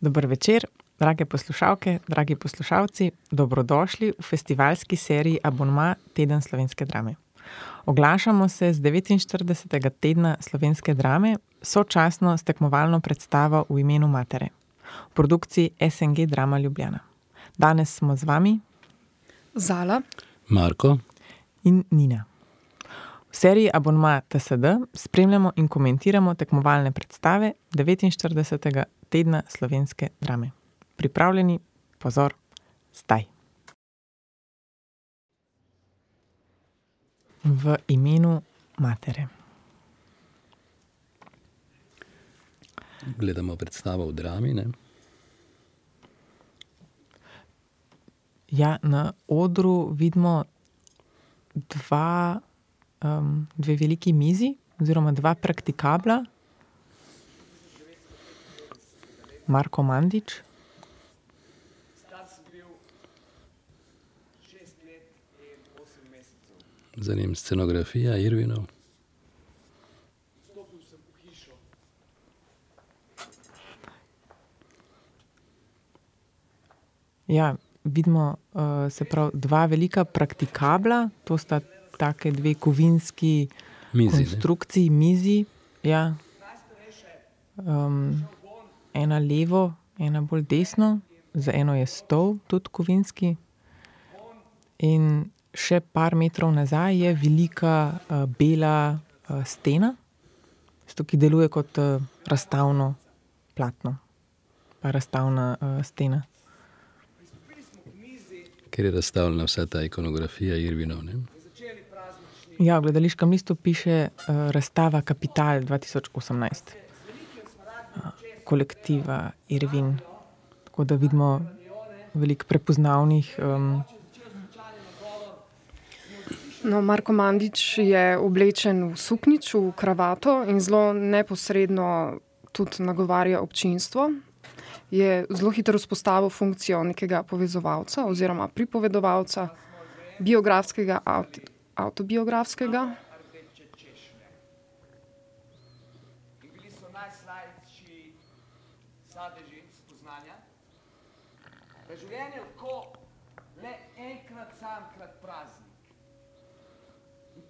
Dober večer, drage poslušalke, dragi poslušalci, dobrodošli v festivalski seriji Abonma Teden slovenske drame. Oglašamo se z devetinštiridesetega tedna slovenske drame, sočasno s tekmovalno predstavo V imenu matere. V produkciji SNG Drama Ljubljana. Danes smo z vami Zala, Marko, in Nina. V seriji Abonma TSD spremljamo in komentiramo tekmovalne predstave devetinštiridesetega tedna slovenske drame. Pripravljeni? Pozor, zdaj. V imenu matere. gledamo predstavo v Drami, ne? Ja, na odru vidimo dva, dve veliki mizi oziroma dva praktikabla. Marko Mandič. Za njim scenografija Irvinov. Ja, vidimo, se pravi, dva velika praktikabla, to sta taki dve kovinski Mizi, ne. konstrukciji, mizi, ja. Ena levo, ena bolj desno, za eno je stol, tudi kovinski. In še par metrov nazaj je velika, bela, stena. Tisto, ki deluje kot, razstavno platno. Pa razstavna, stena. Ker je razstavljena vsa ta ikonografija Irvinov, ne. Ja, v gledališkem listu piše, razstava Kapital dva tisoč osemnajst. Kolektiva Irvin. Tako da vidimo veliko prepoznavnih, No, Marko Mandič je oblečen v suknjič, v kravato in zelo neposredno tudi nagovarja občinstvo. Je zelo hitro vzpostavil funkcijo nekega povezovalca oziroma pripovedovalca, biografskega, avtobiografskega.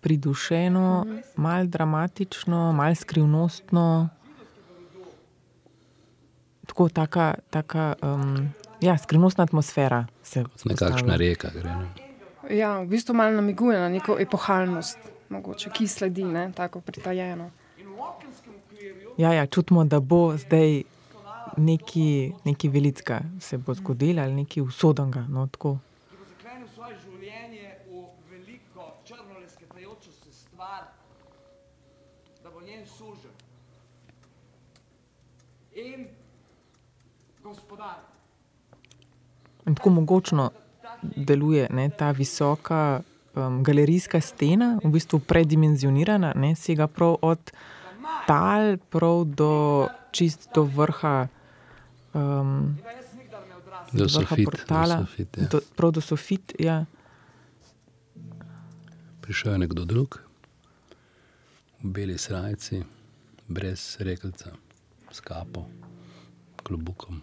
pridušeno, malo dramatično, malo skrivnostno. Tako, taka, taka, ja, skrivnostna atmosfera se vzpostavlja. Nekakšna reka gre, ne. Ja, v bistvu malo namiguje na neko epohalnost mogoče, ki sledi, ne, tako pritajeno. Ja, ja, čutimo, da bo zdaj nekaj, nekaj velikega se bo zgodilo ali nekaj usodnega, no, tako. In tako mogočno deluje, ne, ta visoka, galerijska stena, v bistvu predimenzionirana, ne, sega prav od tal prav do čisto do vrha, Do vrha sofit, do portala. sofit, ja. Do, prav do sofit, ja. Prišel je nekdo drug v beli srajci, brez rekelca, s kapo, klobukom.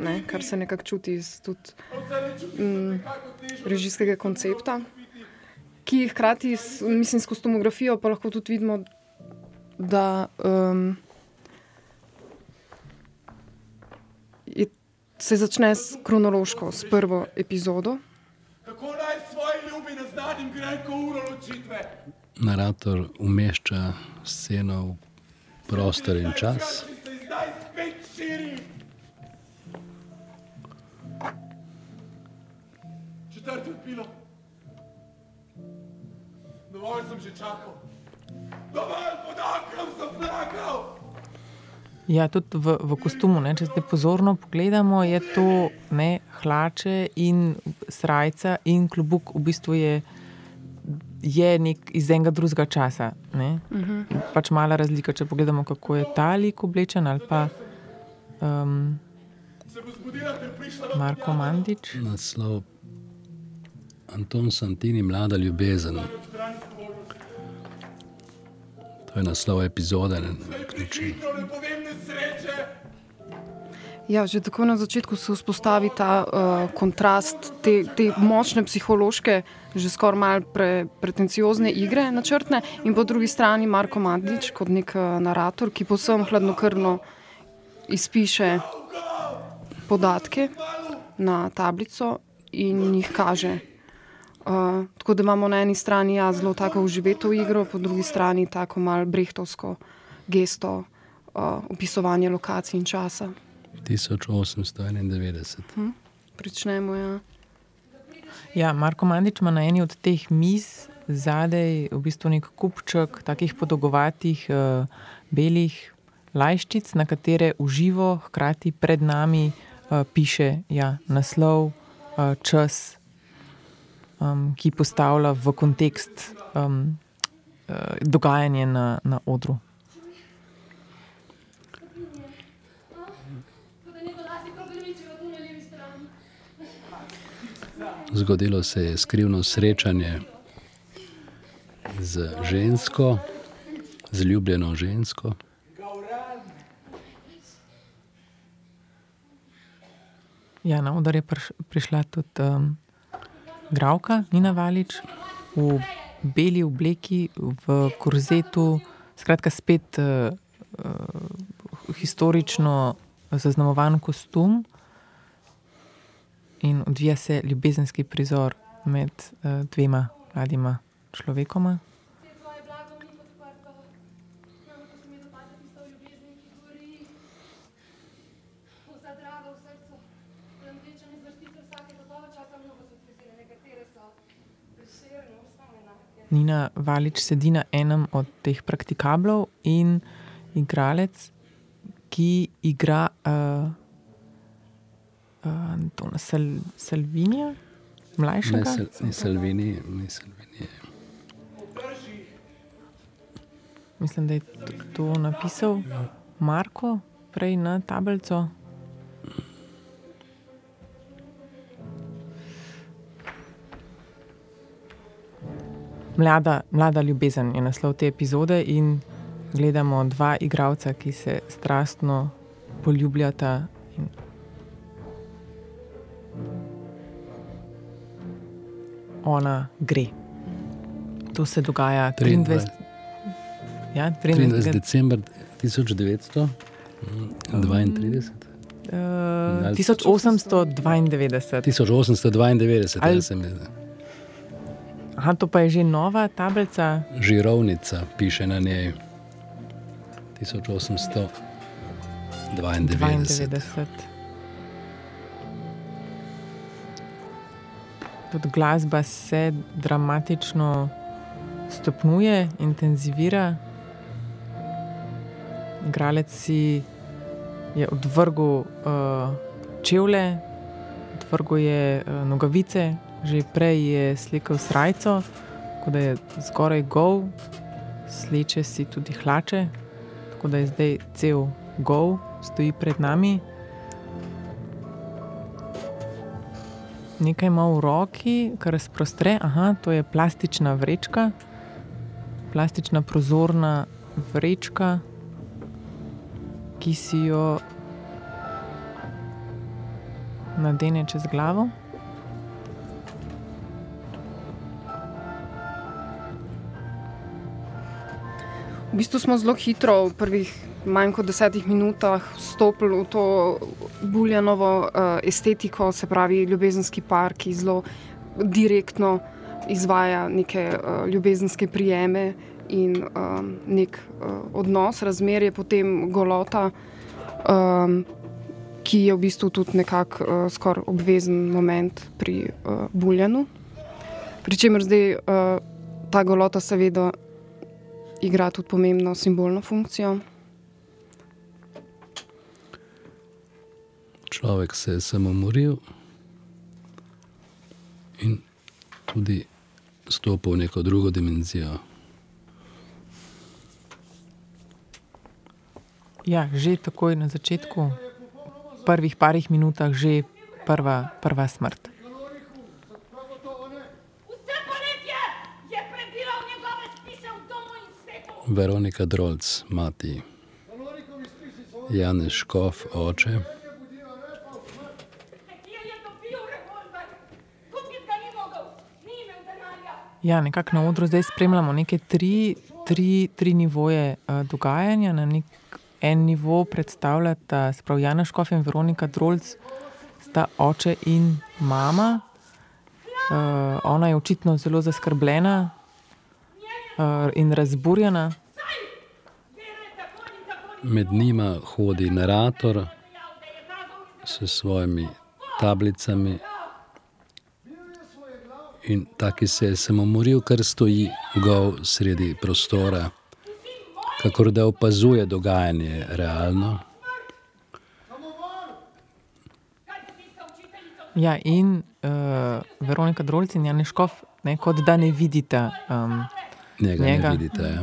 ne, kar se nekako čuti iz tudi, režijskega koncepta. Ki hkrati mislim, s kostumografijo pa lahko tudi vidimo, da, se začne s kronološko, s prvo epizodo. Kako naj svoji ljubi ne znanim grenko uro ločitve? Narator umešča sceno v prostor in čas. Zdaj spet širi. Četrto pilo. Dovolj sem že čakal. Dovolj podakam sem plakal. Ja, tudi v, v kostumu, ne, če zdaj pozorno pogledamo, je to ne, hlače in srajca in klobuk v bistvu je, je nek iz enega drugega časa. Uh -huh. Pač mala razlika, če pogledamo, kako je ta lik oblečen ali pa um, Marko Mandič. Naslov Anton Santini, Mlada ljubezen. To je naslov epizode. Ne, na. Ja, že tako na začetku se vzpostavi ta uh, kontrast, te, te močne psihološke, že skoraj malo pre, pretenciozne igre, načrtne, in po drugi strani Marko Mandič kot nek uh, narator, ki posebno hladnokrvno izpiše podatke na tablico in jih kaže. Uh, tako da imamo na eni strani ja, zelo tako uživeto igro, po drugi strani tako malo brehtovsko gesto, uh, opisovanje lokacij in časa. 1891. Pričnemo. Ja. Ja, Marko Mandič ima na eni od teh miz zadaj v bistvu nek kupček takih podolgovatih uh, belih lajščic, na katere uživo, hkrati pred nami uh, piše ja, naslov, uh, čas, um, ki postavlja v kontekst um, uh, dogajanje na, na odru. Zgodilo se je skrivno srečanje z žensko, z ljubljeno žensko. Ja, na oder je priš, prišla tudi um, Gravka, Nina Valič, v beli obleki, v korzetu, skratka, spet uh, historično zaznamovan kostum. In odvija se ljubezenski prizor med uh, dvema mladima človekoma. Tvoje blago ni podprto. Samo ko se mi dopadne tisto v ljubezni, ki gori. Vsa draga v srcu. Lamtečene zvrstice vsake dolgove časa mnogo so trizine, nekatere so preširne, samo enake. Nina Valič sedi na enem od teh praktikablov in igralec, ki igra uh, uh, Antona Sal Salvinija, Ne, mlajšega. sel, ni Salvini, ni Salvini. Mislim, da je to napisal Marko, prej na tablico. Mlada, mlada ljubezen je naslov te epizode, in gledamo dva igralca, ki se strastno poljubljata. In ona gre. To se dogaja 23. 23. Ja, 23. 23. december 1932. Uh, Ali- 1892. 1892, Ali- Aha, to pa je že nova tablica. Žirovnica piše na njej. 1892. 92. Tudi glasba se dramatično stopnjuje, intenzivira. Igralec si je odvrgel uh, čevlje, odvrgel je uh, nogavice, že prej je slekel srajco, tako da je skoraj gol, sleče si tudi hlače, tako da je zdaj cel gol, stoji pred nami. Nekaj ima v roki, kar razprostre, aha, to je plastična vrečka, plastična prozorna vrečka, ki si jo nadene čez glavo. V bistvu smo zelo hitro v prvih manj kot desetih minutah vstopili v to Buljanovo uh, estetiko, se pravi ljubezenski par, ki zelo direktno izvaja neke uh, ljubezenske prijeme in um, nek uh, odnos, razmerje, potem golota, um, ki je v bistvu tudi nekako uh, skoraj obvezen moment pri uh, Buljanu. Pričemer zdaj uh, ta golota seveda igra tudi pomembno simbolno funkcijo. Človek se je samomoril in tudi stopil v neko drugo dimenzijo. Ja, že takoj na začetku, v prvih parih minutah, že prva, prva smrt. Vse poletje je prebiral njegove spise v domu in svetu. Veronika Drolc, mati, Janez Škof, oče. Ja, nekako na odru zdaj spremljamo neke tri, tri, tri nivoje uh, dogajanja. Na nek en nivo predstavljata, se pravi, Jana Škof in Veronika Drolc, sta oče in mama. Uh, ona je očitno zelo zaskrbljena uh, in razburjena. Med njima hodi narator s svojimi tablicami. In taki se je samomoril, kar stoji gol sredi prostora, kakor da opazuje dogajanje realno. Ja, in uh, Veronika Drolc in Jan Škof, ne, kot da ne vidita. Um, Njega, Njega. ne vidite. Ja.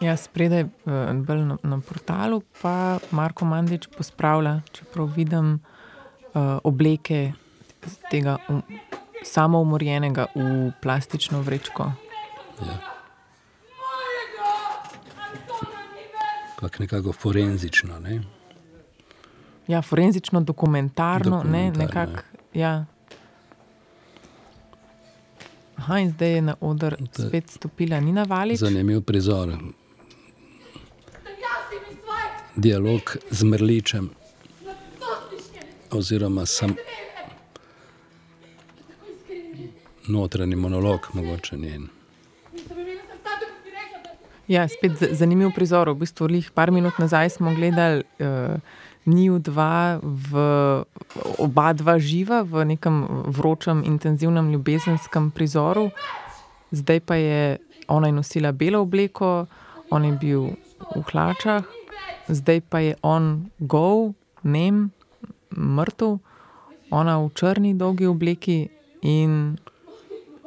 Ja, spredaj, eh, bolj na, na portalu, pa Marko Mandič pospravlja, čeprav vidim uh, obleke tega um, samoumorjenega v plastično vrečko. več. Kak nekako forenzično. Ne? Ja, forenzično, dokumentarno, ne, Dokumentarno, nekako. Ja. Aha, in zdaj je na oder je spet stopila Nina Valič. Zanimiv prizor. Dialog z Mrličem, oziroma sam notranji monolog, mogoče njen. Ja, spet zanimiv prizor. V bistvu, lih par minut nazaj smo gledali uh, njiju dva, v, oba dva živa v nekem vročem, intenzivnem ljubezenskem prizoru. Zdaj pa je ona nosila belo obleko, on je bil v hlačah, zdaj pa je on gol, nem, mrtev, ona v črni, dolgi obleki in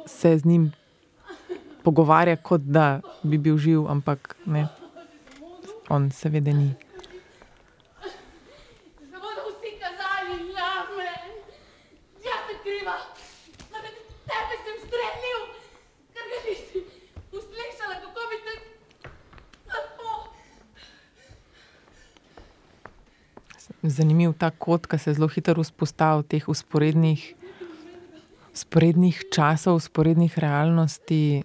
se z njim pogovarja, kot da bi bil živ, ampak ne, on seveda ni. se bodo vsi kazali name. Jaz sem kriva. Zaradi tebe sem streljil, ker ga nisi uslišala, kako bi te lepo. Zanimiv ta kot, ki se zelo hitro vzpostavlja teh usporednih, usporednih časov, usporednih realnosti.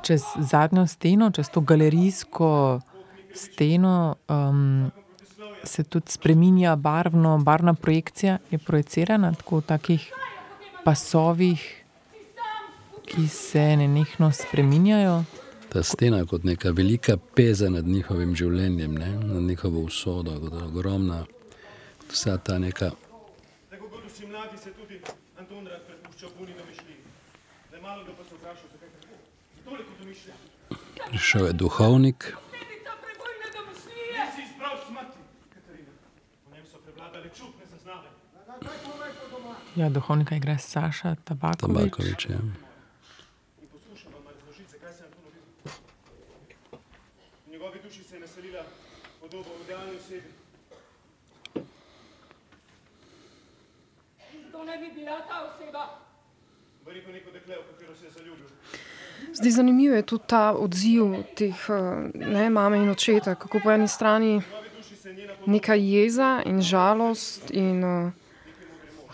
Čez zadnjo steno, čez to galerijsko steno, um, se tudi spremenja barvno, barvna projekcija je projicirana tako v takih pasovih, ki se nenehno spreminjajo. Ta stena kot neka velika peza nad njihovim življenjem, ne? nad njihovo usodo, kot ogromna, vsa ta neka Tako kot vsi mladi se tudi Anton rad prepušča puni domišljiji. Le malo ga pa se vprašal, zakaj tako. Toliko domišljija. prišel je duhovnik, Ja, duhovnika igra Saša Tabakovič. Tabakovič. Ja. Njegovi duši se je naselila podoba v idealni osebi. To ne bi bila ta oseba. Verjetno neko dekle, v katero se je zaljubil. Zdaj, zanimiv je tudi ta odziv teh eh, ne, mame in očeta, kako po eni strani neka jeza in žalost, in uh,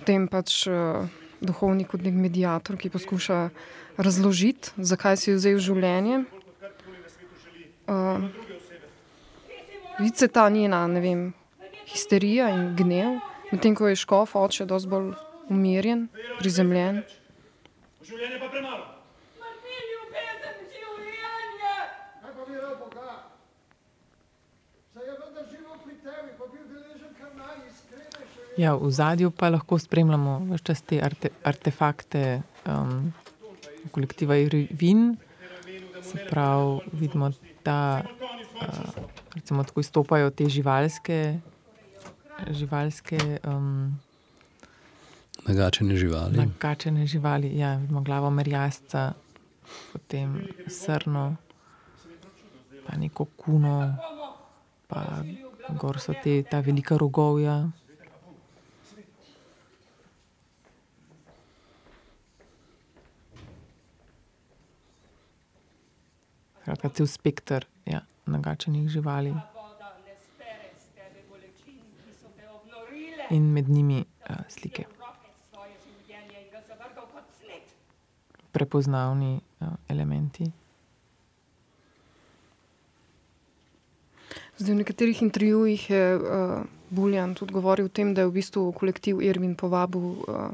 potem pač uh, duhovnik kot nek medijator, ki poskuša razložiti, zakaj si vzel življenje. Uh, Vidi se ta njena, ne vem, histerija in gnev, medtem ko je škof oče dosti bolj umirjen, prizemljen. Življenje pa premalo. Mar ni ljubezen življenje? Kaj pa vira Boga? Saj je vendar živel pri tebi, pa bil deležen kar najiskrenejše. Ja, v zadju pa lahko spremljamo vse te arte, artefakte um, kolektiva Irvin. Se pravi, vidimo, da uh, recimo, tako izstopajo te živalske, živalske um, Nagačene živali. nakačene živali. Ja, vidimo glavo merjasca, potem srno, pa neko kuno, pa gor so te, ta velika rogovja. Skratka, cel spekter ja, nagačenih živali in med njimi uh, slike. Prepoznavni uh, elementi. Zdaj, v nekaterih intervjujih je uh, Buljan tudi govoril o tem, da je v bistvu kolektiv Irvin povabil, uh,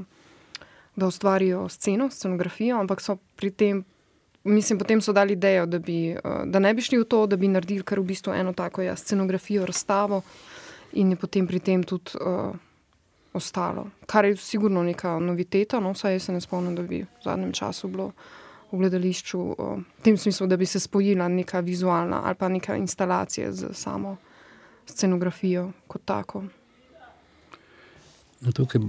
da ustvarijo sceno, scenografijo, ampak so pri tem, mislim, potem so dali idejo, da, bi, uh, da ne bi šli v to, da bi naredili kar v bistvu eno tako ja, scenografijo, razstavo in je potem pri tem tudi uh, ostalo. Kar je sigurno neka noviteta, no, vsaj jaz se ne spomnim, da bi v zadnjem času bilo v gledališču, uh, v tem smislu, da bi se spojila neka vizualna ali pa neka instalacija z samo scenografijo kot tako. No, tukaj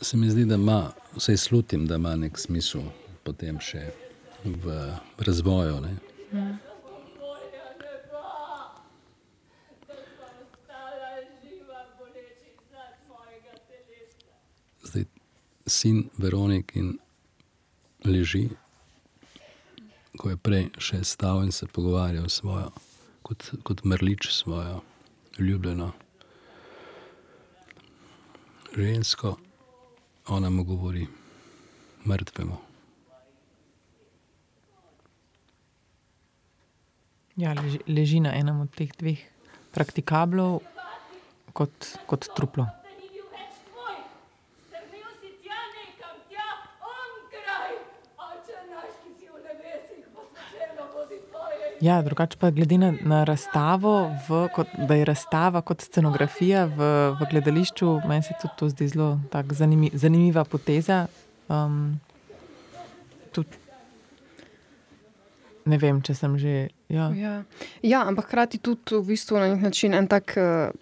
se mi zdi, da ima, vsaj slutim, da ima nek smisel potem še v razvoju. Ne? Telesa. Zdaj, sin Veronik in leži, ko je prej še stal in se pogovarjal s svojo, kot, kot mrlič svojo ljubljeno žensko, ona mu govori mrtvemu. Ja, leži, leži na enem od teh dveh praktikablov kot, kot truplo. Ja, drugače pa glede na, na razstavo, v, kot, da je razstava kot scenografija v, v gledališču, meni se tudi to zdi zelo zanimi, zanimiva poteza. Um, tudi, ne vem, če sem že. Ja. Ja. ja, ampak hkrati tudi v bistvu na nek način en tak uh,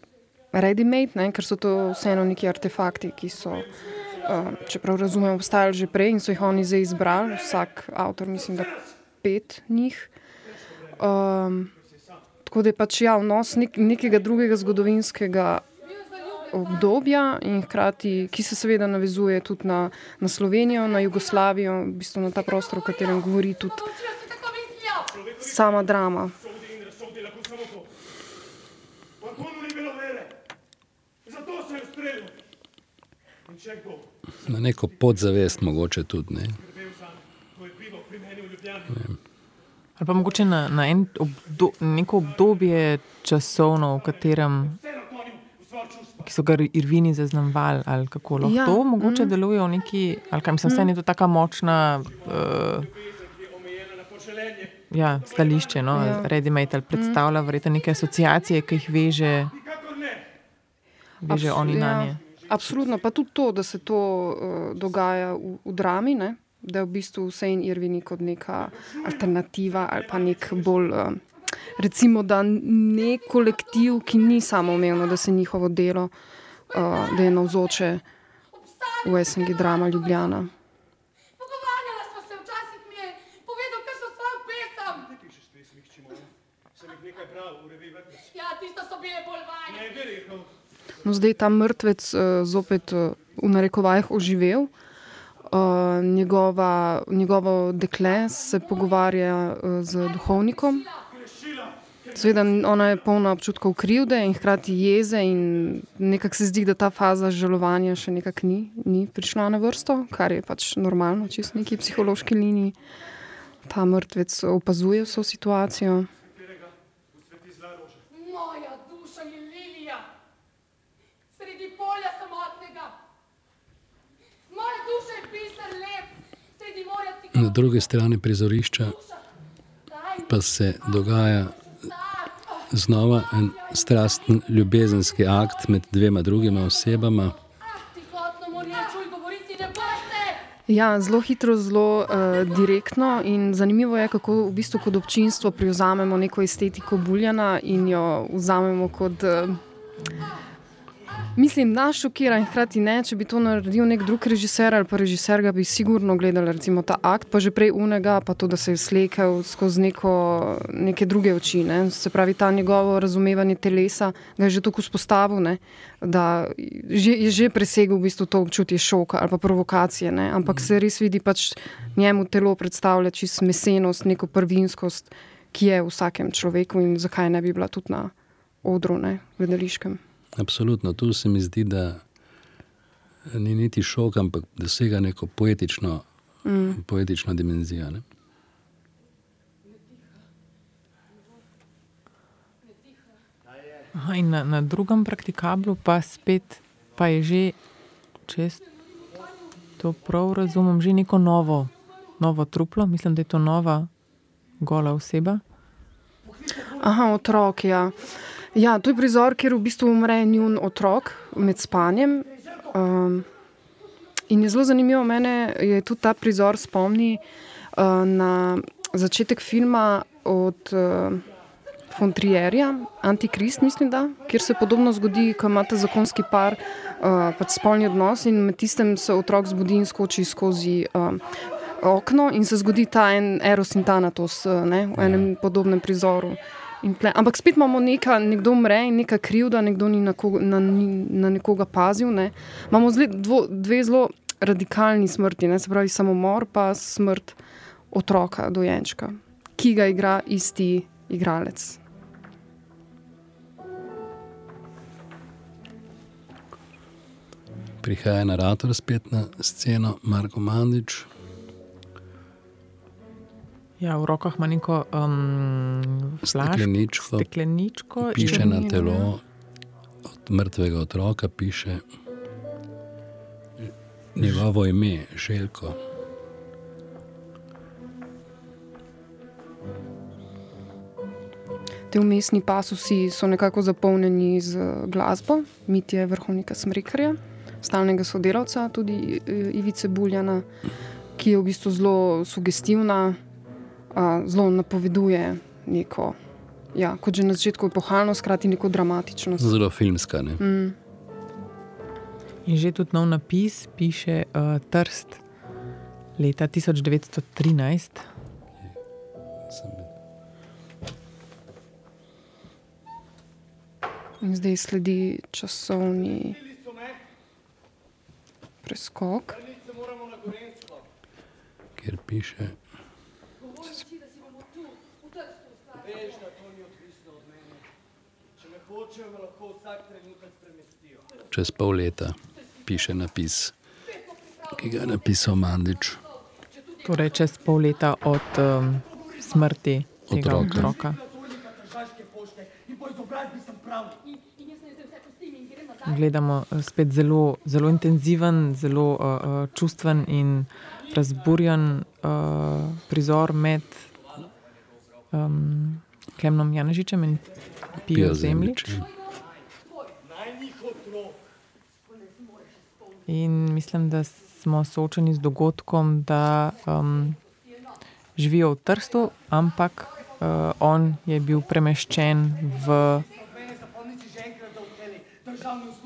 ready-made, ker so to vseeno neki artefakti, ki so, uh, čeprav razumem, obstajali že prej in so jih oni zdaj izbrali, vsak avtor, mislim, da pet njih. Um, tako da je pač ja, vnos nek, nekega drugega zgodovinskega obdobja, in hkrati, ki se seveda navezuje tudi na, na Slovenijo, na Jugoslavijo, v bistvu na ta prostor, o katerem govori tudi Učil si tako mislijo. Sama drama. Na neko podzavest, mogoče tudi. Ne? skrbel za to je pivo pri meni v Ljubljani. Ali pa mogoče na, na en obdo, neko obdobje časovno, v katerem ki so ga Irvini zaznamovali, ali kako lahko Ja, to mogoče mm. deluje v neki, ali kaj mislim, vse je to tako močna uh, Na ja, stališče, no, Ja. ja. Redimate, ali predstavlja verjetno neke asociacije, ki jih veže, veže Abs- oni na ja, nje. Absolutno, pa tudi to, da se to uh, dogaja v, v drami, ne? da je v bistvu vse in Irvini kot neka alternativa ali pa nek bolj, uh, recimo, da ne kolektiv, ki ni samoumevno, da se njihovo delo, uh, da je navzoče v SNG drama Ljubljana. Pogovarjala sva se, včasih mi je povedal, kaj so svojo pesem. Ti pišeš pesmi, hči moja. Sem jih nekaj bral v reviji Vrtec. Ja, tiste so bile bolj vajne. Ne, veri, no. Zdaj je ta mrtvec uh, zopet uh, v narekovajih oživel. Uh, njegova, njegovo dekle se pogovarja uh, z duhovnikom. Seveda, ona je polna občutkov krivde in hkrati jeze, in nekako se zdi, da ta faza žalovanja še nekako ni, ni prišla na vrsto, kar je pač normalno, čisto neki psihološki liniji. Ta mrtvec opazuje vso situacijo. Moja duša je lilija, sredi polja samotnega. Moja duša je pisar lep, sredi morja ti Na drugi strani prizorišča pa se dogaja znova en strasten ljubezenski akt med dvema drugima osebama. Ja, zelo hitro, zelo uh, direktno in zanimivo je, kako v bistvu kot občinstvo prevzamemo neko estetiko Buljana in jo vzamemo kot. Uh, Mislim, da šokira in hkrati ne, če bi to naredil nek drug režiser ali pa režiser, ga bi sigurno gledali, recimo ta akt, pa že prej unega, pa to, da se je slekel skozi neko, neke druge oči. Ne. Se pravi, ta njegovo razumevanje telesa ga je že tako vzpostavil, ne, da že, je že presegel v bistvu to občutje šoka ali pa provokacije, ne. ampak se res vidi pač njemu telo predstavlja čisto mesenost, neko prvinskost, ki je v vsakem človeku in zakaj ne bi bila tudi na odru, ne, gledališkem. Absolutno, tu se mi zdi, da ni niti šok, ampak dosega neko poetično, mm. poetično dimenzijo. Ne? Aha, in na, na drugem praktikablu pa spet pa je že, če to prav razumem, že neko novo, novo truplo. Mislim, da je to nova gola oseba. Aha, otrok. Ja. Ja, to je prizor, kjer v bistvu umre njun otrok med spanjem. Um, in je zelo zanimivo, mene je tudi ta prizor spomni uh, na začetek filma od uh, Fontrierja, Antikrist, mislim, da, kjer se podobno zgodi, ko imate zakonski par, uh, pač spolni odnos in med tistem se otrok zbudi in skoči skozi. Um, Okno in se zgodi ta en eros in tanatos ne, v enem podobnem prizoru. Ple, ampak spet imamo neka, nekdo umre in neka krivda, nekdo ni na, koga, na, na nekoga pazil. Ne. Imamo zle, dvo, dve zelo radikalni smrti, ne, se pravi samomor, pa smrt otroka, dojenčka, ki ga igra isti igralec. Prihaja narator spet na sceno, Marko Mandič. Ja, v rokah ima neko um, flaško, Stekleničko. stekleničko Piše in- na telo od mrtvega otroka, piše njegovo ime, Željko. Te umestni pasusi so nekako zapolnjeni z glasbo, Mitja Vrhovnika Smrekarja, stalnega sodelavca, tudi eh, Ivice Buljana, ki je v bistvu zelo sugestivna, zelo napoveduje neko, ja, kot že na začetku, epohalno, skrati neko dramatičnost. Zelo filmska. Ne? Mm. In že tudi nov napis piše uh, Trst leta 1913. Sem- In zdaj sledi časovni preskok. Kjer piše, čez pol leta piše napis, ki ga je napisal Mandič. Torej, čez pol leta od um, smrti tega Otroka. otroka. Gledamo eh, spet zelo, zelo intenziven, zelo uh, uh, čustven in razburjen uh, prizor med um, Klemnom Janežičem in Pijo Zemljič. In mislim, da smo soočeni z dogodkom, da um, živijo v Trstu, ampak uh, on je bil premeščen v.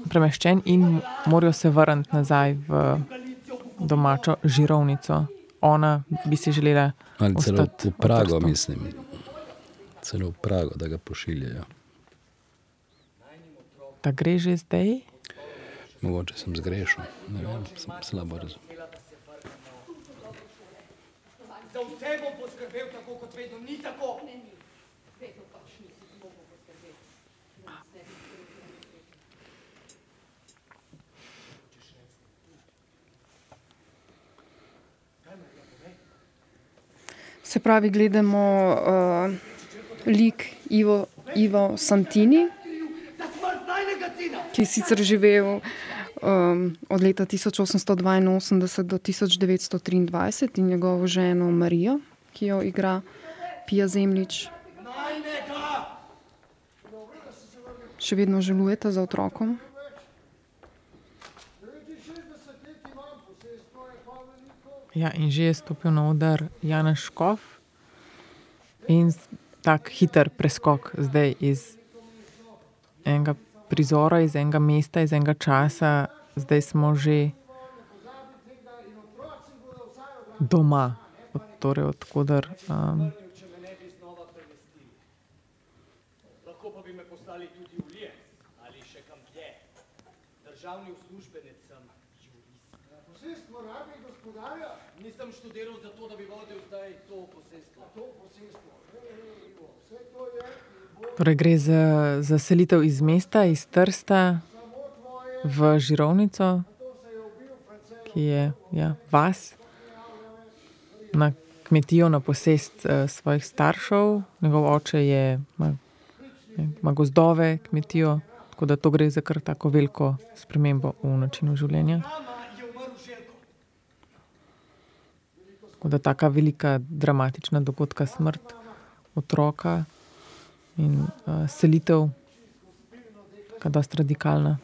Premeščen in morajo se vrniti nazaj v domačo žirovnico. Ona bi si želela Ali celo v Prago, mislim celo v Prago, da ga pošiljajo. Da gre že zdaj? Mogoče sem zgrešil, ne vem, sem slabo razumel. Za vse bom poskrbel tako, kot vedno, ni tako. Ne, ni. Vedno pač nisi tako poskrbel. Se pravi, gledamo uh, lik Ivo, Ivo Santini, ki je sicer živel um, od leta 1882 do 1923 in njegovo ženo Marijo, ki jo igra Pija Zemljič. Še vedno žalujete za otrokom. 69 let imam posestvo, je pa veliko. Ja, in že je stopil na oder Janez Škof in tak hiter preskok zdaj iz enega prizora, iz enega mesta, iz enega časa, zdaj smo že doma, od, torej odkudar. Um. Državni uslužbenec sem, jurist. Nisem študiral zato, da bi vodil zdaj to posestvo. Ej, Ivo, Vse to je in bo torej gre za, za selitev iz mesta, iz Trsta v Žirovnico, ki je ja, vas, na kmetijo, na posest uh, svojih staršev. Njegov oče je, ima, ima gozdove, kmetijo, tako da to gre za kar tako veliko spremembo v načinu življenja. Tako da taka velika dramatična dogodka, smrt otroka in uh, selitev, kaj dosti radikalna.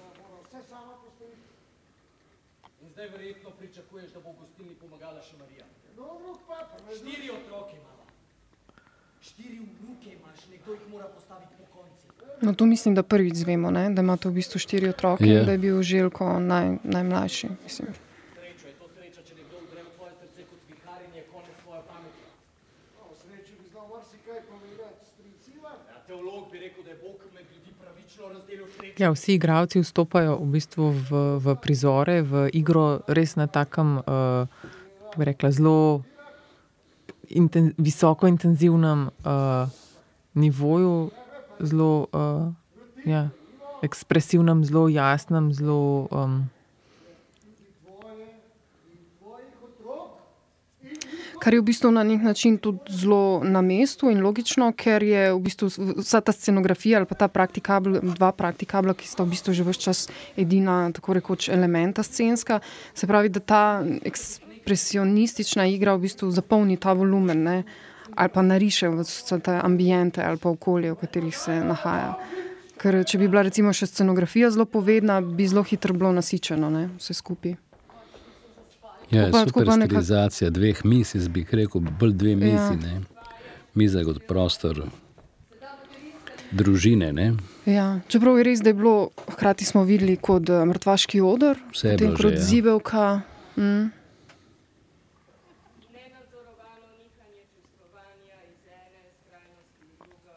In zdaj verjetno pričakuješ, da bo v gostilni pomagala še Marija. No, drug pa, pa me Štiri otroke imamo. Štiri vnuke imaš, nekdo jih mora postaviti po konci. No, tu mislim, da prvič zvemo, ne? da imate v bistvu štiri otroke in da je bil Željko naj, najmlajši. Mislim. Srečo je to sreča, če nekdo vdre v tvoje srce kot vihar in je konec svoje pameti. no, v sreči bi znal marsikaj povedati. Stric Ivan, Ja, teolog bi rekel, da je Bog med ljudi pravično razdelil srečo. Ja, vsi igravci vstopajo v, bistvu v, v prizore, v igro, res na takem, uh, kako bi rekla, zelo inten, visoko intenzivnem uh, nivoju, zelo uh, ja, ekspresivnem, zelo jasnem, zelo. Um, Kar je v bistvu na nek način tudi zelo na mestu in logično, ker je v bistvu vsa ta scenografija ali pa ta praktikabl, dva praktikabla, ki sta v bistvu že vse čas edina, tako rekoč, elementa scenska. Se pravi, da ta ekspresionistična igra v bistvu zapolni ta volumen ne? ali pa nariše vse te ambiente ali pa okolje, v katerih se nahaja. Ker če bi bila recimo še scenografija zelo povedna, bi zelo hitro bilo nasičeno ne? vse skupaj. Ja, Tako pa- super stilizacija dveh mis, jaz bi rekel, bolj dve mizi. Ja. Miza kot prostor družine. Ne? Ja, čeprav je res, da je bilo, hkrati smo videli kot uh, mrtvaški odor, Vse je bilo že, kot ja. Mm. Nenadzorovano nihanje čustvovanja iz ene skrajnosti v drugo.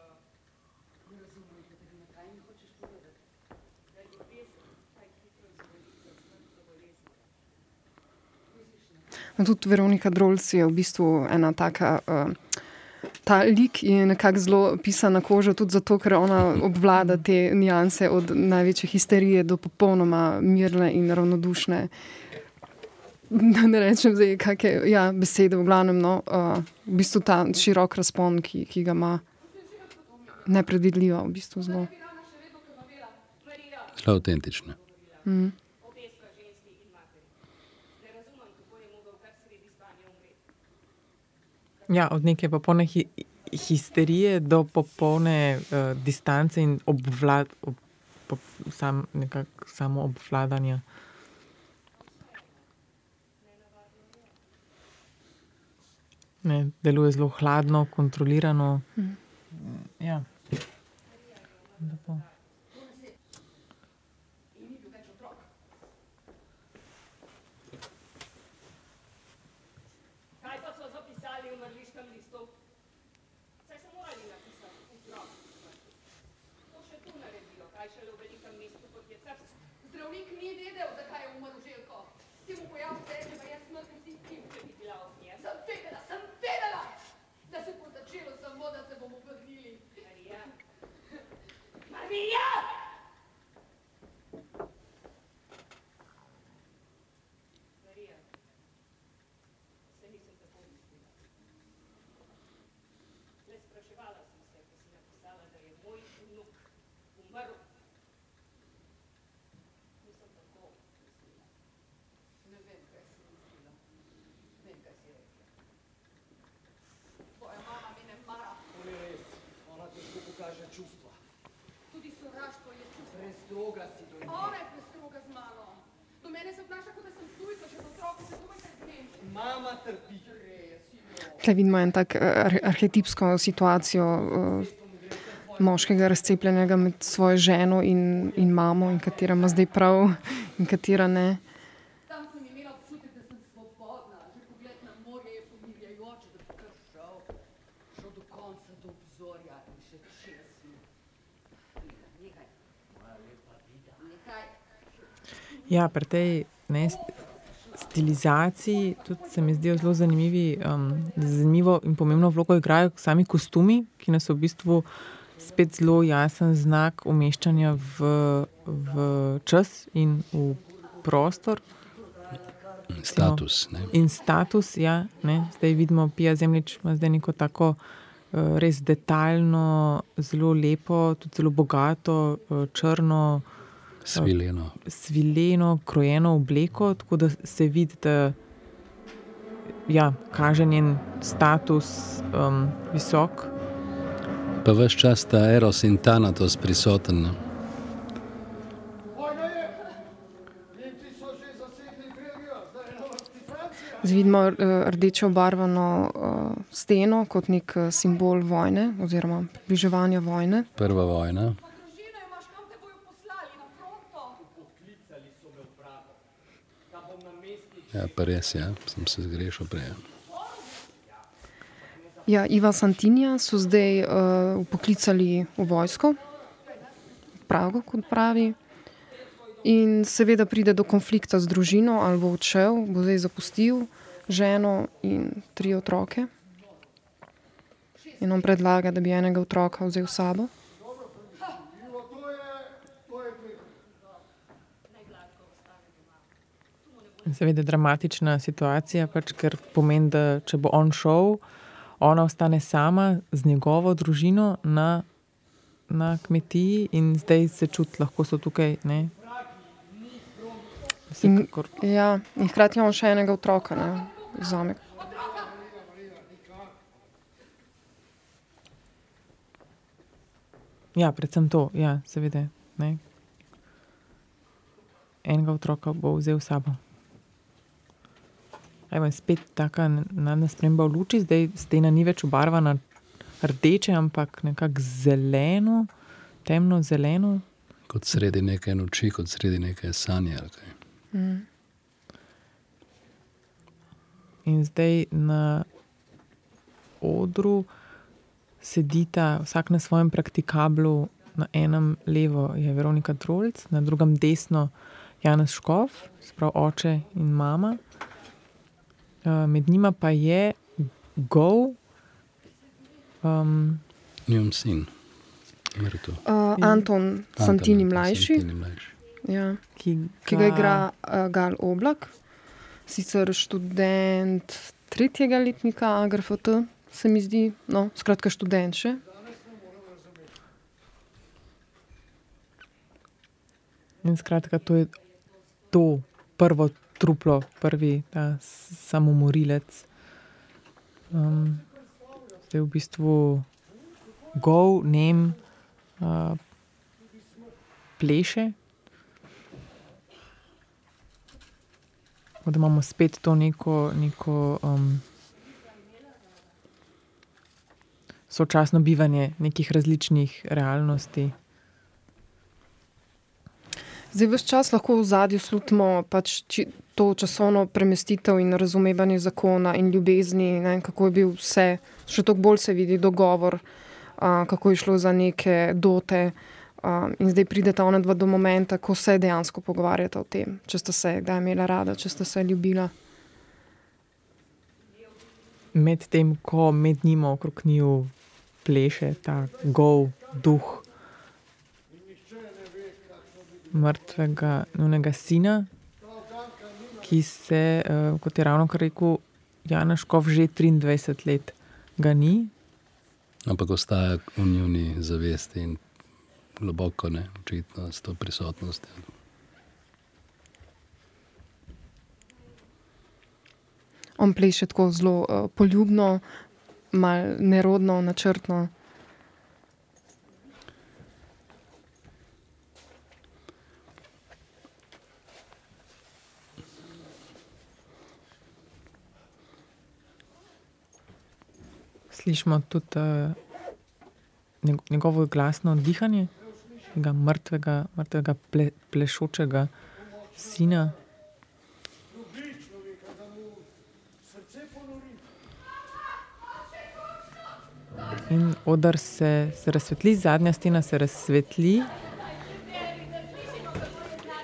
Ne razumem, Katarina, kaj mi hočeš povedati? Da je ljubezen kaj hitro zvoli za smrt do bolezni. No, tudi Veronika Drolc je v bistvu ena taka. Uh, Ta lik je nekako zelo pisan na kožo, tudi zato, ker ona obvlada te nianse od največje histerije do popolnoma mirne in ravnodušne. Da ne rečem, zdaj, kakšne ja, besede, v glavnem, no, uh, v bistvu ta širok razpon, ki, ki ga ima, nepredvidljiva, v bistvu zelo. Zelo avtentične. obe sta ženski in materi. Ne razumem, kako je mogel kar sredi spanja umreti. Ja, od neke popolne hi, histerije do popolne uh, distance in obvlad, ob, po, sam, nekako samo obvladanja. Ne, deluje zelo hladno, kontrolirano. Ja. Lepo. Kaj pa so zapisali v mrliškem listu? Saj so morali napisati otrok. To še tu naredijo, kaj šele v velikem mestu, kot je Trst. Zdravnik ni vedel, zakaj je umrl Željko. Ti mu pojav reče, da jaz smrtni si tim, če bi bila od nje. Sem vedela, sem vedela, da se bo začelo sovraža čustva. Tudi sovraštvo je Prestroga si do nje. Ona je prestroga z mano. Do mene se obnaša, kot da sem tujka, še z otroki se komaj kaj grem. Mama trpi. Tukaj vidimo en tak eh, ar arhetipsko situacijo uh, moškega razcepljenega med svojo ženo in, in mamo, in katera ima zdaj prav, in katera ne. Tam sem imela občutek, da sem svobodna. Že pogled na morje je pomirjajoče, da bi kar šel. Šel do konca, do obzorja in še čez mi. Nekaj. Nekaj. Ja, pri tej ne, st- stilizaciji tudi se mi zdijo zelo zanimivi. Um, zanimivo in pomembno vlogo igrajo sami kostumi, ki nas v bistvu spet zelo jasen znak umeščanja v, v čas in v prostor. Status. Ne? In status, ja, ne, zdaj vidimo, Pija Zemljič ima zdaj neko tako uh, res detaljno, zelo lepo, tudi zelo bogato, uh, črno, Svileno. svileno, krojeno obleko, tako da se vidi, da ja, kaže njen status um, visok. Pa vse čas ta eros in tanatos prisoten. Zdaj vidimo rdeče obarvano uh, steno kot nek uh, simbol vojne oziroma približevanja vojne. Prva vojna. Družino imaš, kam te bojo poslali na fronto. Poklicali so me v Prago. Da bom namestnik Ja, pa res je, ja. sem se zgrešil prej. Ja, Iva Santinja so zdaj uh, poklicali v vojsko, Prago, kot pravi. In seveda pride do konflikta z družino, ali bo odšel, bo zdaj zapustil ženo in tri otroke. In on predlaga, da bi enega otroka vzel s sabo. Ivo, to je, to je krivo. Seveda dramatična situacija, pač, ker pomeni, da če bo on šel, ona ostane sama z njegovo družino na, na kmetiji, in zdaj se čuti, lahko so tukaj. Ne, Vsekakor, Ja, in hkrati ima on še enega otroka, ne, zame. ja, predvsem to, ja, seveda. Ne. Enega otroka bo vzel s sabo. Evo, in spet taka nadna sprememba v luči, zdaj stena ni več obarvana rdeče, ampak nekako zeleno, temno zeleno. Kot sredi neke noči, kot sredi neke sanje. kaj. In zdaj na odru sedita vsak na svojem praktikablu, na enem levo je Veronika Trolc, na drugem desno Janez Škof, sprav oče in mama. Uh, med njima pa je Gov, um, Njun sin, mrtev. Uh, Anton Santini mlajši, Santini mlajši. ja, ki, ki ga igra uh, Gal Oblak, sicer študent tretjega letnika AGRFT, se mi zdi, no, skratka študent še. In skratka, to je to prvo truplo, prvi ta samomorilec. Um, zdaj v bistvu gov, nem, uh, pleše. Da imamo spet to neko, neko um, sočasno bivanje nekih različnih realnosti. Zdaj vse čas lahko v zadju slutimo pač či, to časovno premestitev in razumevanje zakona in ljubezni, ne, kako je bil vse, še toliko bolj se vidi dogovor, a, kako je šlo za neke dote. A, in zdaj prideta ona dva do momenta, ko se dejansko pogovarjata o tem, če sta se kdaj imela rada, če sta se ljubila. Medtem ko med njima okrog njiju pleše ta gov duh mrtvega njunega sina, ki se, uh, kot je ravno kar rekel Jana Škov, že 23 let ga ni. Ampak ostaja v njuni zavesti in globoko, ne, očitno s to prisotnostjo. On pleše tako zelo uh, poljubno, malo nerodno, načrtno. Slišimo tudi uh, njegovo glasno dihanje, tega mrtvega, mrtvega ple, plešočega sina. In odr se, se razsvetli, zadnja stena se razsvetli.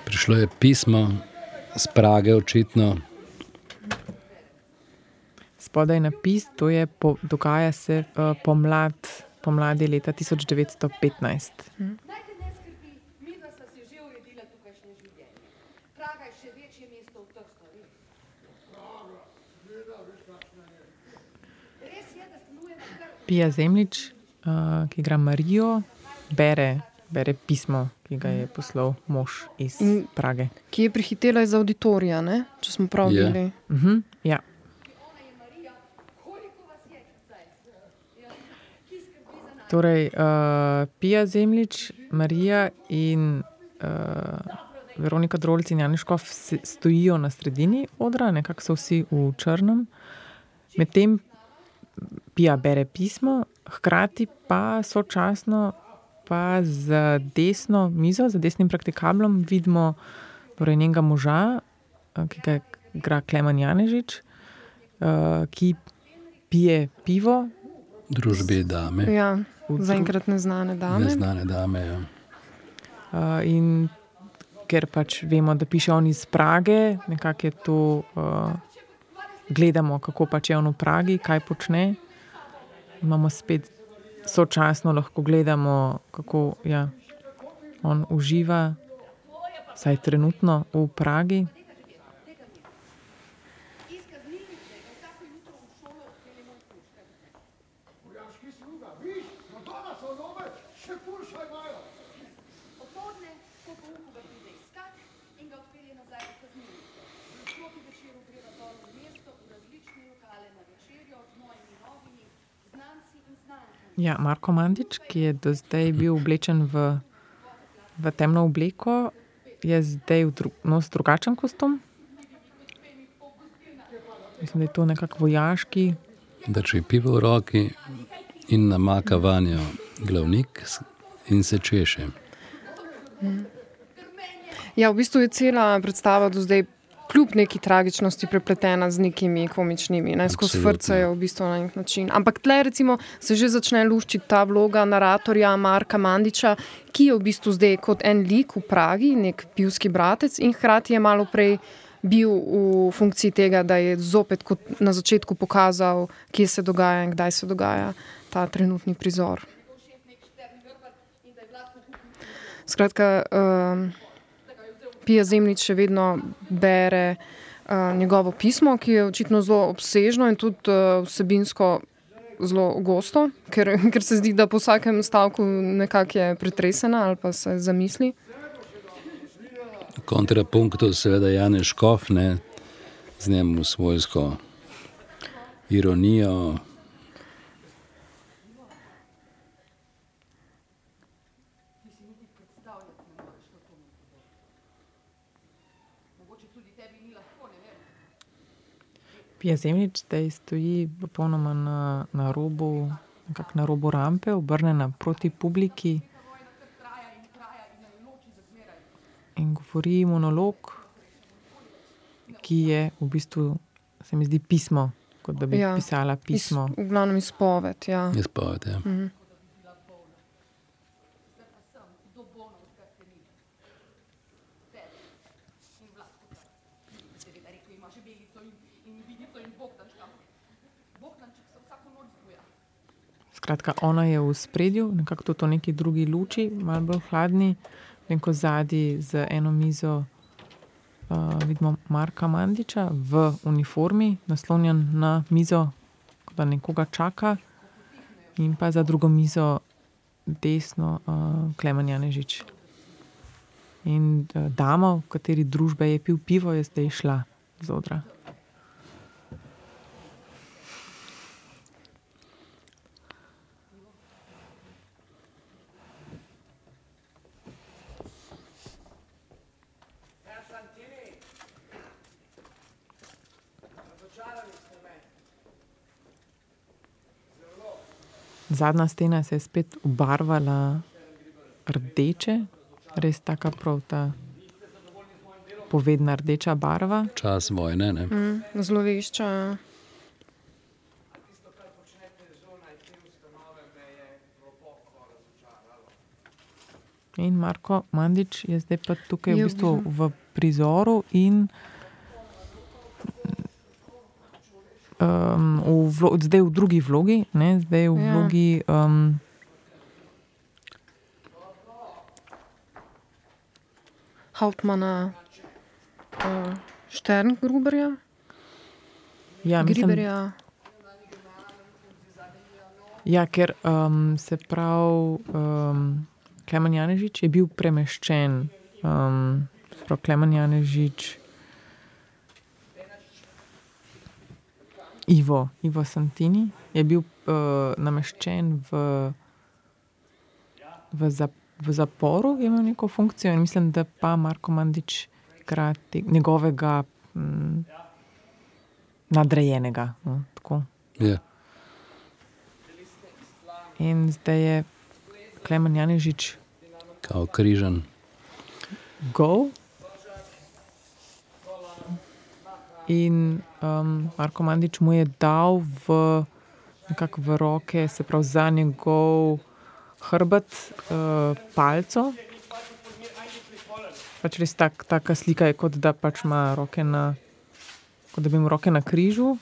Prišlo je pismo z Prage, očitno. Spodaj napis, to je po, dogaja se uh, pomlad, pomladi leta 1915. Naj te ne skrbi, midva sta si že uredila tukajšnje življenje. Praga je še večje mesto od teh stvari. Res je, da stanujemo kar Pija Zemljič, uh, ki igra Marijo, bere, bere pismo, ki ga je poslal mož iz In- Prage. Ki je prihitela iz auditorija, ne? če smo prav videli. Uh -huh, ja. ona je Marija. Koliko vas je zdaj? Ja. Ki skrbi za nas? Torej, uh, Pija Zemljič, Marija in uh, Veronika Drolc in Janiškov stojijo na sredini odra, nekako so vsi v črnem. Medtem Pija bere pismo, hkrati pa sočasno pa z desno mizo, z desnim praktikablom vidimo torej njenega moža, eh, ki ga igra Klemen Janežič, uh, ki pije pivo. V družbi dame, Ja, zaenkrat neznane dame. neznane dame. Ja. Uh, in ker pač vemo, da piše on iz Prage, nekako je to, uh, gledamo, kako pač je on v Pragi, kaj počne. Imamo spet sočasno lahko gledamo, kako ja, on uživa, vsaj trenutno v Pragi. Vojaški sluga, viš, no to nas odove, še furša imajo. Popoldne, ko pouku ga pride iskat in ga odpelje nazaj v kaznilnico. Proti večeru greva dol v mesto v različne lokale na večerjo z mojimi novimi znanci in znankami. Ja, Marko Mandič, ki je do zdaj bil oblečen v, v temno obleko, je zdaj v dru, nos drugačen kostum. Mislim, da je to nekako vojaški, Drži pivo v roki in namaka vanjo glavnik in se češe. Ja, v bistvu je cela predstava do zdaj, kljub neki tragičnosti, prepletena z nekimi komičnimi, ne skozi frcajo v bistvu na nek način. Ampak tle recimo se že začne luščiti ta vloga naratorja Marka Mandiča, ki je v bistvu zdaj kot en lik v Pragi, nek pivski bratec in hkrati je malo prej bil v funkciji tega, da je zopet kot na začetku pokazal, kje se dogaja in kdaj se dogaja ta trenutni prizor. Skratka, um, Pija Zemljič še vedno bere uh, njegovo pismo, ki je očitno zelo obsežno in tudi uh, vsebinsko zelo gosto, ker, ker se zdi, da po vsakem stavku nekako je pretresena ali pa se zamisli. V kontrapunktu seveda Janez Škof, ne, z njemu svojsko ironijo, Pija Zemljič zdaj stoji popolnoma na, na robu, nekako na robu rampe, obrnjena proti publiki. In govori monolog, ki je v bistvu, se mi zdi, pismo, kot da bi ja, pisala pismo. Iz, v glavnem izpoved. Ja. izpoved. Ja. Mhm. Seveda rekel ima že belico in, in vidico in bogdančka. Bogdanček se vsako noč zbuja. Skratka, ona je v spredju, nekako tudi v neki drugi luči, malo bolj hladni, neko zadnji z eno mizo. Uh, vidimo Marka Mandiča v uniformi, naslonjen na mizo, da nekoga čaka, in pa za drugo mizo desno uh, Klemen Janežič. In uh, dama, v kateri družbe je pil pivo, je zdaj šla z odra. Zadnja stena se je spet obarvala rdeče, res taka prav ta povedna rdeča barva. Čas vojne. Ne? Mm, zlovešča. In Marko Mandič je zdaj pa tukaj v Je v bistvu v prizoru in um, v vlo, zdaj v drugi vlogi, ne? zdaj v Ja. vlogi. Um, Hauptmana uh, Šterngruberja, ja, mislim, Griberja. ja, ker um, se pravi, um, Klemen Janežič je bil premeščen. Um, se pravi, Klemen Janežič. Ivo, Ivo Santini je bil uh, nameščen v, v, zap, v zaporu, je imel neko funkcijo in mislim, da pa Marko Mandič igra te- njegovega mm, nadrejenega. No, tako. Je. in zdaj je Klemen Janežič Kao križan. go. In um, Marko Mandič mu je dal v, v roke, se pravi za njegov hrbet, uh, palco. Pač res tak, taka slika je, kot da pač ima roke na, kot da bi imel roke na križu.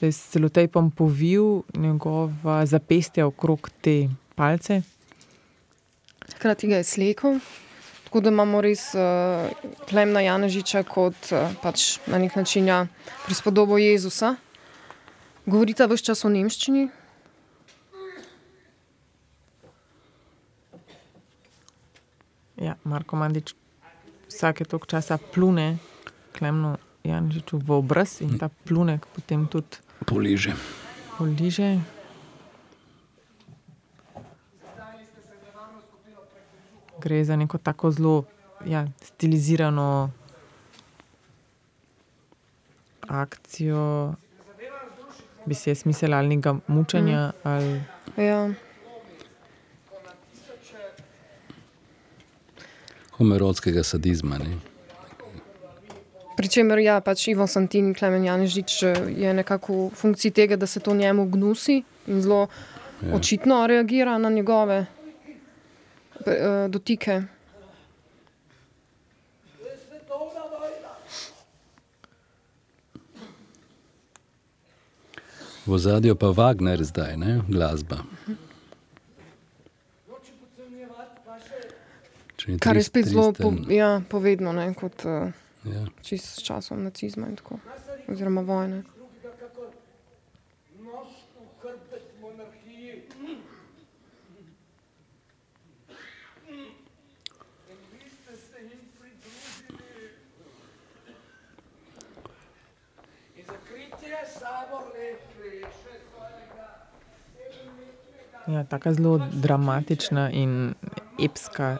Da je s celotejpom povil njegova zapestja okrog te palce. Hkrati ga je slekel. Tako da imamo res uh, Klemna Janežiča kot uh, pač na nek način ja, prispodobo Jezusa. Govorita vse čas o nemščini. Ja, Marko Mandič vsake toliko časa plune Klemnu Janžiču v obraz in ta plunek potem tudi Poliže. poliže. Gre za neko tako zelo ja, stilizirano akcijo, bi se jaz mislila, ali nekega mučenja, mm. ali Ja. Homerotskega sadizma. Ne? Pričemer, ja, pač Ivo Santin in Klemen Janežič eh, je nekako v funkciji tega, da se to njemu gnusi in zelo ja. očitno reagira na njegove dotike. V ozadju pa Wagner zdaj, ne? glasba. Ni Kar je trist- spet zelo po, tristen, ja, povedno, ne, kot uh, ja. s časom nacizma in tako, oziroma vojne. Ja, tako zelo dramatična in epska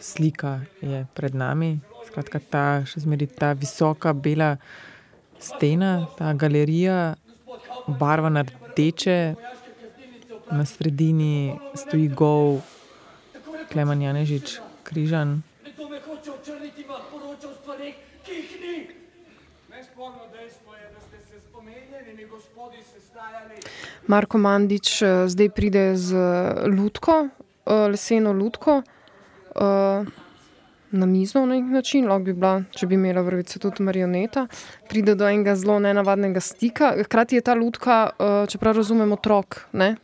slika je pred nami. Skratka, ta še zmeraj ta visoka bela stena, ta galerija, barvana rdeče, na sredini stoji gol, Klemen Janežič, križan. Nekdo me hoče očrniti, vam poroča o stvareh, ki jih ni. Nesporno dejstvo je, da ste se z omenjenimi gospodi sestajali. Marko Mandič eh, zdaj pride z eh, lutko, eh, leseno lutko, na mizo na nek način, lahko bi bila, če bi imela vrvice, tudi marioneta. Pride do enega zelo nenavadnega stika. Hkrati je ta lutka, čeprav razumemo, otrok. Ne?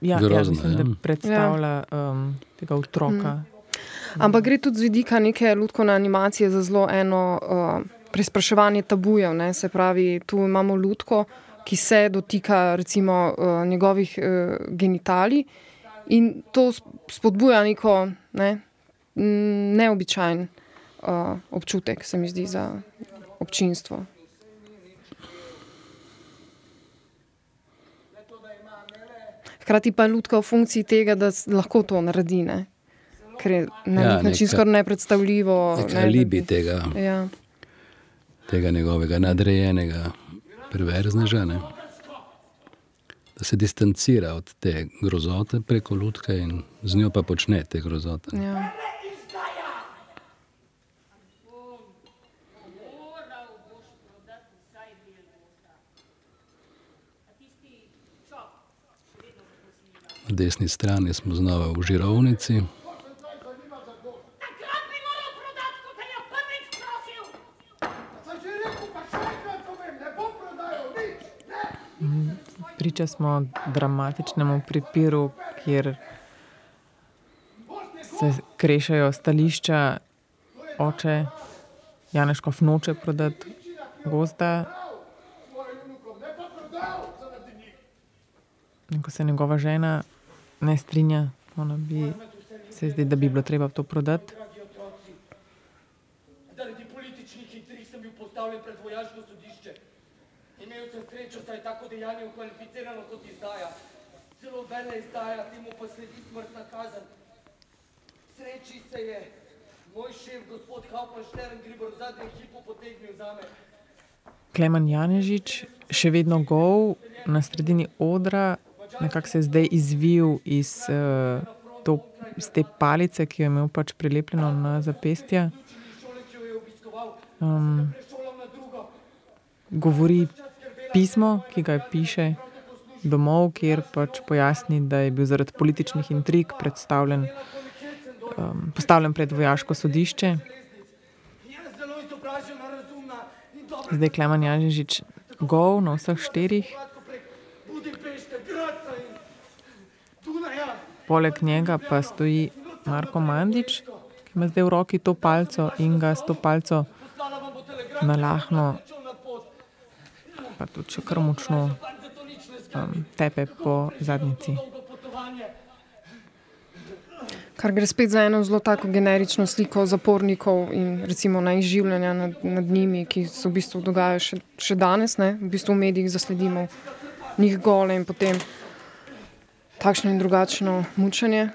Ja, ja, Grozno, mislim, ja. da predstavlja um, tega otroka. Ampak gre tudi z vidika neke lutkovne animacije za zelo eno uh, preizpraševanje tabujev. Ne? Se pravi, tu imamo lutko, ki se dotika recimo uh, njegovih uh, genitalij in to sp- spodbuja neko ne, m, neobičajen uh, občutek, se mi zdi, za občinstvo. Hkrati pa je lutka v funkciji tega, da lahko to naredi. Ne? Ker je na Ja, nek način neka- skoraj nepredstavljivo. Nek ne, da alibi bi- tega, Ja. tega njegovega nadrejenega perverzneža. Ne? da se distancira od te grozote preko lutke in z njo pa počne te grozote. Ja. Na desni strani smo znova v žirovnici. Takrat bi moral prodati, ko te je prvič prosil. Saj že rekel, pa še enkrat povem, ne bom prodajal nič. Ne. Priča smo dramatičnemu pripiru, kjer se krešajo stališča oče. Janeškov noče prodati gozda, zaradi in ko se njegova žena ne strinja, bi se zdi, da bi bilo treba to prodati. Dragi otroci, zaradi političnih intrig sem bil postavljen pred vojaško sodišče. Sem srečo, saj je tako dejanje ukvalificirano kot izdaja. Celo vele izdaja, temu pa sledi smrtna kazen. Sreči se je moj šef, gospod Hauptmann Šterngribor, v zadnjem hipu potegnil zame. Klemen Janežič, še vedno gov na sredini odra, nekako se je zdaj izvil iz, uh, to, iz te palice, ki jo je imel pač prilepljeno na zapestje. Um, govori pismo, ki ga piše domov, kjer pač pojasni, da je bil zaradi političnih intrig predstavljen, um, postavljen pred vojaško sodišče. Zdaj Klemen Janežič gov na vseh štirih. Poleg njega pa stoji Marko Mandič, ki ima zdaj v roki to palco in ga s to palco nalahno. Pa tudi še kar močno um, tepe po zadnjici. Kar gre spet za eno zelo tako generično sliko zapornikov in recimo najživljenja nad, nad njimi, ki se v bistvu dogajajo še, še danes. Ne? V bistvu v medijih zasledimo njih gole in potem takšno in drugačno mučenje.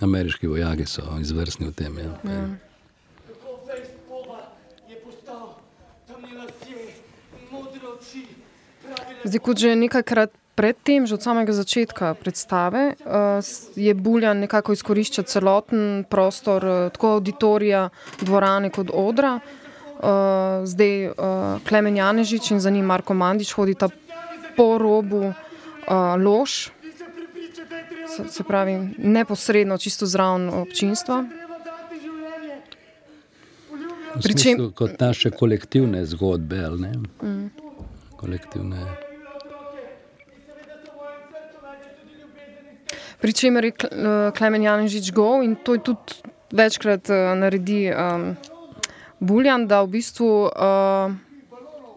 Ameriški vojaki so izvrstni v tem. Ja. Ja. Zdaj, kot že nekajkrat predtem, že od samega začetka predstave, uh, je Buljan nekako izkorišča celoten prostor, uh, tako auditorija, dvorane kot odra. Uh, zdaj Klemen Janežič in za njim Marko Mandič hodita po robu lož, se, se pravi neposredno, čisto zraven občinstva. V Pri čem- smislu kot naše kolektivne zgodbe? Mm. Kolektivne. Pri čemer je eh, Klemen Janežič gov in to je tudi večkrat uh, naredi um, Buljan, da v bistvu uh,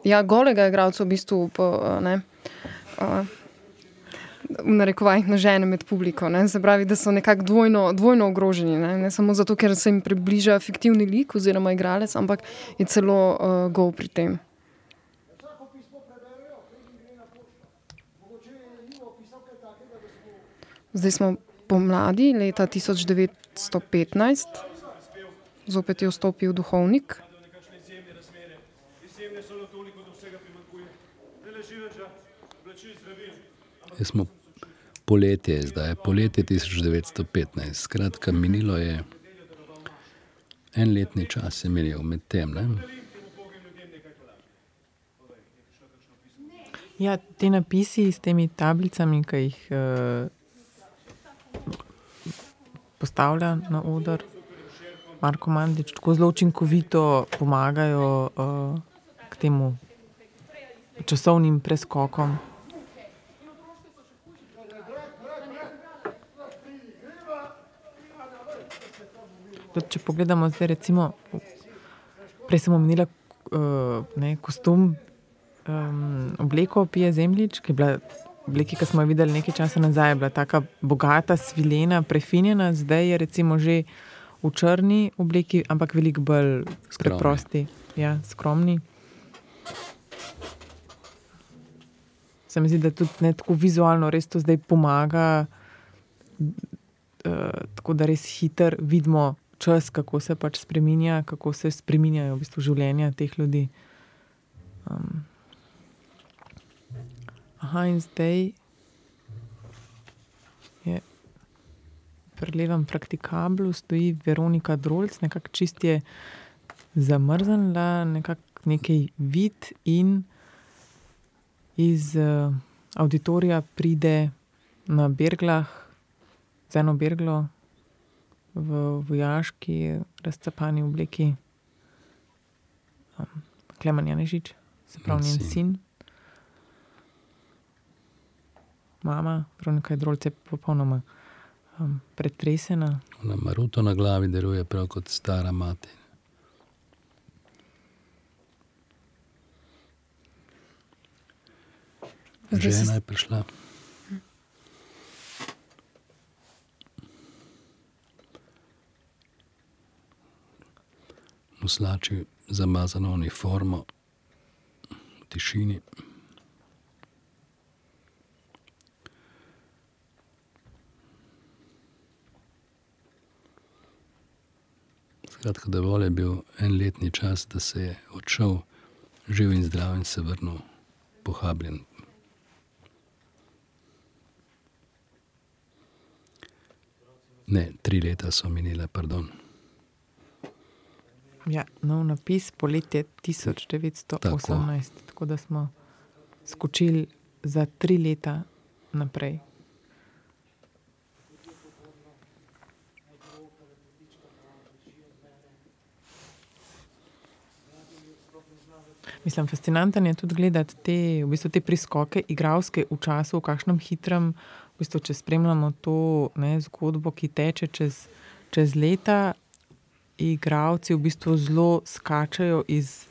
ja, golega igralca v bistvu uh, ne, uh, v narekovajih nažene med publiko. Ne, se pravi, da so nekako dvojno, dvojno ogroženi. Ne, ne samo zato, ker se jim približa fiktivni lik oziroma igralec, ampak je celo uh, gov pri tem. Zdaj smo pomladi leta 1915, zopet je vstopil duhovnik. nekakšne izjemne razmere. Izjemne so le toliko, da vsega primanjkuje. Ne le živeža, oblačil zdravil. Jaz smo poletje zdaj, poletje 1915. Skratka, minilo je en letni čas, je minil med tem. Ne? Ja, ti napisi s temi tablicami, ki jih uh, postavlja na oder, Marko Mandič, tako zelo učinkovito pomagajo uh, k temu časovnim preskokom. Tudi, če pogledamo zdaj, recimo, prej sem omenila uh, ne, kostum, um, obleko Pije Zemljič, ki je bila obleki, ki smo jo videli nekaj časa nazaj, je bila tako bogata, svilena, prefinjena, zdaj je recimo že v črni obleki, ampak veliko bolj Skromni. preprosti, ja, skromni. Se mi zdi, da tudi ne tako vizualno res to zdaj pomaga, uh, tako da res hitro vidimo čas, kako se pač spremenja, kako se spremenjajo v bistvu življenja teh ljudi. Um, aha, in zdaj je pri levem praktikablu stoji Veronika Drolc, nekako čist je zamrznila, nekako nekaj vid in iz uh, auditorija pride na Berglah, z eno Berglo v vojaški razcapani obleki. Um, Klemen Janežič, se pravi njen Sin. sin. Mama, Veronika je popolnoma um, pretresena. Ona maruto na glavi deluje prav kot stara mati. Zdaj Žena je prišla. Muslači zamazano uniformo v tišini. Skratka, dovolj je bil en letni čas, da se je odšel živ in zdrav in se vrnil pohabljen. Ne, tri leta so minile, pardon. Ja, nov napis poletje 1918, tako. tako da smo skočili za tri leta naprej. Mislim, fascinanten je tudi gledati te, v bistvu te priskoke, igralske v času, v kakšnem hitrem, v bistvu, če spremljamo to ne, zgodbo, ki teče čez, čez leta, igravci v bistvu zelo skačajo iz,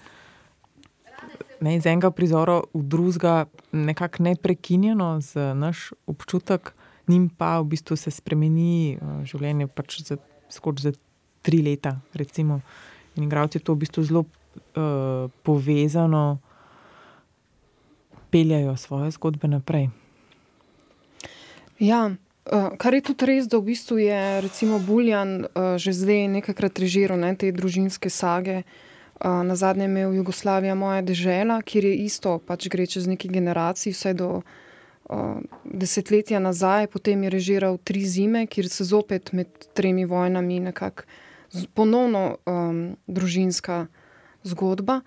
ne, iz enega prizora v drugega, nekako neprekinjeno, z naš občutek, njim pa v bistvu se spremeni eh, življenje pač za, skoč za tri leta. Recimo. In igravci to v bistvu zelo uh, povezano peljajo svoje zgodbe naprej. Ja, uh, kar je tudi res, da v bistvu je recimo Buljan uh, že zdaj nekajkrat režiral ne, te družinske sage. Uh, na zadnje je imel Jugoslavija moja dežela, kjer je isto, pač gre čez neki generaciji, vse do uh, desetletja nazaj, potem je režiral Tri zime, kjer se zopet med tremi vojnami nekako ponovno um, družinska zgodba.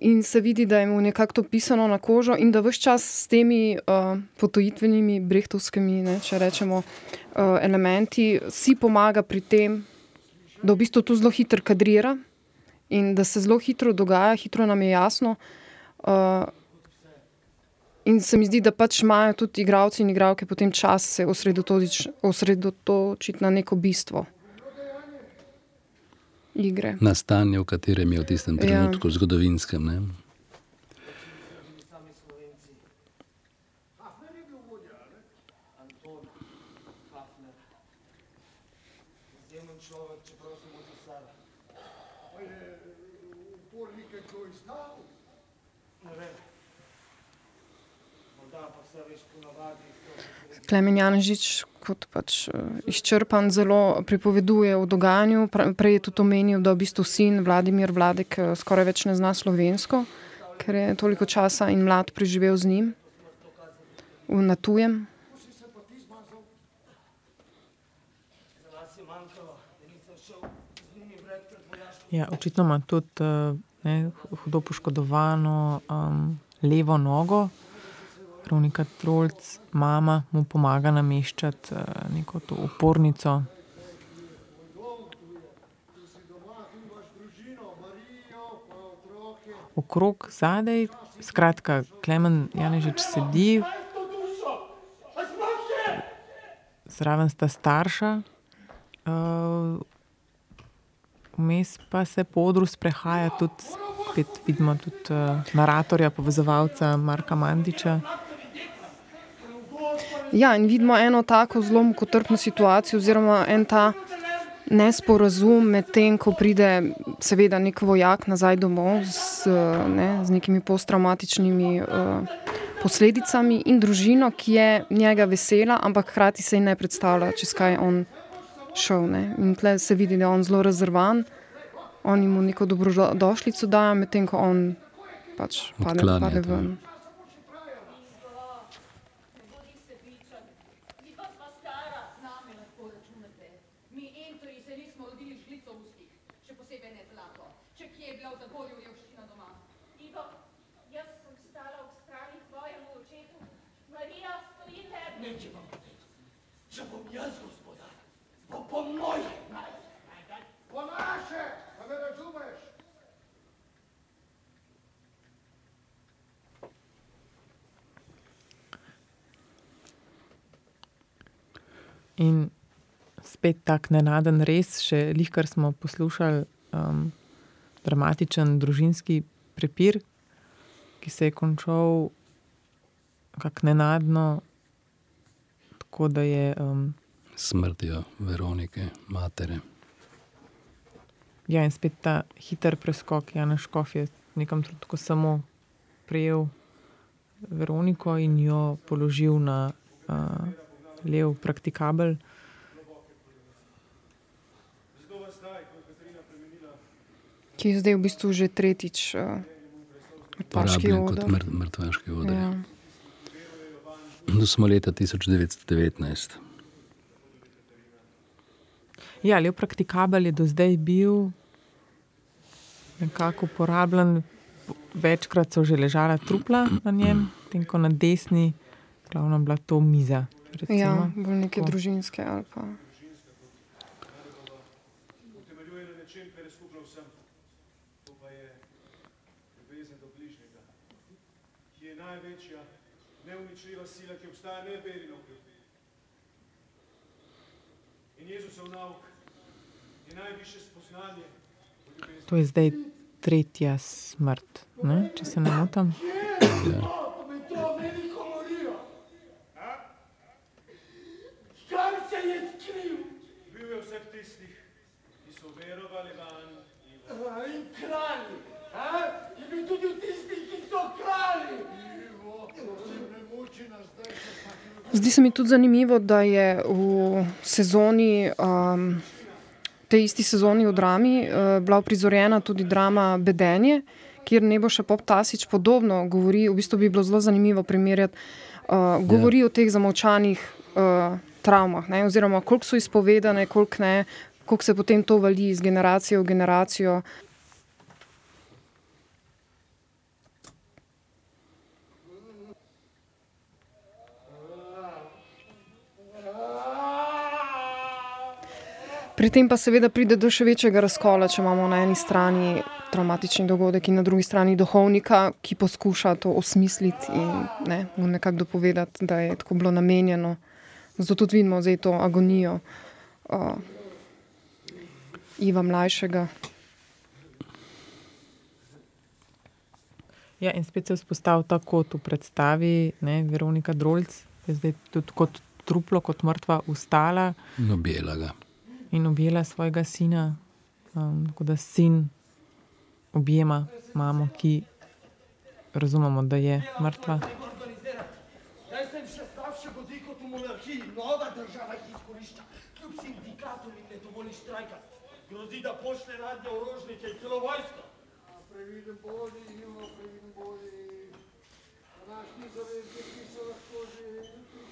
In se vidi, da je mu nekako to pisano na kožo, in da vse čas s temi uh, potojitvenimi, brehtovskimi, ne, če rečemo, uh, elementi, si pomaga pri tem, da v bistvu to zelo hitro kadrira in da se zelo hitro dogaja, hitro nam je jasno. Uh, in se mi zdi, da pač imajo tudi igravci in igralke potem čas se osredotočiti osredotočiti na neko bistvo igre. Na stanje, v katerem je v tistem Ja. trenutku, ja. zgodovinskem. Ne? Klemen Janžič, kot pač eh, izčrpan, zelo pripoveduje o dogajanju. Prej je tudi omenil, da v bistvu sin Vladimir Vladek eh, skoraj več ne zna slovensko, ker je toliko časa in mlad preživel z njim na tujem. Ja, očitno ima tudi eh, ne, hudo poškodovano um, levo nogo. Veronika Trolc, mama mu pomaga nameščati uh, neko to opornico. Okrog zadaj, skratka, Klemen Janežič sedi, zraven sta starša, uh, vmes pa se po odru sprehaja tudi, vidimo tudi uh, naratorja, povezovalca Marka Mandiča. Ja, in vidimo eno tako zelo mukotrpno situacijo, oziroma en ta nesporazum med tem, ko pride, seveda, nek vojak nazaj domov z, ne, z nekimi posttraumatičnimi uh, posledicami, in družino, ki je njega vesela, ampak hkrati se ji ne predstavlja, čez kaj on šel. Ne? In tle se vidi, da je on zelo razrvan, oni mu neko dobrodošlico dajo, medtem ko on pač pade, Odklanja pade ven. Ne bodi sebičen. Mi pa sva stara, z nami lahko računate. Mi entori se nismo rodili z žlico v ustih, še posebej ne zlato. Če kje je bila v Zagorju revščina doma. Ivo, jaz sem stala ob strani tvojemu očetu. Marija, stoji tebi. Neće vam poteti. Če bom jaz gospodar, bo po moje. Po naše, a me razumeš? In spet tak nenaden res, še lihkar smo poslušali um, dramatičen družinski prepir, ki se je končal kako nenadno, tako da je. Um, Smrtjo Veronike, matere. Ja, in spet ta hiter preskok, Jan Škof je v nekem trenutku samo prijel Veroniko in jo položil na uh, lev praktikabel. Ki je zdaj v bistvu že tretjič uh, paški Porabljen kot mr mrtvaški odr. Ja. To smo leta 1919. Ja, lev praktikabel je do zdaj bil nekako uporabljen, po- večkrat so že ležala trupla na njem, tem ko na desni, glavno bila to miza. Recimo. Ja, bolj neke Tako. družinske ali pa. Na največja, neuničljiva sila, ki obstaja ne beri navkljub. In Jezusov nauk je najvišje spoznanje. To je zdaj tretja smrt, ne? če se ne motim. Pa mi to meni govorijo. Se je skril? Bil je vseh tistih, ki so verovali vanj A, In kralji. A? Je bil tudi v tistih, ki so kralji. Ne muči nas zdaj, Zdi se mi tudi zanimivo, da je v sezoni, um, tej isti sezoni v drami, uh, bila uprizorjena tudi drama Bedenje, kjer Neboša Poptasič podobno govori. V bistvu bi bilo zelo zanimivo primerjati, uh, govori o teh zamovčanih uh, travmah, ne, oziroma koliko so izpovedane, koliko ne, koliko se potem to vali iz generacije v generacijo. Pri tem pa seveda pride do še večjega razkola, če imamo na eni strani traumatični dogodek in na drugi strani duhovnika, ki poskuša to osmisliti in ne, mu nekako dopovedati, da je tako bilo namenjeno. Zato tudi vidimo zdaj to agonijo uh, Iva mlajšega. Ja, in spet se vzpostavlja ta kot v predstavi, ne, Veronika Drolc je zdaj tudi kot truplo, kot mrtva ustala No, belega. in objela svojega sina. Um, tako da sin objema mamo, ki razumemo, da je mrtva. монархии нова држава ќе искориста. Клуб синдикатори не доволи штрајка. Грози да пошле радија оружника и цела војска. А превиден боди, има превиден боди. Нашни завезки писала кожи,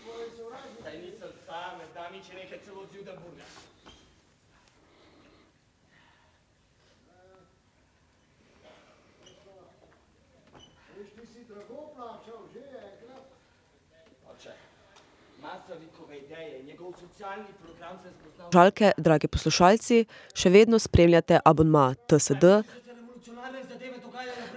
твои се вражи. Тај нисам саме, дамиче нека цело дзјуда бурга. Žalke, dragi poslušalci, še vedno spremljate abonma TSD.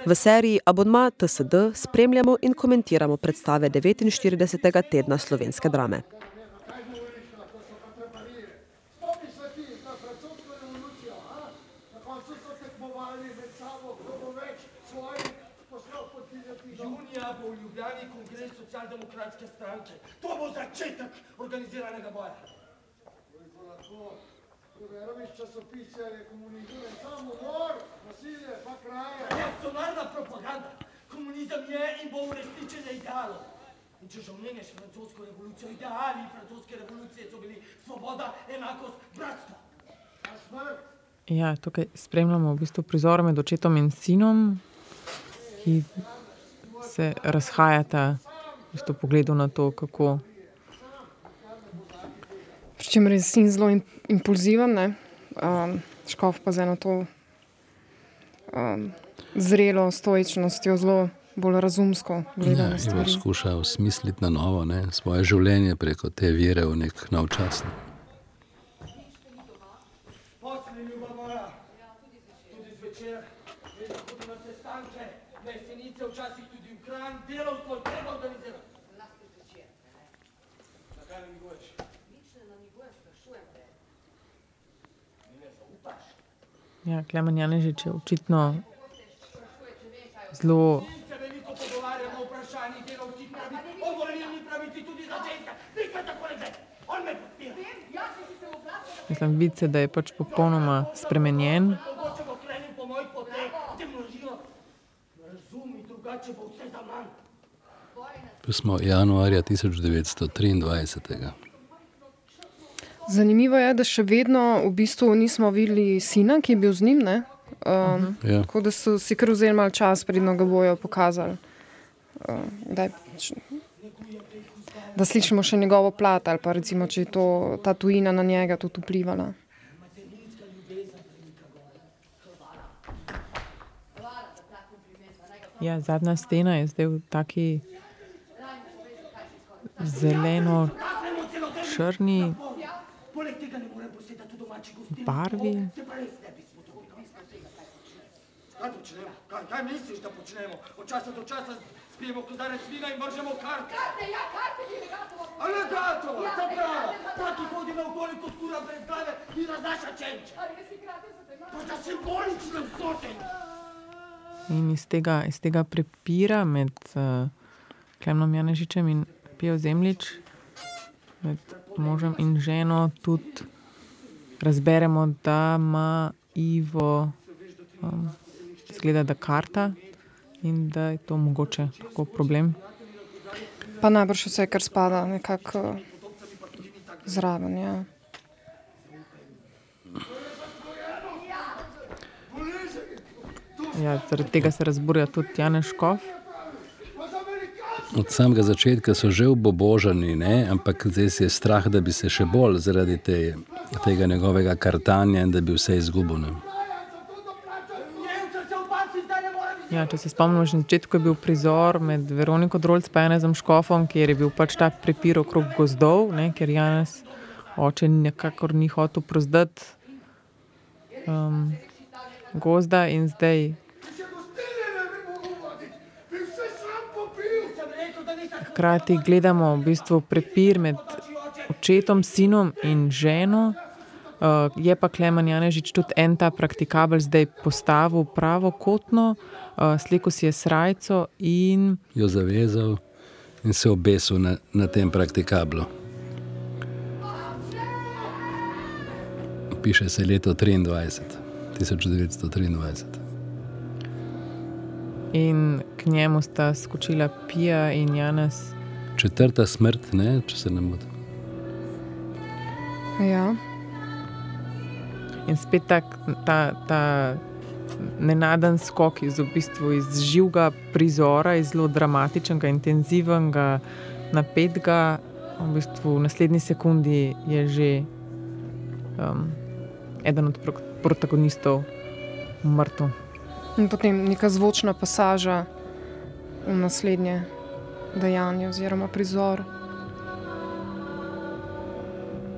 V seriji Abonma TSD spremljamo in komentiramo predstave 49. tedna slovenske drame. Junija bo v Ljubljani kongres socialdemokratske stranke. To bo začetek organiziranega boja. Koliko lahko preveroviš časopise, je komunizem en sam umor, nasilje, pa kraje. Reakcionarna propaganda. Komunizem je in bo uresničenje idealov. In če že omenjaš francosko revolucijo, ideali francoske revolucije so bili svoboda, enakost, bratstvo. Ja, tukaj spremljamo v bistvu prizor med očetom in sinom, ki se razhajata v bistvu pogledu na to, kako Pričemer je sin zelo im- impulziven, ne? um, škof pa z eno to um, zrelo stoičnostjo, zelo bolj razumsko gleda Ja, skuša osmisliti na novo ne, svoje življenje preko te vere v nek nov čas. Kranj, delovstvo je treba organizirati. Zakaj namiguješ? Mi ne zaupaš? Ja, Klemen Janežič je očitno zelo. Mislim, vidi se, da je pač popolnoma spremenjen. Tu smo januarja 1923. Zanimivo je, da še vedno v bistvu nismo videli sina, ki je bil z njim. Ne? Um, Ja. Tako da so si kar vzeli malo čas, predno ga bojo pokazali. Uh, da, je pač- da slišimo še njegovo plat, ali pa recimo, če je to, ta tujina na njega tudi vplivala. Ja, zadnja stena je zdaj v taki zeleno-črni barvi. Se pa res ne bi smel Kaj počnemo? Kaj, kaj misliš, da počnemo? Od časa do časa spijemo kozarec vina in vržemo karte. Karte, ja, karte, ti regatova. Alegatova, ta prava. Ta, ki hodi naokoli kot kura brez glave in raznaša čenče. Ali res igrate za te To je simbolične vsote. In iz tega, iz tega prepira med uh, Klemnom Janežičem in Pijo Zemljič, med možem in ženo, tudi razberemo, da ima Ivo, um, zgleda, da karta in da je to mogoče lahko problem. Pa najbrž vse, kar spada nekako zraven. Ja. Ja, zaradi tega se razburja tudi Janez Škof. Od samega začetka so že obobožani, ne? ampak zdaj si je strah, da bi se še bolj zaradi te, tega njegovega kartanja in da bi vse izgubil. Ne? Se. Ja, če se spomnimo, na začetku je bil prizor med Veroniko Drolc in Janezom Škofom, kjer je bil pač ta prepir okrog gozdov, ne, ker Janez oče nekako ni hotel prozdati um, gozda in zdaj Sem rekel, da nisem hkrati gledamo v bistvu prepir med očetom, sinom in ženo. Uh, je pa Klemen Janežič tudi en ta praktikabel zdaj postavil pravokotno, uh, sliko si je srajco in Jo zavezal in se obesil na, na tem praktikablu. Piše se leto 23, 1923. In k njemu sta skočila Pija in Janez. Četrta smrt, ne, če se ne motim. Ja. In spet tak, ta, ta nenaden skok iz, v bistvu iz živega prizora, iz zelo dramatičnega, intenzivnega, napetega, v bistvu v naslednji sekundi je že um, eden od pro protagonistov mrtev. In potem neka zvočna pasaža v naslednje dejanje oziroma prizor.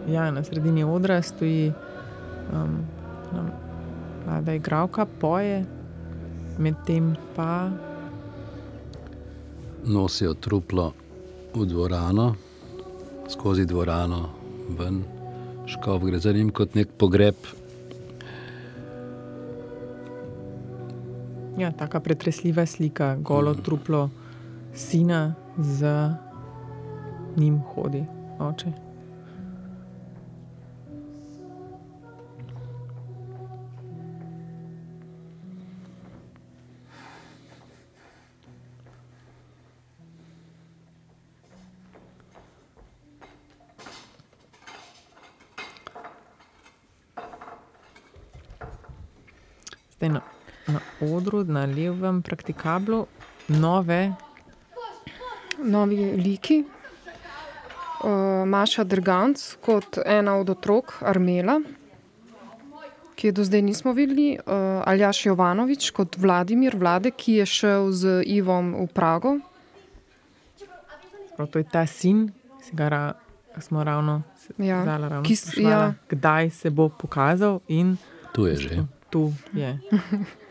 Ja, na sredini odra stoji um, nam mlada igralka, poje, medtem pa Nosijo truplo v dvorano, skozi dvorano, ven, škov gre za njim kot nek pogreb. Ja, taka pretresljiva slika, golo mm. truplo sina, za njim hodi oče. Zdaj, no, na odru, na levem praktikablu, nove, Novi liki. Uh, Maša Drganc kot ena od otrok Armela, ki je do zdaj nismo videli, uh, Aljaš Jovanovič kot Vladimir Vlade, ki je šel z Ivom v Prago. prav to je ta sin, ki ga ra, smo ravno Ja, zdajle ravno ki s- spraševala, ja. kdaj se bo pokazal in Tu je že. tu je.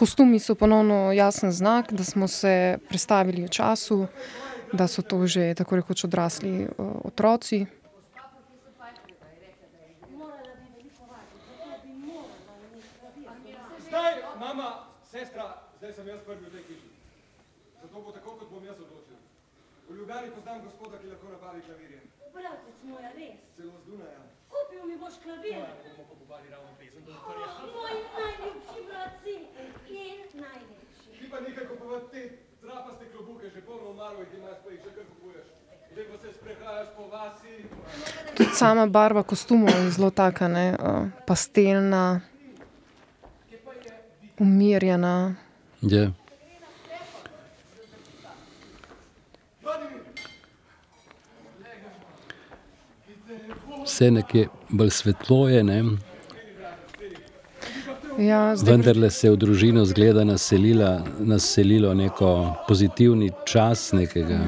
Kostumi so ponovno jasen znak, da smo se prestavili v času, da so to že tako rekoč odrasli uh, otroci. Zdaj, mama, sestra, zdaj sem jaz prvi v tej hiši. Zato bo tako, kot bom jaz odločil. V Ljubljani poznam gospoda, ki lahko nabavi klavirje. Bratec moj, res? Celo z Dunaja. Kupil mi boš klavir. Oh, moj najljubši brat si in najlepši. Ti pa nekaj kupovati te trapaste klobuke, že polno omaro jih imaš, pa jih še kar kupuješ. Zdaj pa se sprehajaš po vasi. Tudi sama barva kostumov je zelo taka, ne, uh, pastelna, umirjena. Je. Vse nekje bolj svetlo je, ne? Ja, zdaj, vendarle se je v družino zgleda naselila, naselilo neko pozitivni čas nekega.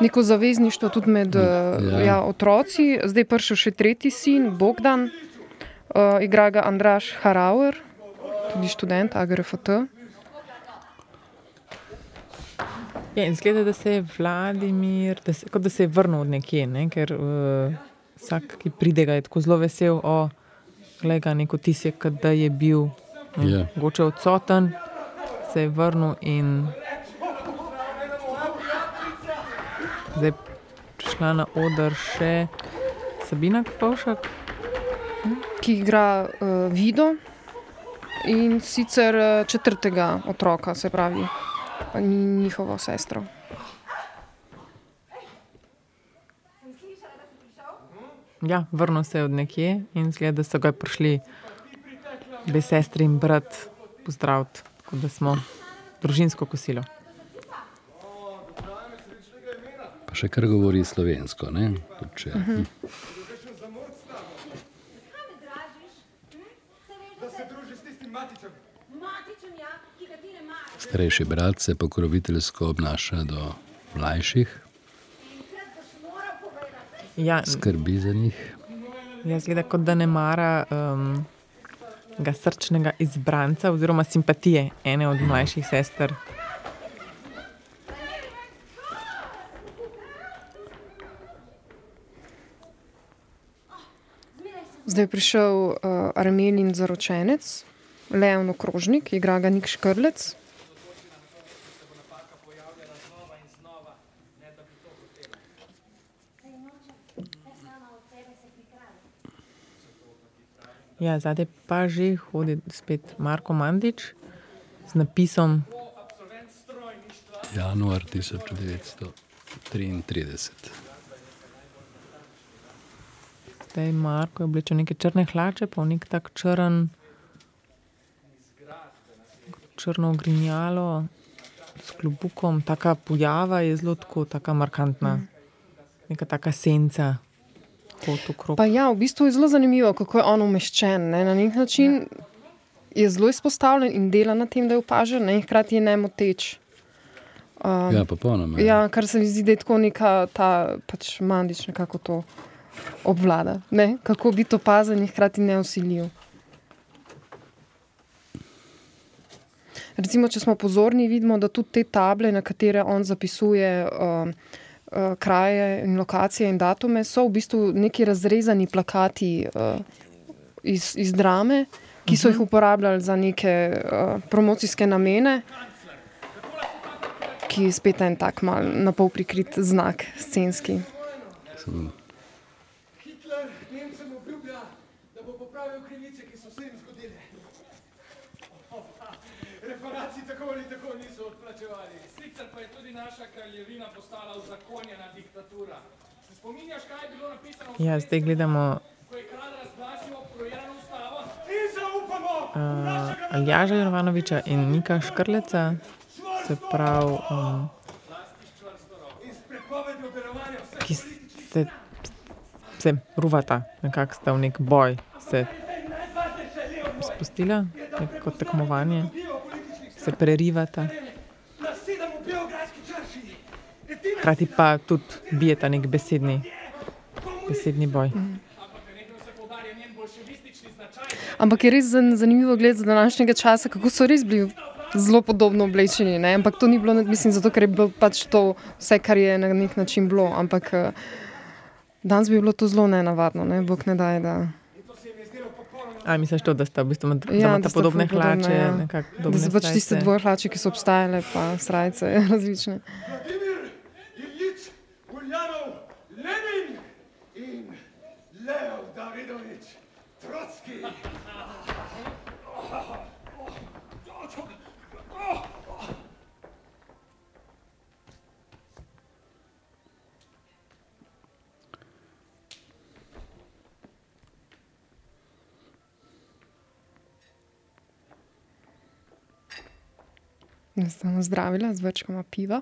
neko zavezništvo tudi med Ja. ja. Ja, otroci. Zdaj je prišel še tretji sin, Bogdan, uh, igra ga Andraš Harauer, tudi študent AGRFT. Ja, in zgleda, da se je Vladimir, da se, kot da se je vrnil od nekje, ne? ker uh, vsak, ki pride, ga je tako zelo vesel, o, glej ga, neko tisje, da je bil ne, Ja. mogoče odsoten, se je vrnil in zdaj prišla na oder še Sabina Kopovšek. ki igra uh, Vido in sicer uh, četrtega otroka, se pravi njihovo sestro. Ja, vrnil se je od nekje in zgleda, da so ga prišli dve sestri in brat pozdraviti, tako da smo družinsko kosilo. Pa še kar govori slovensko. Ne? Tudi Če, hm. S tistim matičem. Matičen, ja. Starejši brat se pokroviteljsko obnaša do mlajših, Ja, skrbi za njih. jaz gleda, kot da ne mara um, ga srčnega izbranca oziroma simpatije ene od mlajših sester. Zdaj je prišel uh, Armelin zaročenec, Leon Okrožnik, igra ga Nik Škrlec. Ja, zadaj pa že hodi spet Marko Mandič z napisom Januar 1933. Zdaj Marko je oblečen neke črne hlače, pa v nek tak črn, črno ogrinjalo s klobukom. Taka pojava je zelo tako, taka markantna, neka taka senca. Hod okrog. Pa ja, v bistvu je zelo zanimivo, kako je on umeščen. Ne? Na nek način je zelo izpostavljen in dela na tem, da je opažen, ne? in hkrati je nemoteč. Um, Ja, popolnoma. ja, kar se mi zdi, da je tako neka ta pač mandič nekako to obvlada. Ne? Kako biti opazen in hkrati neusiljiv. Recimo, če smo pozorni, vidimo, da tudi te table, na katere on zapisuje um, uh, kraje in lokacije in datume, so v bistvu neki razrezani plakati uh, iz, iz drame, ki so jih uporabljali za neke uh, promocijske namene, ki je spet en tak mal na pol prikrit znak scenski. Sem- Hitler Nemcem obljublja, da bo popravil krivice, ki so se jim zgodile. reparacij tako ali tako niso odplačevali. Sicer pa je tudi naša kraljevina postala uzakonjena diktatura. Se spominjaš, kaj je bilo napisano Ja, zdaj gledamo uh, Aljaža Jovanoviča in Nika Škrleca, se pravi, um, ki se, se ruvata, nekako sta v nek boj, se spustila, neko tekmovanje, se prerivata, hkrati pa tudi bijeta nek besedni, besedni boj. Ampak je res zan- zanimivo gledati z današnjega časa, kako so res bili zelo podobno oblečeni. Ne? Ampak to ni bilo, mislim, zato ker je bilo pač to vse, kar je na nek način bilo. Ampak eh, danes bi bilo to zelo nenavadno, ne? bog ne daj. Da, A misliš to, da sta v bistvu med- da Ja, da podobne hlače, ja. da so pač tiste dvoje hlače, ki so obstajale, pa srajce različne. Leo Davidović Trotski. Ja zdravila, z vrčkama piva.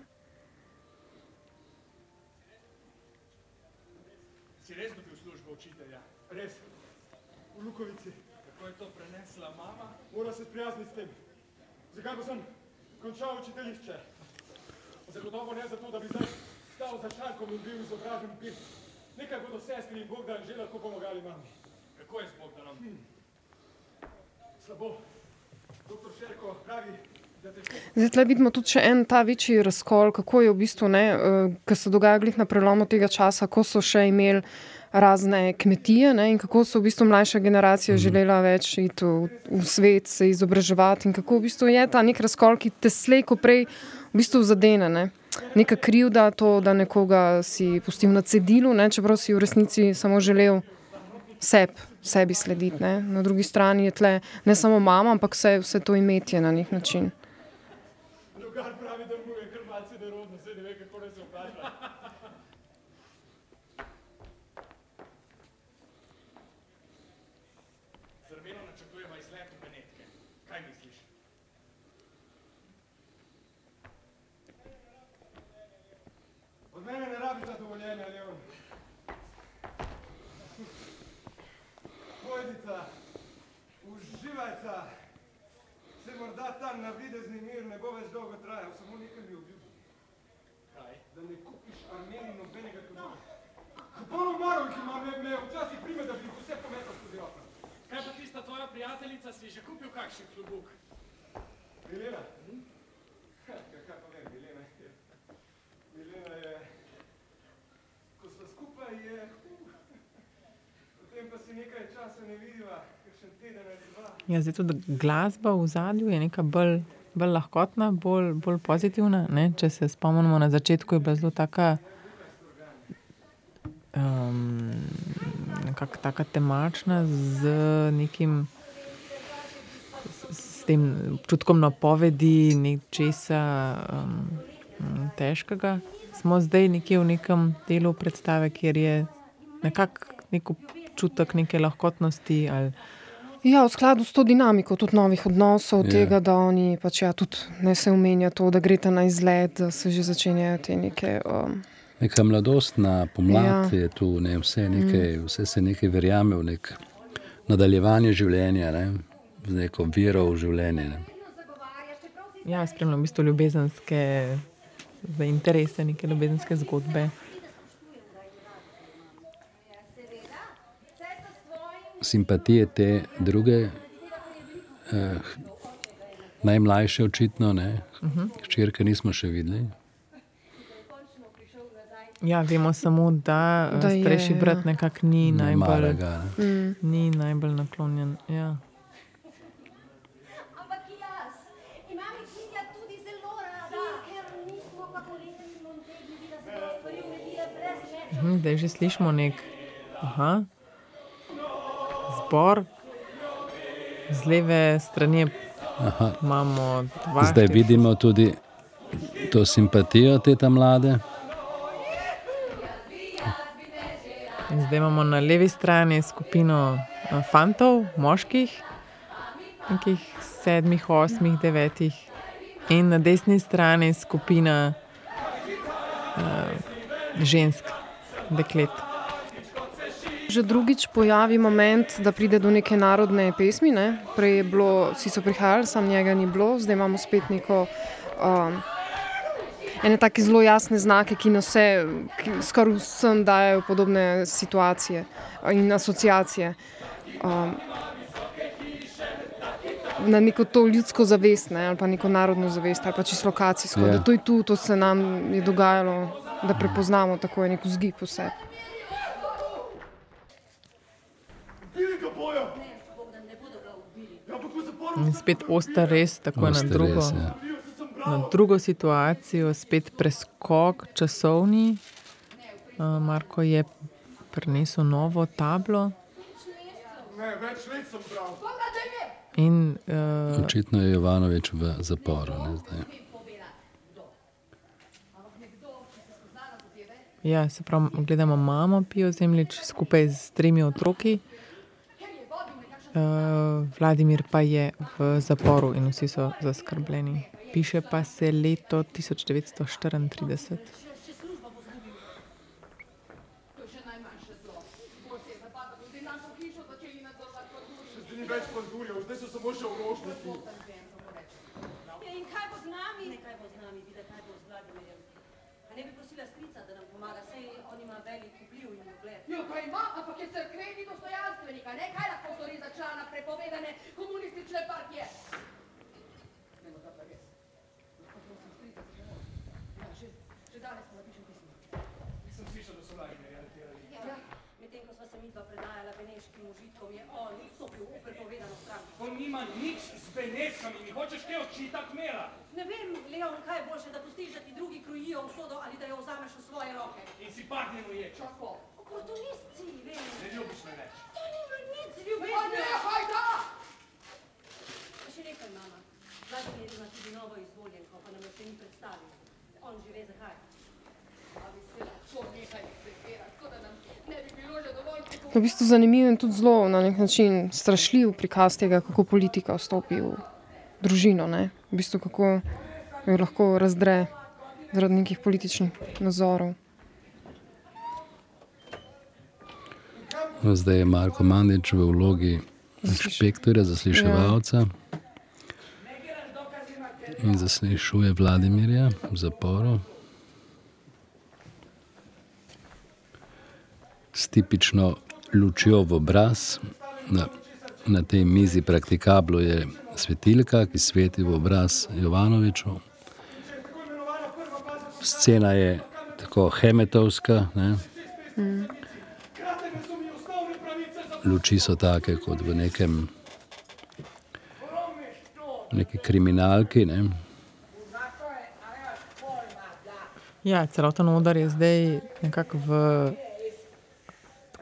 Sprijazniti s tem. Zakaj pa sem končal učiteljišče? Zagotovo ne zato, da bi zdaj stal za šankom in bil izobražen pir. Nekaj bodo sestri in Bogdan že lahko pomagali mami. Kako je s Bogdanom? Slabo. Doktor Šerko pravi, da težko Zdaj, tle vidimo tudi še en ta večji razkol, kako je v bistvu, ne, uh, ki se dogaja glih na prelomu tega časa, ko so še imeli razne kmetije ne, in kako so v bistvu mlajša generacija mm. želela več iti v, v svet, se izobraževati in kako v bistvu je ta nek razkol, ki te slej, ko prej v bistvu zadene. Ne. Neka krivda, to, da nekoga si pustil na cedilu, ne, čeprav si v resnici samo želel seb, sebi slediti. Ne. Na drugi strani je tle ne samo mama, ampak vse, vse to imetje na nek način. Lugar pravi, da mu je kar malce nerodno, saj ne ve, kako naj se obnaša. Z Armenom načrtujemo izlet v Benetke. Kaj misliš? Od mene ne rabi zadovoljenja, Leon. Pojdica, uživajca. Se morda ta navidezni mir ne bo več dolgo trajal, samo nekaj mi obljubi. Kaj? Da ne kupiš Armeniji nobenega konoplja. Kuponu Marov, ki ima me, me včasih prime, da bi jih vse pometal skozi okno. Kaj pa tista tvoja prijateljica, si že kupil kakšen klobuk? Milena? Hm? Kaj pa vem, Milena je... Milena je... Ko sva skupaj je... uh, Potem pa si nekaj časa ne vidiva, kakšen teden ali dva. Ja, zdaj tudi glasba v zadju je neka bolj, bolj lahkotna, bolj, bolj pozitivna. Ne? Če se spomnimo na začetku, je bila zelo taka, um, nekako taka temačna z nekim. S tem občutkom napovedi, nečesa um, težkega, smo zdaj nekje v nekem delu predstave, kjer je nekako nek občutek neke lahkotnosti ali Ja, v skladu s to dinamiko tudi novih odnosov, yeah. tega, da oni pač ja, tudi ne se omenja to, da greste na izlet, da se že začenjajo te neke. Um, Neka mladostna pomlad Ja. je tu, ne, vse, nekaj, vse se nekaj verjame v nek nadaljevanje življenja, ne, z neko vero v življenje. Ne. Ja, spremljam v bistvu ljubezenske interese, neke ljubezenske zgodbe. Simpatije te druge, eh, najmlajše, očitno, ne, hčerke nismo še videli. Ja, vemo samo, da, Da da je, starejši ja. brat nekako ni, najbolj, mara ga, ne. mm, ni najbolj naklonjen. Ja. Da. Mhm, Zdaj že slišimo nek aha, zbor. Z leve strani Aha. imamo dva. Zdaj štiri- vidimo tudi to simpatijo te tam mlade. In zdaj imamo na levi strani skupino eh, fantov, moških, nekih sedmih, osmih, devetih, in na desni strani skupina uh, žensk, deklet. Že drugič pojavi moment, da pride do neke narodne pesmi. Ne? Prej je bilo, vsi so prihajali, sam njega ni bilo, zdaj imamo spet neko. Um, Ene tako zelo jasne znake, ki na vse, skoraj vsem dajo podobne situacije in asociacije. Um, na neko to ljudsko zavest, ne, ali pa neko narodno zavest, ali pa čisto lokacijsko. Ja. Yeah. Da to je tu, to se nam je dogajalo, da prepoznamo tako je nek vzgib vse. Ja, In spet oster res, tako je na drugo. res, ja. Na drugo situacijo, spet preskok časovni. Uh, Marko je prinesel novo tablo in uh, Očitno je Jovanovič v zaporu. Ne, zdaj. ja, se pravi, gledamo mamo Pijo Zemljič skupaj s tremi otroki. Uh, Vladimir pa je v zaporu in vsi so zaskrbljeni. Piše pa se leto 1934. Zdaj ni več pandurjev, zdaj so samo še orožniki. Ja, in kaj bo z nami? Ne, kaj bo z nami, vidi, kaj bo z Vladimirjem. A ne bi prosila strica, da nam pomaga, saj on ima velik vpliv in ugled. Jo, pa ima, ampak je crkveni dostojanstvenik, a ne? Kaj lahko stori za člana prepovedane komunistične partije? Nemo ga pa res. Lahko prosim strica za pomoč. Ja, že, že danes mu napišem pismo. Nisem slišal, da so Vladimirja aretirali. Ja, medtem ko sva se midva predajala beneškim užitkom, je on vstopil v prepovedano stranko. On nima nič z Benetkami, mi hočeš kaj očita kmera. Ne vem, Leon, kaj je boljše, da pustiš, da ti drugi krojijo usodo ali da jo vzameš v svoje roke. In si pahnjen uječ. Tako. Oportunist si, vem. Ne ljubiš me več. To nima nič Pa ljubezni. ne, hajda! Pa še nekaj, mama. Vladimir ima tudi novo izvoljenko, pa nam jo še ni predstavil. On že ve, zakaj. A bi se lahko nekaj prepira, tako da nam ne bi bilo že dovolj To je v bistvu zanimiv in tudi zelo na nek način strašljiv prikaz tega, kako politika vstopi v družino. Ne? V bistvu kako jo lahko razdre zaradi nekih političnih nazorov. No, Zdaj je Marko Mandič v vlogi inšpektorja, zasliševalca in zaslišuje Vladimirja v zaporu. S tipično lučjo v obraz. Na, na tej mizi praktikablo je svetilka, ki sveti v obraz Jovanoviču. Scena je tako hemetovska. Ne? Za luči so take kot v nekem neki kriminalki. Ne? Ja, celoten odar je zdaj nekako v,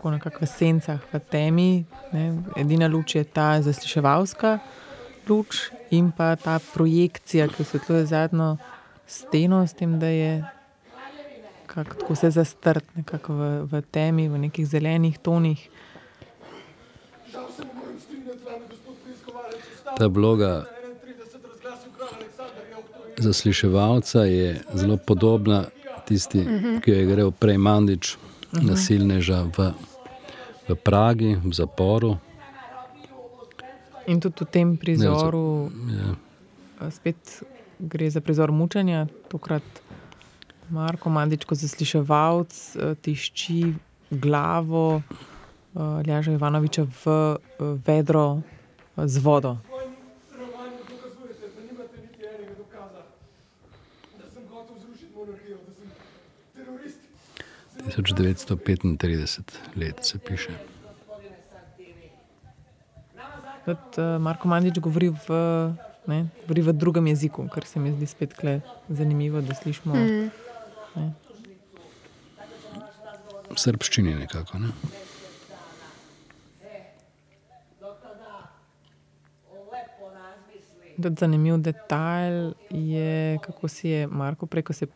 tako nekako v sencah, v temi. Ne. Edina luč je ta zasliševalska luč in pa ta projekcija, ki osvetljuje zadnjo steno, s tem, da je kak, tako vse zastrt nekako v, v temi, v nekih zelenih tonih. se Ta vloga 31 razglasil kralj Aleksandar je obtožen. zasliševalca je zelo podobna tisti, ki jo je igral prej Mandič, nasilneža v, v Pragi, v zaporu. In tudi v tem prizoru Ja. a, spet gre za prizor mučenja, tokrat Marko Mandič kot zasliševalc tišči glavo Ljaža Ivanoviča v vedro z vodo. svojim romanju dokazujete, da nimate niti enega dokaza, da sem hotel zrušiti monarhijo, da sem terorist. 1935 let se piše. Tudi a, Marko Mandič govori v, ne, govori v drugem jeziku, kar se mi zdi spet zanimivo, da slišimo. Mm. V srbščini nekako. Ne? Zanimiv detajl je, kako si je Marko preko se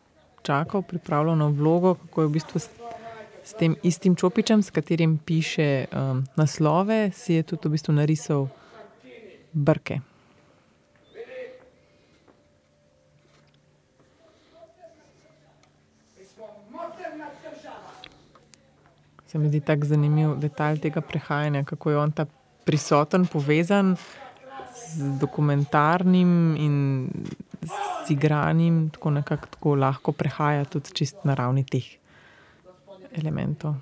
čakal, pripravljal na vlogo, kako je v bistvu s, s tem istim čopičem, s katerim piše um, naslove, si je tudi v bistvu narisal brke. Se mi zdi tako zanimiv detalj tega prehajanja, kako je on ta prisoten, povezan z dokumentarnim in z igranim, tako nekako tako lahko prehaja tudi čist na ravni teh elementov.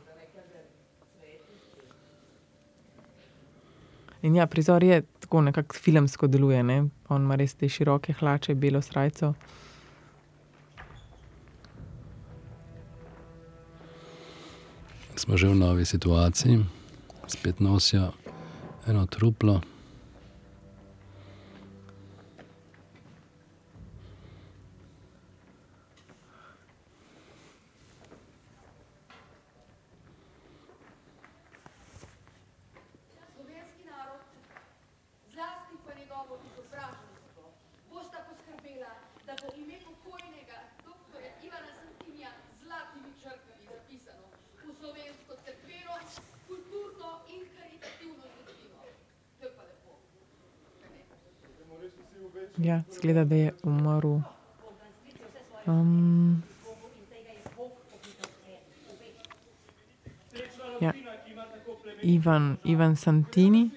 In ja, prizor je tako nekako filmsko deluje, ne. On ima res te široke hlače, belo srajco. Smo že v novi situaciji, spet nosijo eno truplo. Slovenski narod, zlasti pa njegovo izobraženstvo, bosta poskrbela, da bo ime pokojnega doktorja Ivana Santinija z zlatimi črkami zapisano v slovensko cerkveno, kulturno in karitativno zgodovino. To je pa lepo. Ja, zgleda, da je umrl. Um, ja. Ivan, Ivan Santini,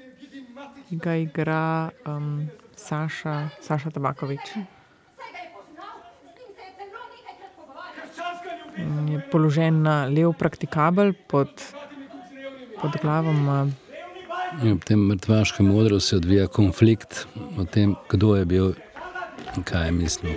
ki ga igra um, Saša, Saša Tabakovič. Je položen na lev praktikabel pod, pod glavo. Ima In v tem mrtvaškem modru se odvija konflikt o tem, kdo je bil in kaj je mislil.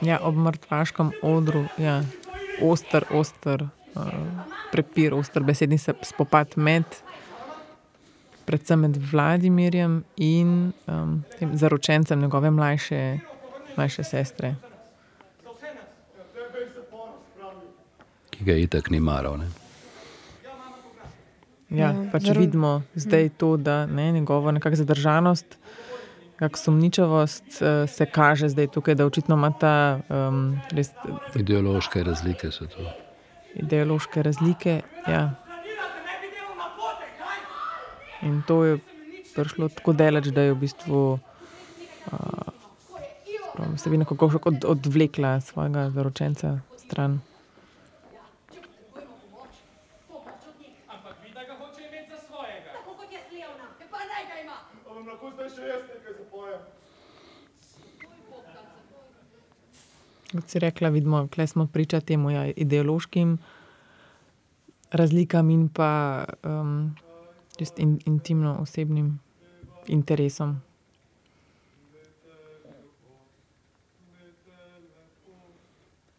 Je ja, ob mrtvaškem odru, ja, oster, oster uh, prepir, oster besedni se- spopad med, predvsem med Vladimirjem in um, tem zaročencem njegove mlajše, mlajše sestre. Ki ga itak ni maral. Ne? Ja, Ja, pač zar- vidimo zdaj to, da ne, njegovo nekakšno zadržanost, kako sumničavost uh, se kaže zdaj tukaj, da očitno ima ta um, res Ideološke razlike so to. ideološke razlike. Ja. In to je prišlo tako daleč, da je v bistvu uh, se bi nekako od, odvlekla svojega zaročenca stran. Kot si rekla, vidimo, da smo priča temu ja, ideološkim razlikam in pa um, čist in, intimno osebnim interesom.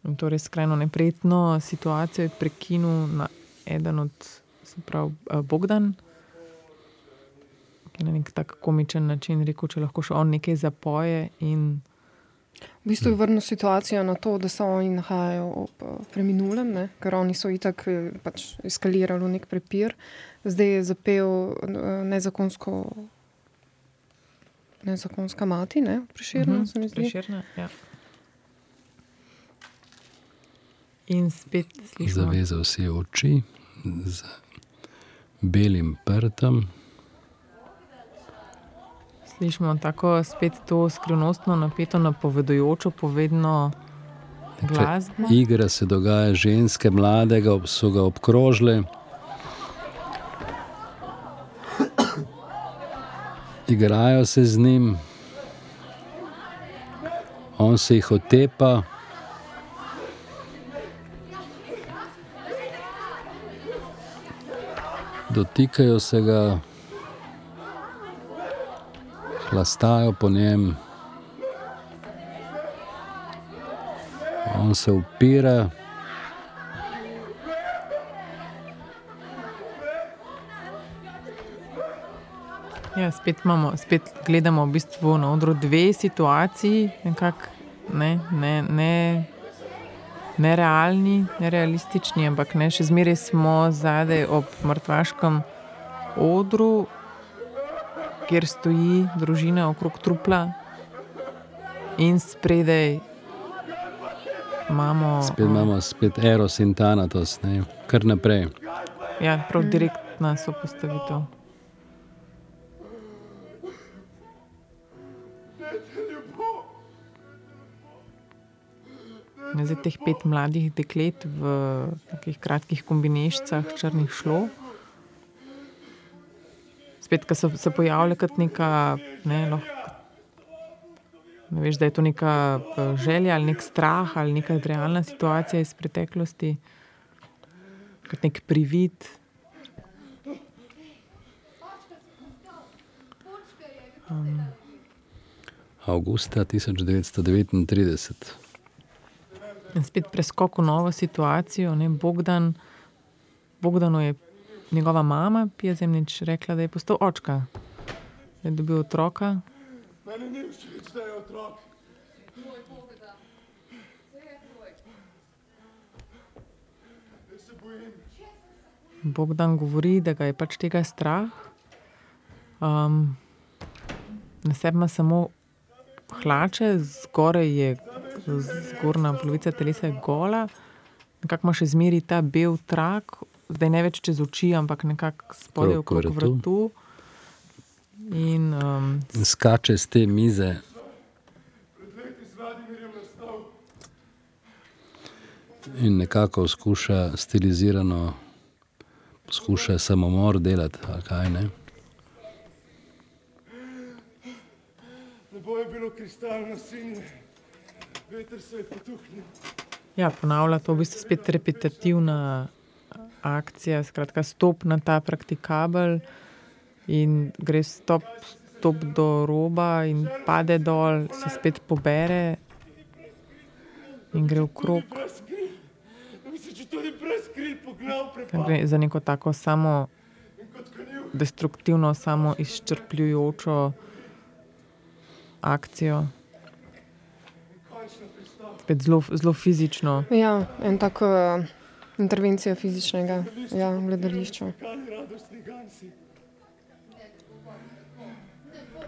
In to res skrajno neprijetno situacijo je prekinil na eden od, se pravi, eh, Bogdan, ki je na nek tak komičen način rekel, če lahko še on nekaj zapoje in V bistvu je vrnil situacijo na to, da se oni nahajajo ob eh, preminulem, ne? ker oni so itak eh, pač eskalirali v nek prepir. Zdaj je zapel eh, nezakonsko, nezakonska mati, ne, preširna, Mhm, se mi zdi. Prešerna, ja. In spet slišimo, Zavezal si je oči z belim prtom, slišimo tako spet to skrivnostno, napeto, napovedujočo, povedno glasbo. igra se dogaja ženske, mladega, so ga obkrožile. Igrajo se z njim, on se jih otepa. Dotikajo se ga, hlastajo po njem. On se upira. Ja, spet, imamo, spet gledamo v bistvu na odru dve situaciji, nekako ne, ne, ne, nerealni, nerealistični, ampak ne, še zmeraj smo zadaj ob mrtvaškem odru, kjer stoji družina okrog trupla, in spredaj imamo. Spet imamo spet Eros in Thanatos, ne? kar naprej. Ja, prav direktna sopostavitev. Ja, Zdaj teh pet mladih deklet v takih kratkih kombineščah, črnih šlo. Spet, ko so se pojavile kot neka, ne, lahko, ne veš, da je to neka eh, želja ali nek strah ali neka realna situacija iz preteklosti, kot nek privid. Um, Avgusta 1939. In spet preskok v novo situacijo. Ne, Bogdan, Bogdanu je njegova mama, Pija Zemljič, rekla, da je postal očka, da je dobil otroka. Meni ni všeč, da je otrok. Bogdan govori, da ga je pač tega strah. Um, na sebi ima samo hlače, zgoraj je zgornja polovica telesa je gola, nekako ima še zmeraj ta bel trak, zdaj ne več čez oči, ampak nekako spodaj okrog vratu. vratu. In um, In Skače z te mize. In nekako skuša stilizirano, poskuša samomor delati, ali kaj ne. Nebo je bilo kristalno sinje. Veter se je potuhnil. ja, ponavlja to v bistvu spet repetitivna akcija, skratka, stop na ta praktikabel in gre stop, stop do roba in pade dol, se spet pobere in gre Tam prepad. Gre za neko tako samo destruktivno, samo izčrpljujočo akcijo. Spet zelo, zelo fizično. Ja, en tak uh, intervencija fizičnega ja, gledališča.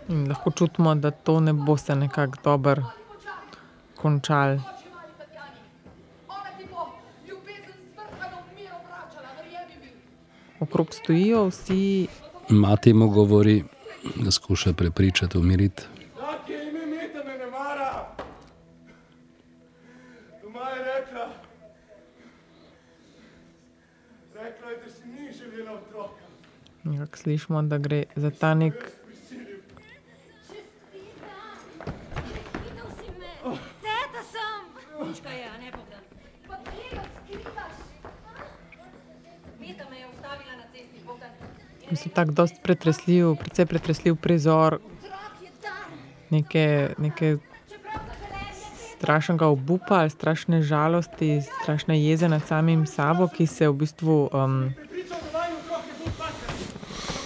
In lahko čutimo, da to ne bo se nekako dobro končalo. Okrog stojijo vsi, Mati mu govori, da skuša prepričati, umiriti. Nekako slišimo, da gre za ta nek mislim, tak dost pretresljiv, precej pretresljiv prizor. Neke, neke strašnega obupa strašne žalosti, strašne jeze nad samim sabo, ki se v bistvu um, Pričal, da naj otrok ne bo pater.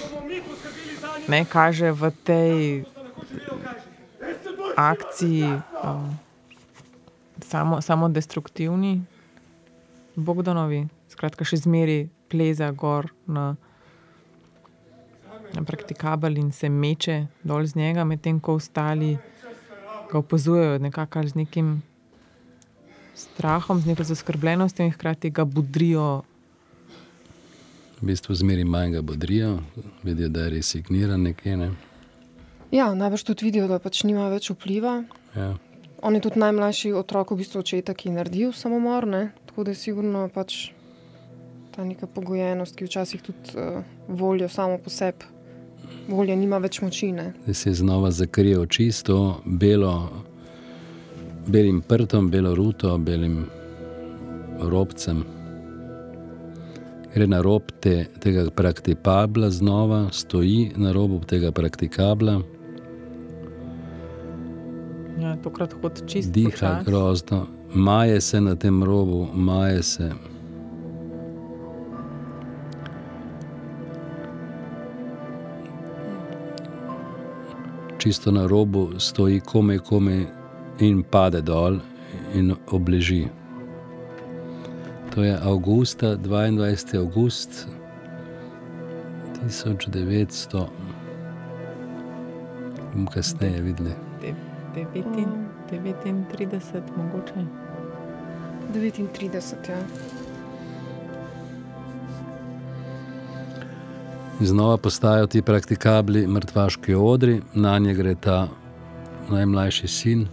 Da bomo mi poskrbeli za njega. Ne kaže v tej akciji um, samo, samo destruktivni, Bogdanovi, skratka, še zmeri pleza gor na, na praktikabel in se meče dol z njega, medtem ko ostali ga opazujejo nekako z nekim strahom, z neko zaskrbljenostjo in hkrati ga budrijo. V bistvu zmeri manj ga bodrijo, vidijo, da je resigniran nekje. Ne? Ja, najbrž tudi vidijo, da pač nima več vpliva. Ja. On je tudi najmlajši otrok, v bistvu očeta, ki je naredil samomor, ne? tako da je sigurno pač ta neka pogojenost, ki včasih tudi uh, voljo samo po sebi. Volja nima več moči. Zdaj se znova zakrije oči s to belo, belim prtom, belo ruto, belim robcem. Gre na rob te, tega praktikabla znova, stoji na robu tega praktikabla, Ja, tokrat hod čist diha počasi. grozno, maje se na tem robu, maje se. čisto na robu, stoji komaj, komaj in pade dol in obleži. To je avgusta, 22. august 1900, bomo kasneje videli. Devetin, 39, mogoče. 39, ja. In znova postajajo ti praktikabli mrtvaški odri, na nje gre ta najmlajši sin,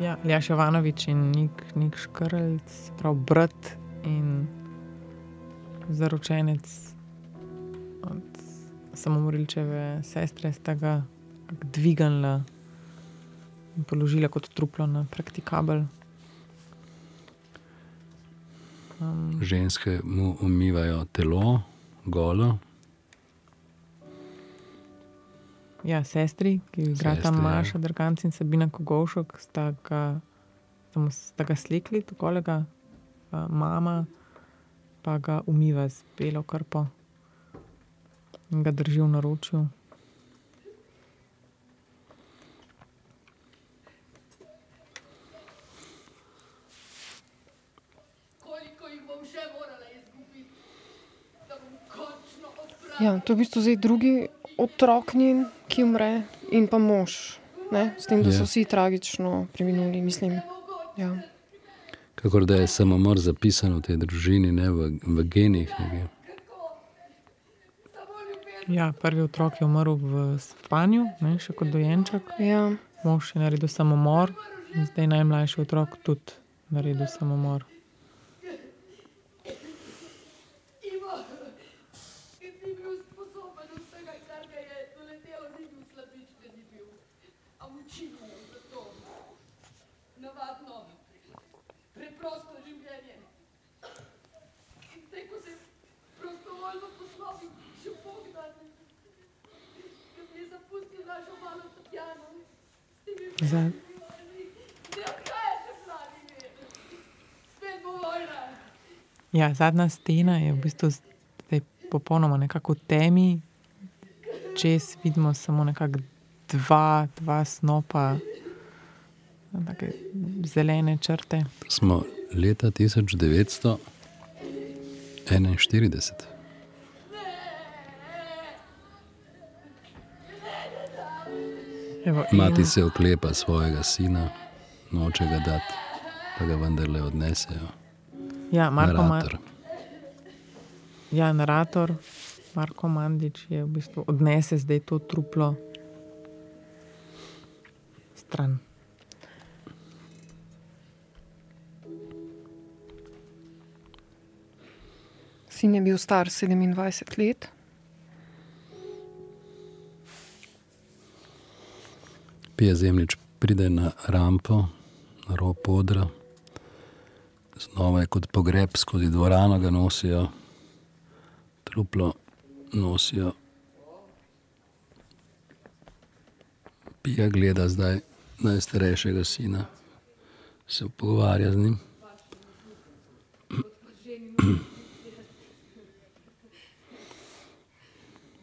Ja, Ljaš Jovanovič in Nik, Nik Škrlc, prav brat in zaročenec od samomorilčeve sestre, sta ga dvignila in položila kot truplo na praktikabel. Um, ženske mu umivajo telo, golo, ja, sestri, ki jo igrata ja. Maša Drganc in Sabina Kogovšek, sta ga, sta mu- sta ga slikli, takolega, uh, mama pa ga umiva z belo krpo in ga drži v naročju. Koliko jih bom še morala izgubiti, da bom končno opravila. ja. To je v bistvu zdaj drugi otrok njen, ki umre, in pa mož. Ne? S tem, da so Ja. vsi tragično preminuli, mislim. Ja. kakor da je samomor zapisan v tej družini, ne v, v genih. nekje. Ja, prvi otrok je umrl v spanju, ne, še kot dojenček. Ja. Mož je naredil samomor, in zdaj najmlajši otrok tudi naredil samomor. Ivo, ki si bil sposoben vsega, kar ga je doletelo, ni bil slabič, da ni bil. A učimo za to. Navadno, preprosto življenje. In zdaj, ko se prostovoljno poslovim, še Bog da, da mi je zapustil našo malo Tatjano. S temi Za, Ne odhajaš, še Vladimir. Spet bo vojna. ja, zadnja stena je v bistvu zdaj popolnoma nekako v temi, čez vidimo samo nekako dva, dva snopa, take zelene črte. Smo leta 1941. Evo, Mati se oklepa svojega sina, noče ga dati, pa ga vendarle odnesejo. Ja, Marko Ma, Narator. ja, narator Marko Mandič je v bistvu odnese zdaj to truplo stran. Sin je bil star 27 let. Pije zemljič pride na rampo, na rob odra, znova je kot pogreb, skozi dvorano ga nosijo, truplo nosijo. Pija gleda zdaj najstarejšega sina, se pogovarja z njim.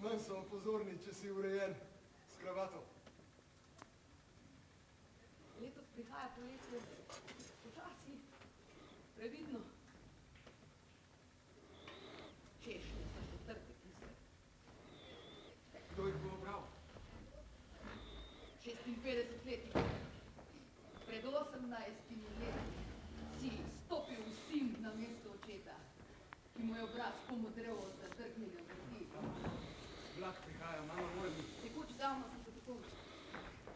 Manj samo pozorni, če si urejen s kravato. Letos prihaja poletje, počasi, previdno. Češnje so še trde kisle. Kdo jih bo obral? 56 let. 18 leti si stopil v sin na mesto očeta, ki mu je obraz pomodrel od zadrgnjene vrti. Vlak prihaja, mama vojni. Tekoč davno sem se tako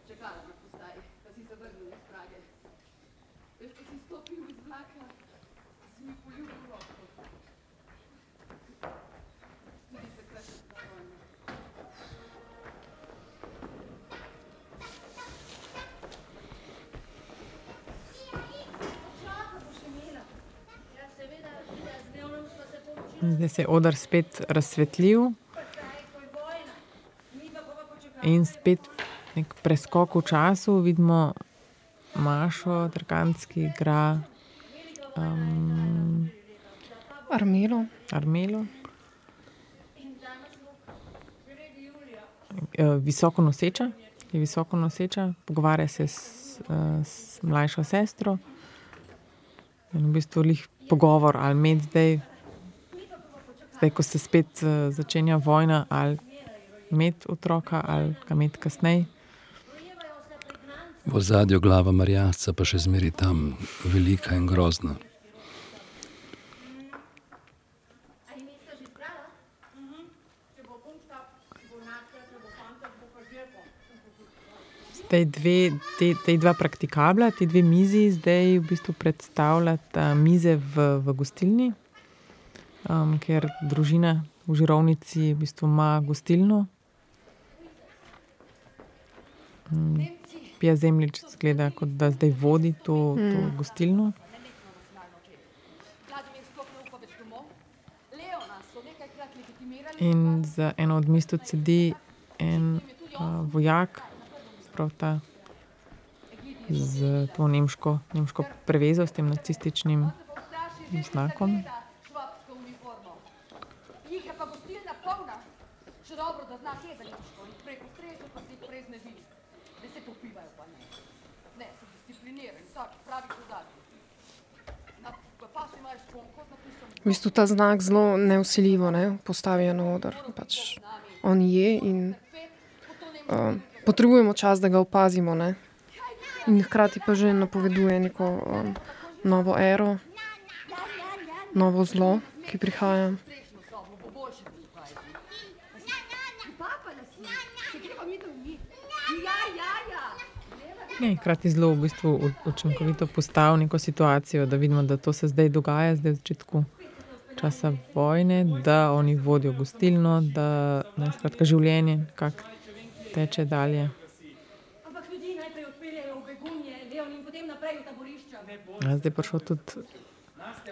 čakala na postaji, da si se vrnil iz Prage. Veš, ko si stopil iz vlaka, Zdaj se je odr spet razsvetlil in spet nek preskok v času, vidimo Mašo Drganc, ki igra um, Armelo. Armelo. uh, visoko noseča, je visoko noseča, pogovarja se s, uh, s mlajšo sestro. In v bistvu jih pogovor, ali med zdaj, zdaj, ko se spet uh, začenja vojna, ali med otroka, ali ga med kasneje. V zadju glava Marjasca pa še zmeri tam, velika in grozna. Zdaj dve, te, te dva praktikabla, ti dve mizi, zdaj v bistvu predstavljata mize v, v gostilni, um, ker družina v Žirovnici v bistvu ima gostilno. Um, Pija Zemljič zgleda, kot da zdaj vodi to, to Mm. gostilno. In za eno od mest sedi en uh, vojak, prav ta z to nemško, nemško prevezo, s tem nacističnim znakom. Švabsko uniformo. Jih je pa gostilna polna. Še dobro, da zna kje za nemško. In preko streže pa se jih prej znebili. Da se popivajo pa ne. Ne, so disciplinirani, tak pravi soldati. Na pasu imajo sponko z napisom V bistvu ta znak zelo neusiljivo ne, postavijo na oder. Pač on je in uh, potrebujemo čas, da ga opazimo. Ne. In hkrati pa že napoveduje neko um, novo ero, novo zlo, ki prihaja. Ne, hkrati zelo v bistvu učinkovito postavil neko situacijo, da vidimo, da to se zdaj dogaja, zdaj v začetku časa vojne, da oni vodijo gostilno, da ne, skratka, življenje kak teče dalje. Ampak ljudi najprej odpeljejo v begunje, Leon in potem naprej v taborišča. Zdaj je prišel tudi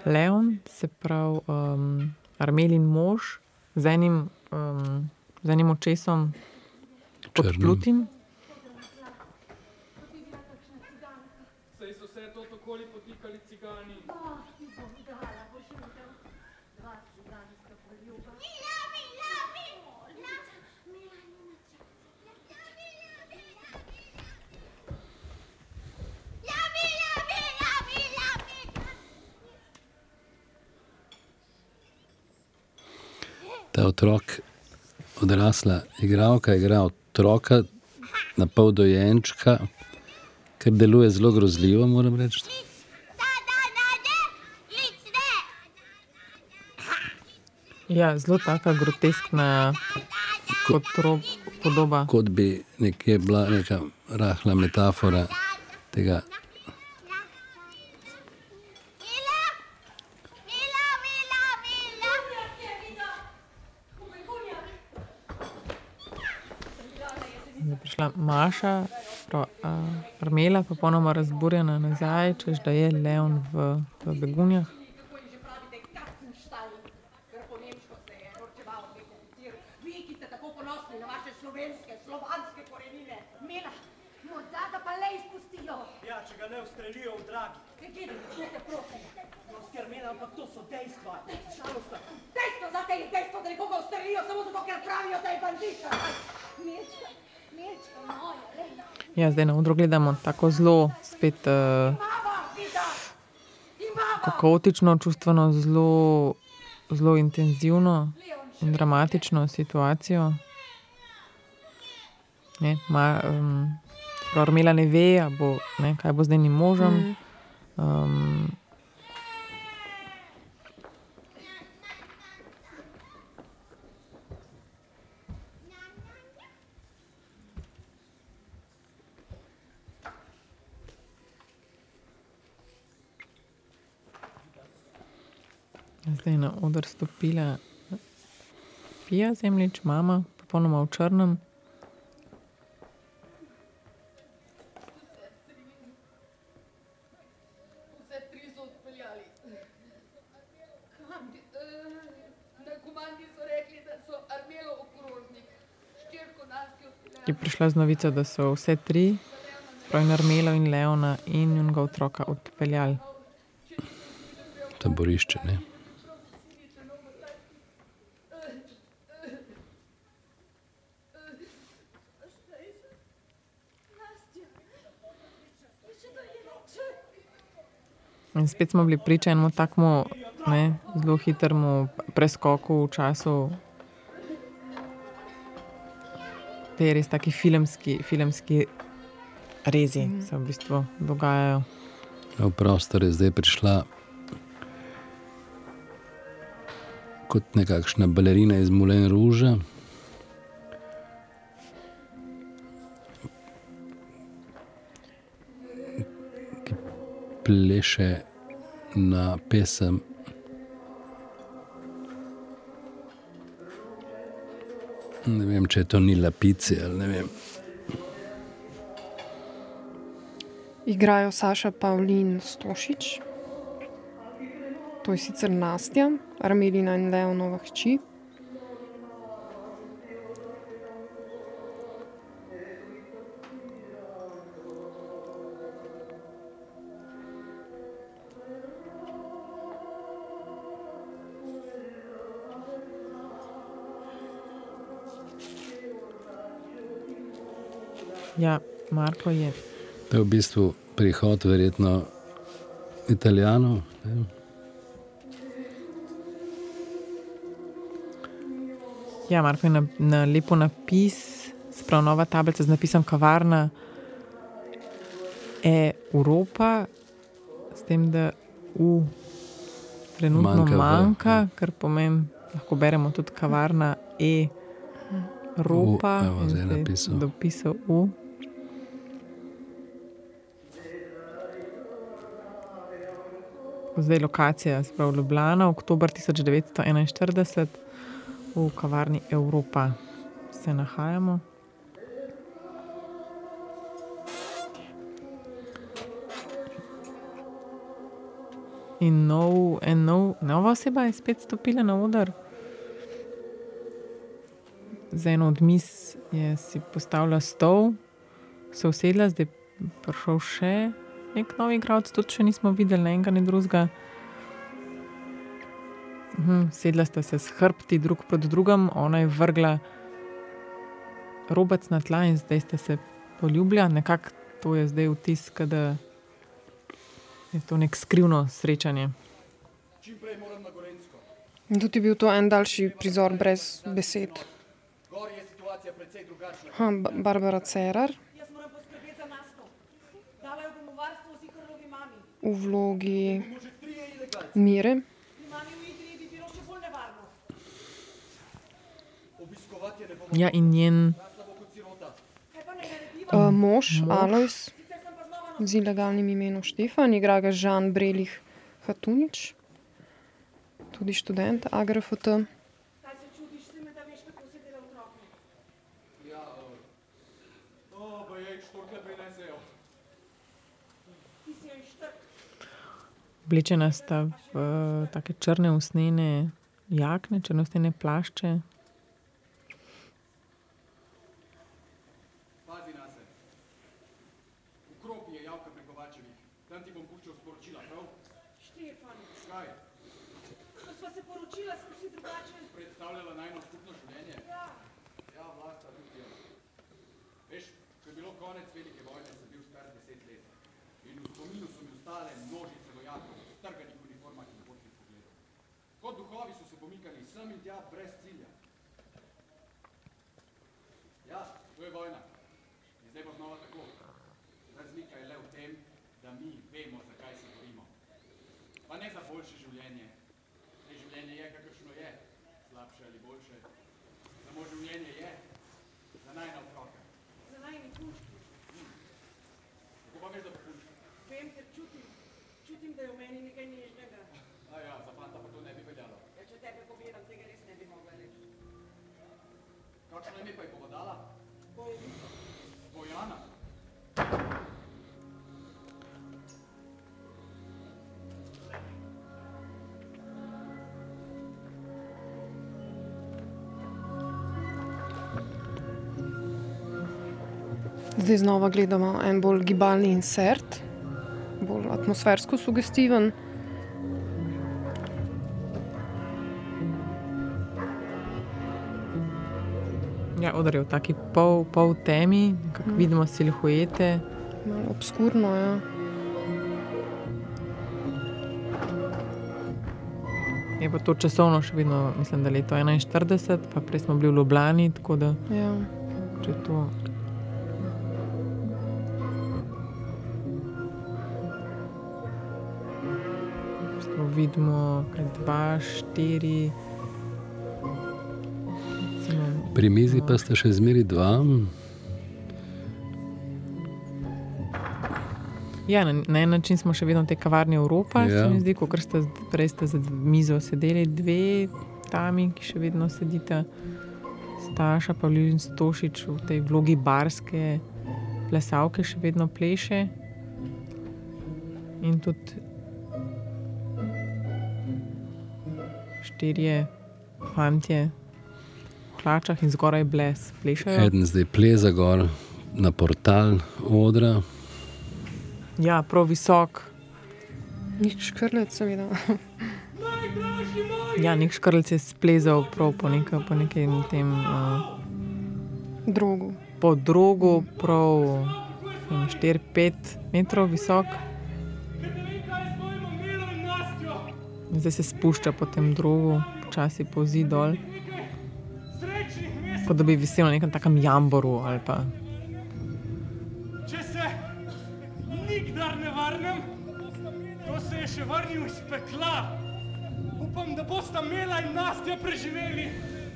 Leon, se pravi um, Armelin mož z enim, um, z enim očesom podplutim. Ta otrok, odrasla igralka, igra otroka, na pol dojenčka, kar deluje zelo grozljivo, moram reči. Ja, zelo taka groteskna kot rob, podoba. Kot bi nekje bila neka rahla metafora tega. Je prišla Maša, prav, uh, Armela, popolnoma razburjena nazaj, češ da je Leon v, v begunjah. Ja, ampak to so dejstva. Žalostna. Dejstvo za te je dejstvo, da nekoga ustrelijo samo zato, ker pravijo, da je bandita. Lena. Ja, zdaj na odru gledamo tako zelo, spet uh, kaotično, čustveno, zelo, zelo intenzivno in dramatično situacijo. Ne, ma, um, Armela ne ve, bo, ne, kaj bo z njenim možem. Um, Zdaj je na oder stopila Pija Zemljič, mama, popolnoma v črnem. Je prišla z novico, da so vse tri, pravi Armelo in Leona in njunega otroka odpeljali. Taborišče, ne. In spet smo bili priča enemu takmu ne, zelo hitremu preskoku v času. Te res taki filmski, filmski rezi se v bistvu dogajajo. V prostor je zdaj prišla kot nekakšna balerina iz Moulin Rouge. Ki pleše na pesem. Ne vem, če je to ni lapici ali ne vem. Igrajo Saša Pavlin Stošič, to je sicer Nastja, Armelina in Leonova hči. Ja, Marko je. To je v bistvu prihod, verjetno, Italijanov. ne. Ja, Marko je na, na lepo napis, sprav nova tablica z napisom kavarna Evropa, s tem, da U trenutno Manjka manjka, V, manjka kar pomeni, lahko beremo tudi kavarna E Evropa. Zdaj napisal. Dopisal U. Zdaj lokacija, spravo Ljubljana, oktober 1941, v kavarni Evropa se nahajamo. In nov, nov, nova oseba je spet stopila na oder. Za eno od mis je si postavila stol, se usedla, zdaj je prišel še nek nov igralec, tudi če nismo videli ne enega, ne drugega. Mhm, sedla sta se s hrbti drug proti drugemu, ona je vrgla robec na tla in zdaj sta se poljubila. Nekako to je zdaj vtis, da je to nek skrivno srečanje. Čim prej moram na Gorensko. In tudi je bil to en daljši prizor brez besed. Gor je situacija precej drugačna. Ha, Ba- Barbara Cerar Jaz moram poskrbeti za Nasto. Dala jo bom v varstvo Zikarlovi mami. v vlogi Mire. Pri mami v Idriji bi bilo še bolj nevarno. Obiskovati je ne bom. Ja, in njen? Uh, mož, Mož. Znova z ilegalnim imenom Štefan, igra ga Žan Brelih Hatunič, tudi študent AGRFT. Kaj se čudiš, se me da veš, kako se dela otroke. Ja, o, pa je štorkle prinesejo. Ti si jo ištrk. Oblečena sta v uh, take črne usnjene jakne, črne usnjene plašče. Ja, Ja, vlasta Rusija. Veš, ko je bilo konec velike vojne, sem bil star deset let. In v spominu so mi ostale množice vojakov v strganih uniformah in bočnih pogledov. Kot duhovi so se pomikali sem in tja brez cilja. Ja, to je vojna. In zdaj bo znova tako. Razlika je le v tem, da mi vemo, zakaj se borimo. Pa ne za boljše življenje. Te življenje je, kakršno je. Slabše ali boljše. Samo življenje je za najna otroka. za najni puški. Kako pa veš, da bo punčka? Vem, ker čutim, čutim, da je v meni nekaj nežnega. Kakšno ime pa je povedala? Bojevito. Bojana. Zdaj znova gledamo en bolj gibalni insert, bolj atmosfersko sugestiven. Ja, odr je v taki pol, pol temi, nekako vidimo silhuete. Malo obskurno, ja. Je pa to časovno še vedno, mislim, da leto 41, pa prej smo bili v Ljubljani, tako da Ja. če to. Vidimo, kaj dva, štiri. Pri mizi pa sta še zmeri dva, Ja, na, na en način smo še vedno v tej kavarni Evropa, ja. Se mi zdi, kot ste prej ste za mizo sedeli, dve tami, ki še vedno sedita, Staša pa Ljubin Stošič v tej vlogi barske plesalke še vedno pleše. In tudi štirje fantje hlačah in zgoraj bles plešajo. eden zdaj pleza gor na portal odra. Ja, prav visok. Nič škrlec, seveda. Ja, nek škrlc je splezal prav po, neka, po nekem tem uh, Drogu. po drogu, prav 4-5 metrov visok. Zdaj se spušča po tem drogu, počasi povzi dol. Kot da bi visel na nekem takem jamboru ali pa Če se nikdar ne vrnem, to se je še vrnil iz pekla. Upam, da boste Mela in Nastja preživeli,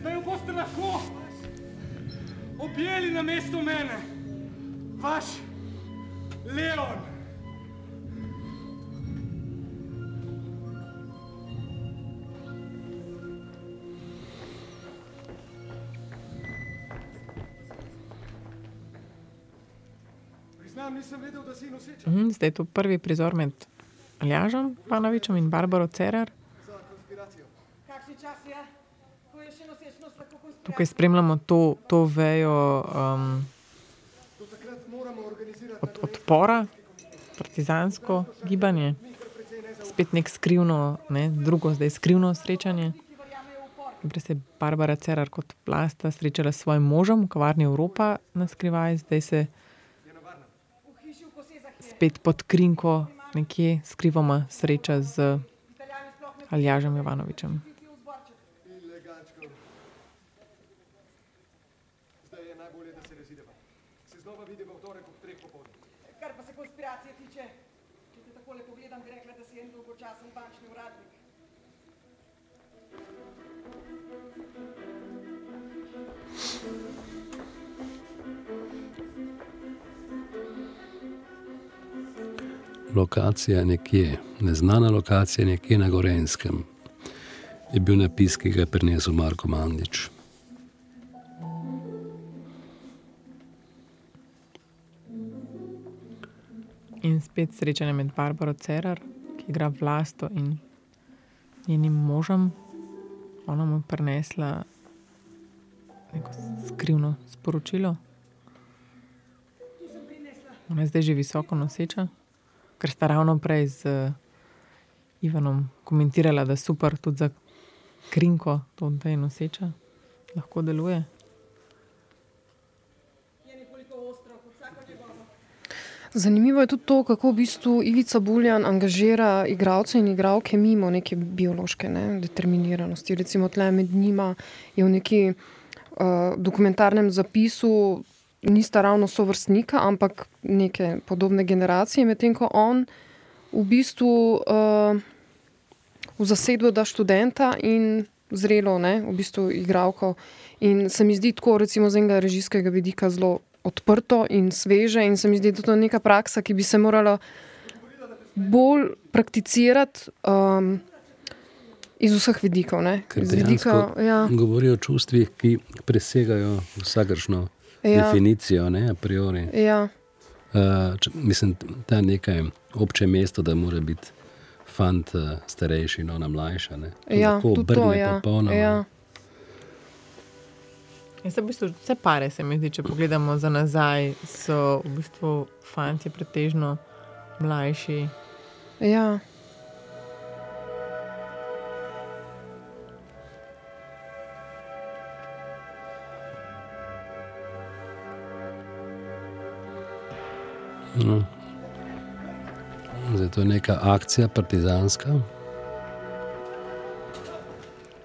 da jo boste lahko objeli na mesto mene. Vaš Leon. Priznam, nisem vedel, da si noseča. Mhm, Zdaj je to prvi prizor med Aljažom Ivanovičem in Barbaro Cerar. Je? Je? Tukaj spremljamo to, to vejo um, Do takrat moramo organizirati od, odpora, partizansko gibanje, spet nek skrivno, ne, drugo, zdaj skrivno srečanje. Prej se je Barbara Cerar kot plasta srečala s svojim možem v kavarni Evropa na skrivaj, zdaj se spet pod krinko nekje skrivoma sreča z Aljažem Jovanovičem. Lokacija nekje, neznana lokacija nekje na Gorenskem, je bil napis, ki ga je prinesel Marko Mandič. In spet srečanje med Barbaro Cerar, ki igra vlasto in njenim možem. Ona mu je prinesla neko skrivno sporočilo. Ona je zdaj že visoko noseča, ker sta ravno prej z uh, Ivanom komentirala, da je super tudi za krinko, to, da je noseča, lahko deluje. Zanimivo je tudi to, kako v bistvu Ivica Buljan angažira igralce in igralke mimo neke biološke ne, determiniranosti. Recimo, tle med njima je v neki uh, dokumentarnem zapisu, nista ravno sovrstnika, ampak neke podobne generacije, medtem ko on v bistvu uh, v zasedbo da študenta in zrelo, ne, v bistvu igralko. In se mi zdi tako, recimo, z enega režijskega vidika zelo odprto in sveže, in se mi zdi, da je to neka praksa, ki bi se morala bolj prakticirati um, iz vseh vidikov. Ne? Iz vidika, ja, govori o čustvih, ki presegajo vsakršno Ja. definicijo, ne, a priori. ja, Uh, če, mislim, da je nekaj obče mesto, da mora biti fant uh, starejši in ona mlajša. Ne. To ja, lahko tudi to. obrne Ja, popolnoma. ja. Ja, se v bistvu vse pare, se mi zdi, če pogledamo za nazaj, so v bistvu fanti pretežno mlajši. ja. No. Zdaj to je neka akcija partizanska.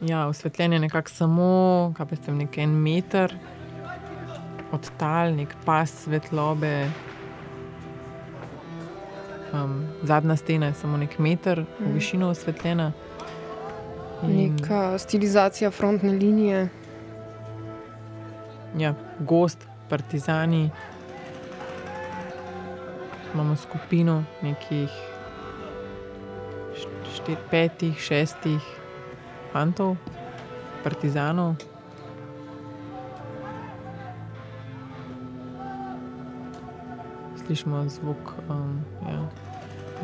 Ja, osvetljen je nekako samo, kaj pa ste nekaj en meter od tal, nek pas svetlobe. Um, zadnja stena je samo nek meter v Mhm. višino osvetljena. In, Neka stilizacija frontne linije. ja, gost, partizani. Imamo skupino nekih štir, petih, šestih fantov, partizanov. Slišimo zvok um, ja,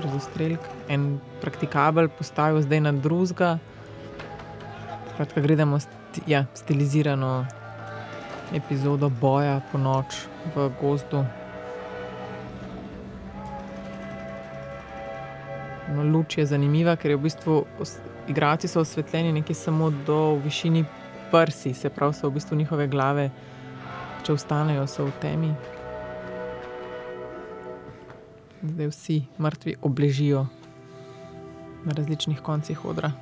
razostrelk, en praktikabel postavil zdaj na drugega. Skratka, gledamo sti, ja, stilizirano epizodo boja po noč v gozdu. No, luč je zanimiva, ker je v bistvu igralci so osvetljeni nekje samo do višini prsi, se pravi, so v bistvu njihove glave, če vstanejo, so v temi. Zdaj vsi mrtvi obležijo na različnih koncih odra.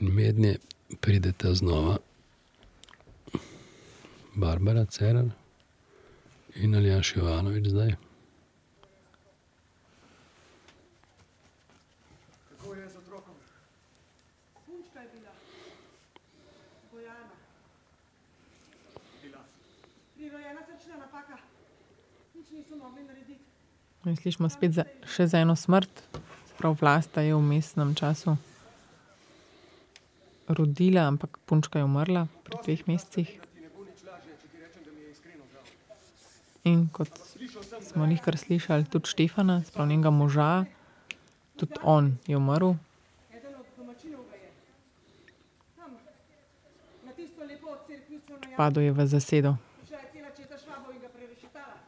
In mednje pridete znova, Barbara Cerar in Aljaš Jovanovič zdaj. Kako je z otrokom? Punčka je bila. Bojana. Bila. Prirojena srčna napaka. Nič niso mogli narediti. In slišimo spet za, še za eno smrt, prav vlasta je v mestnem času rodila, ampak punčka je umrla pri dveh mesecih. In kot smo jih kar slišali, tudi Štefana, sprav njenega moža, tudi on je umrl. Padel je v zasedo. Prišla je cela četa švabov in ga prerešetala.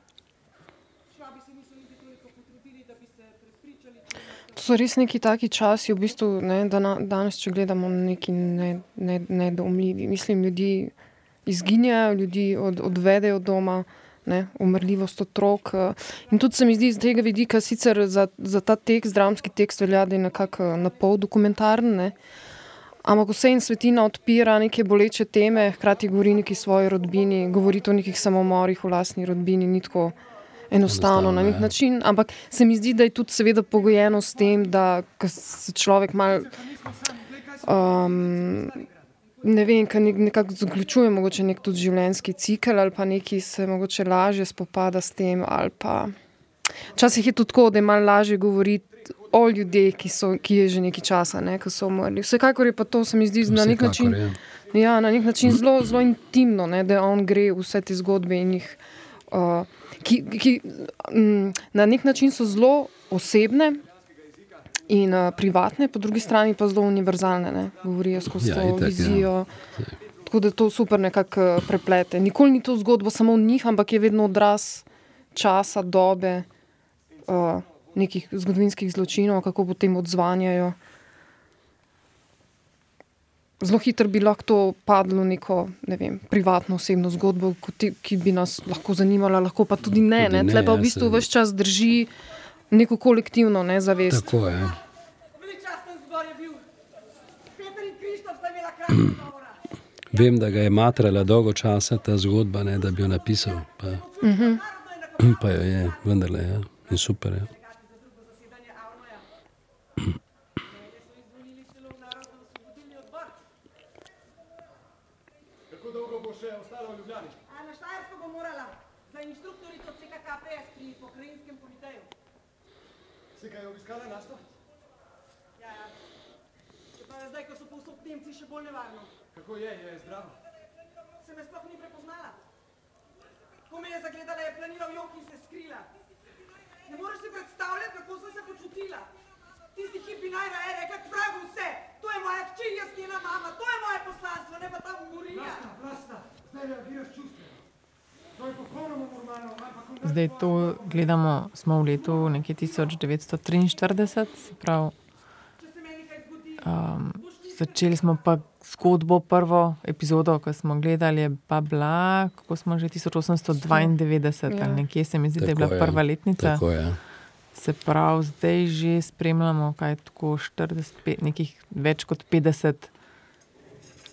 Švabi se niso niti toliko potrudili, da bi se prepričali, če je To so res neki taki časi, v bistvu, ne, da na, danes, če gledamo, neki ne- ne- nedoumljivi. Mislim, ljudi izginjajo, ljudi od, odvedejo od doma, ne, umrljivost otrok. eh, In tudi se mi zdi z tega vidika, sicer za, za ta tekst, dramski tekst, velja, da je nekako eh, na pol dokumentaren. Ne. Ampak vse in svetina odpira neke boleče teme, hkrati govori neki svoji rodbini, govori o nekih samomorih v lastni rodbini, ni tako enostavno na nek ja. način. Ampak se mi zdi, da je tudi seveda pogojeno s tem, da se človek mal. Um, ne vem, kaj nek, nekako zaključuje mogoče nek tudi življenjski cikel ali pa neki se mogoče lažje spopada s tem pa. Včasih je tudi tako, da je malo lažje govoriti o ljudeh, ki, so, ki je že nekaj časa, ne, ki so umrli. Vsekakor je pa to, se mi zdi, na nek Vsekakor način, je. ja, na nek način zelo, zelo intimno, ne, da on gre vse te zgodbe in jih. Uh, ki, ki, mm, na nek način so zelo osebne in uh, privatne, po drugi strani pa zelo univerzalne, ne, govorijo skozi Ja, to itak, ja. vizijo. Tako da to super nekako eh, preplete. Nikoli ni to zgodba samo o njih, ampak je vedno odraz časa, dobe, uh, nekih zgodovinskih zločinov, kako potem odzvanjajo. Zelo hitro bi lahko to padlo v neko ne vem, privatno osebno zgodbo, ki bi nas lahko zanimala, lahko pa tudi ne. Tudi ne. ne, Tle pa ja, v bistvu saj- vse čas drži neko kolektivno nezavest. Tako je. Veličasten zbor je bil. Peter in Krištof sta imela krasna govora. Vem, da ga je matrala dolgo časa ta zgodba, ne, da bi jo napisal. Pa, Mhm. pa jo je, vendarle je. Ja. In super je. Kako dolgo bo še ostala v Ljubljani? A na Štajersko bo morala za inštruktorico CKKPS pri pokrajinskem komiteju. Si ga je obiskala nasto? Ja, ja. Čeprav je zdaj, ko so povsod Nemci, še bolj nevarno. Kako je, je zdrava? Se me sploh ni prepoznala. Ko me je zagledala, je planila v jok in se skrila. Ne moreš si predstavljati, kako sem se počutila. Hipi najraje rekla, k vragu vse. To je moja hči, jaz njena mama, to je moje poslanstvo, ne pa ta umorija. Vlasta, vlasta, zdaj reagiraš čustveno. Je Zdaj to gledamo, smo v letu nekje 1943, se pravi. Um, začeli smo pa zgodbo, prvo epizodo, ko smo gledali, je pa bila, kako smo že 1892 Ja. ali nekje se mi zdi, da je bila Tako je, prva letnica. Tako je. Se pravi, zdaj že spremljamo, kaj tako 40, pet- nekih več kot 50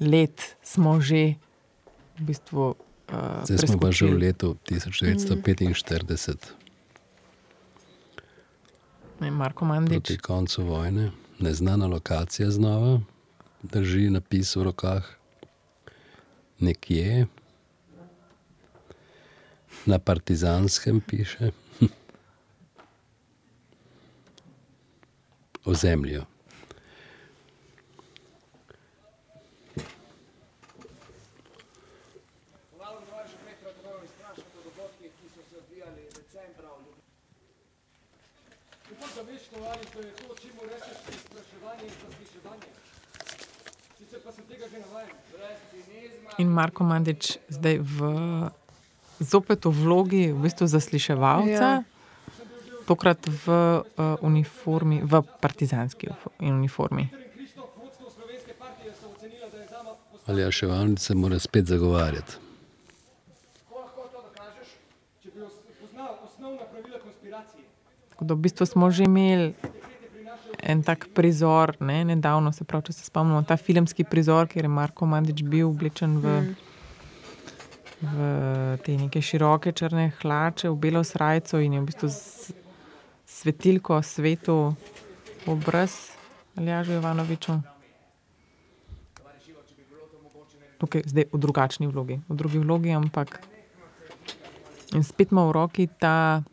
let smo že v bistvu. Uh, Zdaj smo pa že v letu 1945, Ne, Marko Mandič. proti koncu vojne, neznana lokacija znova, drži napis v rokah, nekje na Partizanskem piše. Ozemlju. Hvala, tovariš Petra, da bomo izprašali o dogodkih, ki so se odvijali decembra v Ljubljani. Kako da veš, tovariš, da je to, čemu rečeš in cinizma. In Marko Mandič zdaj v, zopet v vlogi v bistvu zasliševalca, Ja. Tokrat v uh, uniformi, v partizanski uniformi. Ali ja še valnice mora spet zagovarjati. Kako lahko to dokažeš? Če bi os- poznal osnovna pravila konspiracije. Tako da v bistvu smo že imeli en tak prizor, ne, nedavno, se pravi, če se spomnimo, ta filmski prizor, kjer je Marko Mandič bil oblečen v, v te neke široke črne hlače, v belo srajco in je v bistvu s- svetilko svetu obraz Aljažu Jovanoviču. Tukaj zdaj v drugačni vlogi, v drugi vlogi, ampak in spet ima v roki ta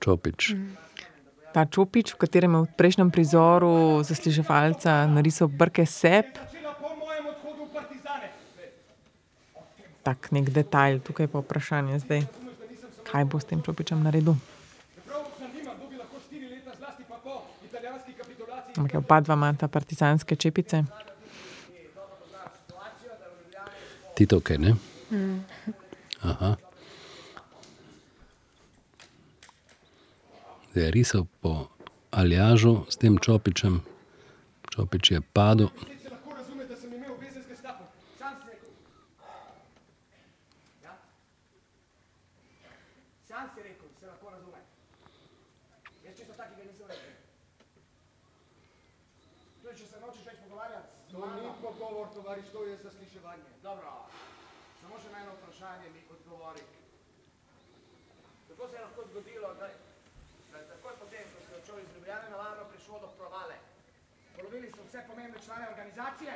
Čopič. ta čopič, v katerem je v prejšnjem prizoru zasliševalca narisal brke sep. Tak nek detajl, tukaj pa vprašanje zdaj, kaj bo s tem čopičem naredil. Ampak oba dva imata partizanske čepice. Titovke, ne? Aha. Zdaj je risal po Aljažu s tem čopičem, čopič je padel. Se lahko razume, da sem imel veze z gestapom. Sam si rekel. Ja? Sam si rekel, se lahko razume. Jaz čisto takega nisem rekel. Tudi če se nočeš več pogovarjati, z To ni mano. pogovor, tovariš, to je zasliševanje. Dobro, samo še na eno vprašanje mi odgovori. Kako se je lahko zgodilo, da, da je takoj potem, ko ste odšel iz Ljubljane, navarno prišlo do provale? Polovili so vse pomembne člane organizacije,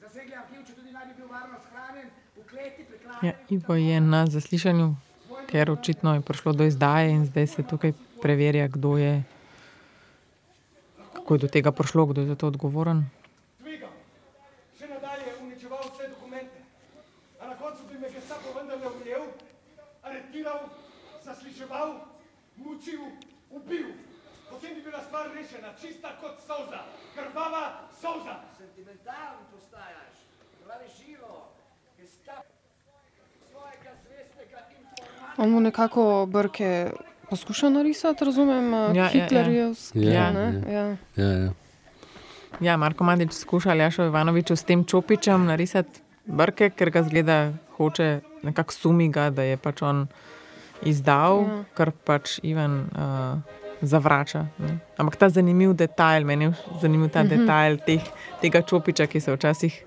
zasegli arhiv, če tudi naj bi bil varno shranjen, v kleti prikladen. Ja, Ivo je na zaslišanju, ker očitno je prišlo do izdaje in zdaj se tukaj preverja, kdo je, kako je do tega prišlo, kdo je za to odgovoren. Dvigam. Še nadalje uničeval vse dokumente. A na koncu bi me gestapo vendarle ujel, aretiral, zasliševal, mučil, ubil. Potem bi bila stvar rešena, čista kot solza, krvava solza. Sentimentalen postajaš, pravi živo, gestap svojega zvestega informatorja. On mu nekako brke poskuša narisati, razumem, Ja, ja, ja, ja. Hitlerjevski. Ja, ne? ja. Ja. Ja, ja. Ja, Marko Mandič skuša Aljašo Ivanoviču s tem čopičem narisati brke, ker ga zgleda, hoče nekako sumi ga, da je pač on izdal, Ja. kar pač Ivan uh, zavrača. Ne. Ampak ta zanimiv detajl, meni je zanimiv ta Mhm. detajl teh, tega čopiča, ki se včasih.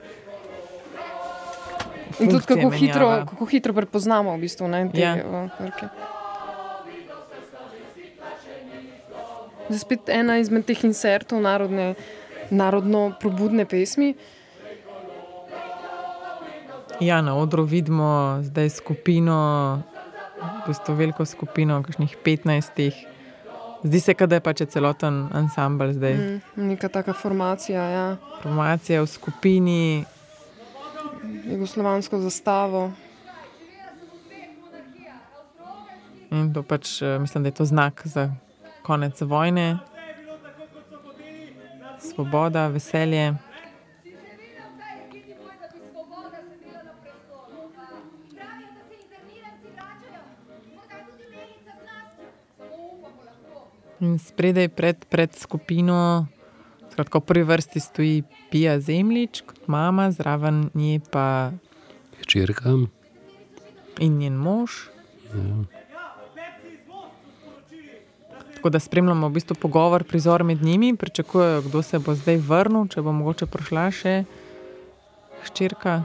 In tudi kako hitro, kako hitro prepoznamo v bistvu ne, te Ja. ja. brke. Zdaj spet ena izmed teh insertov narodne, narodno probudne pesmi. Ja, na odru vidimo zdaj skupino, v bistvu veliko skupino, kakšnih 15. Zdi se, da je pač celoten ansambl zdaj. Mm. Mm, neka taka formacija, ja. Formacija v skupini, jugoslovansko zastavo. in to pač eh, mislim, da je to znak za konec vojne, svoboda, veselje. In spredaj pred, pred skupino, skratka, v prvi vrsti stoji Pija Zemljič, kot mama, zraven nje pa Hčerka. in njen mož. Ja. Tako da spremljamo v bistvu pogovor, prizor med njimi, pričakujejo, kdo se bo zdaj vrnil, če bo mogoče prišla še hčerka.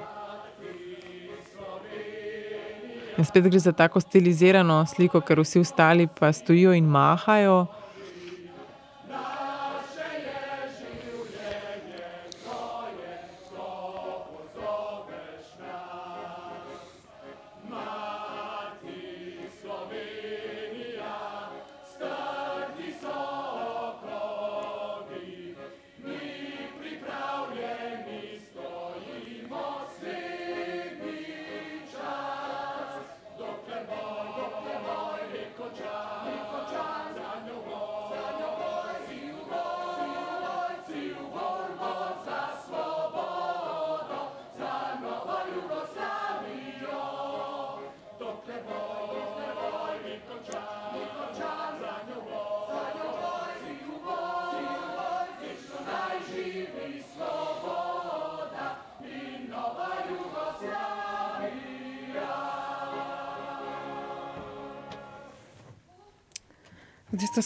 In spet gre za tako stilizirano sliko, ker vsi ostali pa stojijo in mahajo.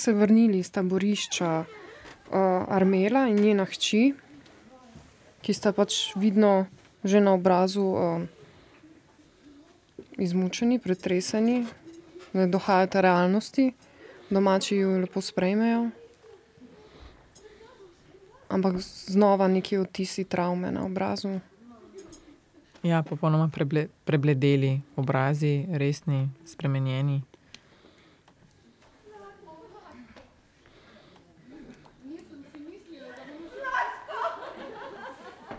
Se vrnili iz taborišča uh, Armela in njena hči, ki sta pač vidno že na obrazu uh, izmučeni, pretreseni, ne dohajata realnosti, domači jo lepo sprejmejo. Ampak znova neki odtisi travme na obrazu. Ja, popolnoma preble, prebledeli obrazi, resni, spremenjeni.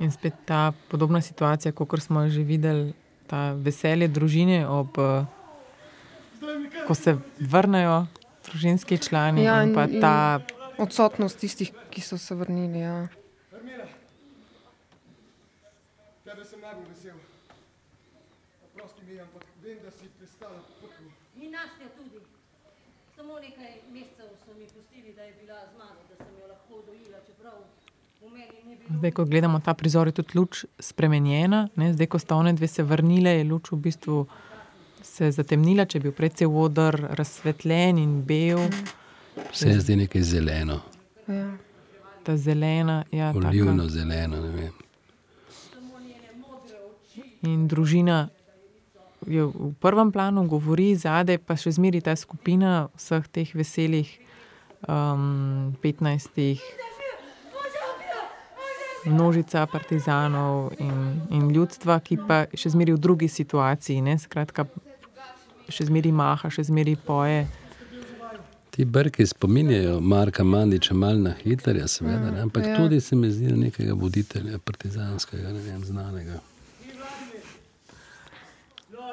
In spet ta podobna situacija, kot smo jo že videli, ta veselje družine, ob, ko se vrnejo družinski člani, Ja, in pa in- ta Odsotnost tistih, ki so se vrnili. Ja. Tebe sem najbolj vesel. Oprosti mi, ampak vem, da si pristala poklu. In Nastja tudi. Samo nekaj mesecev so mi pustili, da je bila z mano, da sem jo lahko dojila, čeprav Zdaj, ko gledamo ta prizor, je tudi luč spremenjena. Ne? Zdaj, ko sta one dve se vrnile, je luč v bistvu se zatemnila, če je bil prej cel odr razsvetljen in bel. Vse je zdaj nekaj zeleno, Ja. Ta zelena, ja, taka. olivno zeleno. ne vem. In družina je v prvem planu, govori, zadaj pa še zmeri ta skupina vseh teh veselih um, 15, množica partizanov in, in ljudstva, ki pa še zmeri v drugi situaciji. Ne? Skratka, še zmeri maha, še zmeri poje. Ti brki spominjajo Marka Mandiča malo na Hitlerja, seveda, ne, ampak ja. tudi se mi zdi nekega voditelja partizanskega, ne vem, znanega.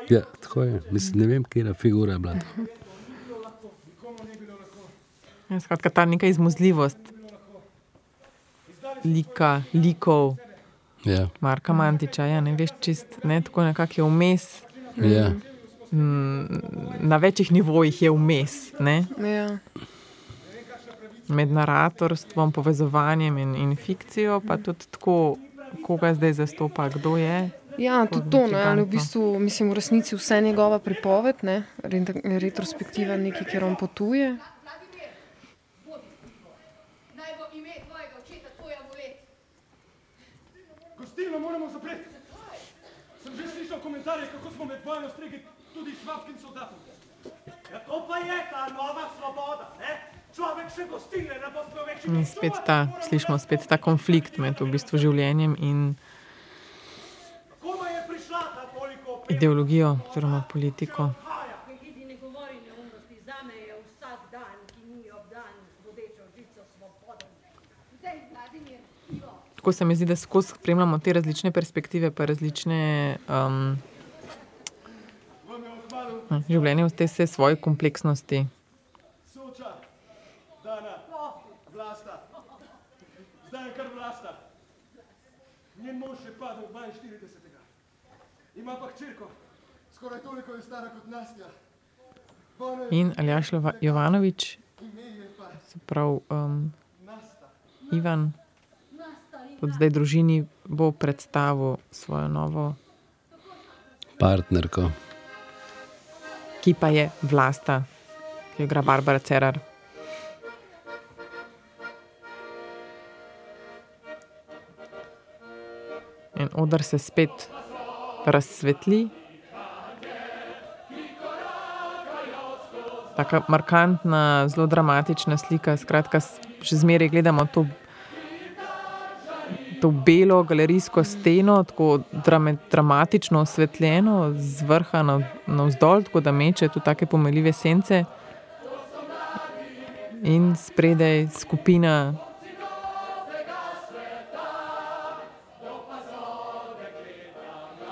Ja, tako je. Mislim, ne vem, kje je figura bila. to. Ja, skratka, ta neka izmuzljivost lika, likov Ja, Marka Mantiča. Ja, ne veš, čist, ne, tako nekako je vmes. ja. Mm, Na večjih nivojih je vmes, ne? Ja. med naratorstvom, povezovanjem in, in fikcijo, pa tudi tako, koga zdaj zastopa, kdo je. Ja, tudi to, ne, v bistvu, mislim, v resnici vse njegova pripoved, ne, re- retrospektiva nekaj, kjer on potuje. Naj bo ime tvojega očeta tvoja volet. Gostilno moramo zapreti. Sem že slišal komentarje, kako smo med vojno stregli tudi švabskim soldatom. Ja, to pa je ta nova svoboda, ne? Človek še gostilne ne bo smel več In spet ta, slišimo spet ta konflikt med v bistvu življenjem in ideologijo oziroma politiko. Idi ne govori neumnosti, zame je vsak dan, ki ni obdan z bodečo žico svobode. Zdaj, Vladimir, Ivo, Tako se mi zdi, da skozi spremljamo te različne perspektive, pa različne um, življenje v tej vsej svoji kompleksnosti. Njen mož je padel 42. Ima pa hčerko, skoraj toliko je stara kot Nastja. In Aljaš Jovanovič, se pravi um. Ivan, tudi zdaj družini, bo predstavil svojo novo partnerko. Ki pa je vlasta, ki jo igra Barbara Cerar. In odr se spet razsvetli. Tako markantna, zelo dramatična slika. Skratka, še zmeraj gledamo to to belo galerijsko steno, tako dramatično osvetljeno, z vrha navzdol, tako da meče tudi take pomenljive sence. In spredaj skupina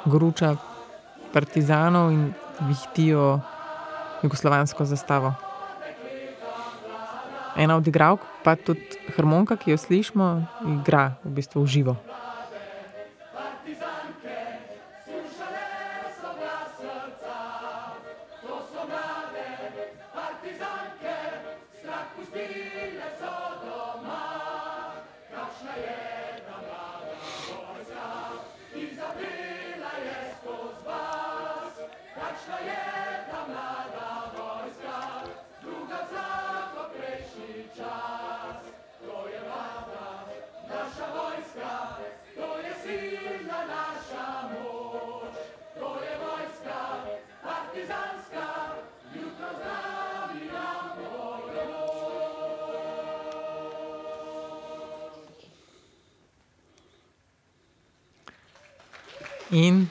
gruča partizanov in vihtijo jugoslovansko zastavo. Ena od igralk, pa tudi harmonika, ki jo slišimo, igra v bistvu v živo. In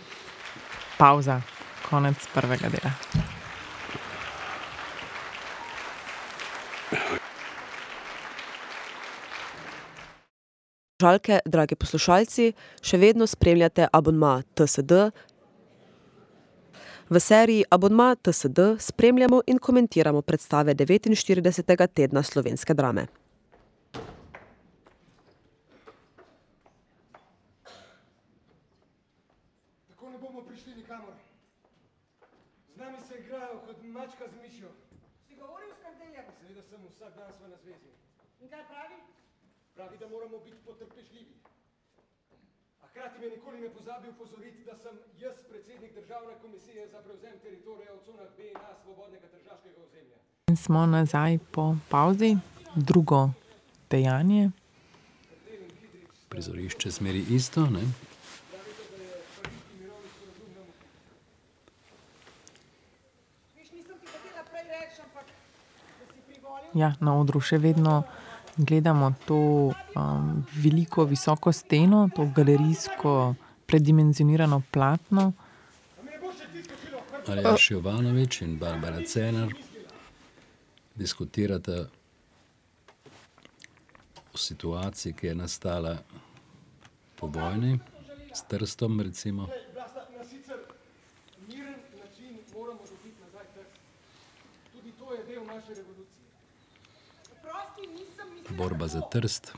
pavza, konec prvega dela. Žalke, dragi poslušalci, še vedno spremljate abonma TSD. V seriji Abonma TSD spremljamo in komentiramo predstave devetinštiridesetega tedna slovenske drame. Tako ne bomo prišli nikamor. Z nami se igrajo kot mačka z mišjo. Si govoril s Kardeljem? Seveda sem, vsak dan sva na zvezi. In kaj pravi? Pravi, da moramo biti potrpežljivi. A hkrati me nikoli ne pozabi opozoriti, da sem jaz predsednik državne komisije za prevzem teritorija v conah B in A svobodnega tržaškega ozemlja. In smo nazaj po pavzi, drugo dejanje. Prizorišče zmeraj isto, ne. Ja, na odru še vedno gledamo to, veliko, visoko steno, to galerijsko predimenzionirano platno. Aljaž Jovanovič in Barbara Cerar diskutirata o situaciji, ki je nastala po vojni, s Trstom, recimo. Glej, Vlasta, na sicer miren način moramo dobiti nazaj Trst. Tudi to je del naše revolucije. Borba za. Trst.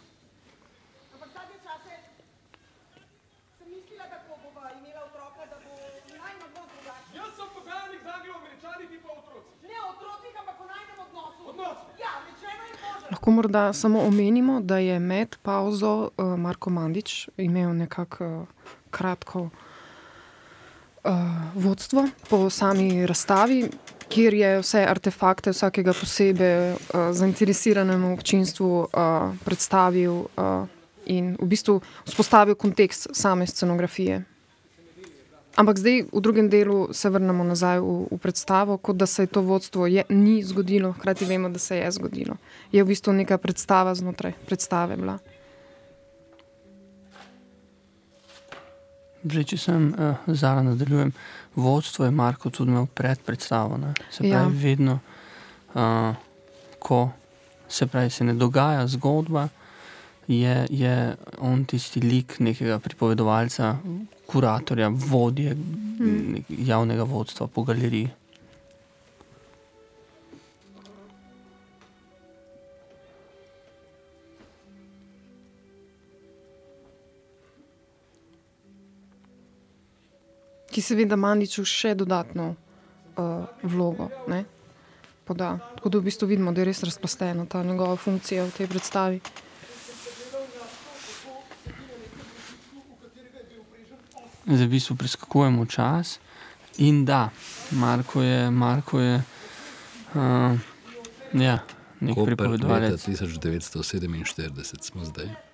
Ja. Lahko morda samo omenimo, da je med pavzo uh, Marko Mandić imel nekako uh, kratko uh, vodstvo po sami razstavi, kjer je vse artefakte vsakega posebej uh, zainteresiranemu občinstvu uh, predstavil uh, in v bistvu vzpostavil kontekst same scenografije. Ampak zdaj v drugem delu se vrnemo nazaj v, v predstavo, kot da se je to vodstvo je, ni zgodilo, hkrati vemo, da se je zgodilo. Je v bistvu neka predstava znotraj predstave bila. Zdaj, če sem uh, Zara nadaljujem, vodstvo je Marko tudi imel pred predstavo, ne. Se pravi, Ja. vedno, uh, ko se pravi, se ne dogaja zgodba, je, je on tisti lik nekega pripovedovalca, kuratorja, vodje javnega vodstva po galeriji. Ki seveda Mandiću še dodatno uh, vlogo ne, poda. Tako da v bistvu vidimo, da je res razplastena ta njegova funkcija v tej predstavi. Zdaj v bistvu preskakujemo čas in da, Marko je, Marko je, uh, ja, pripovedovalec. tisoč devetsto sedeminštirideset smo zdaj.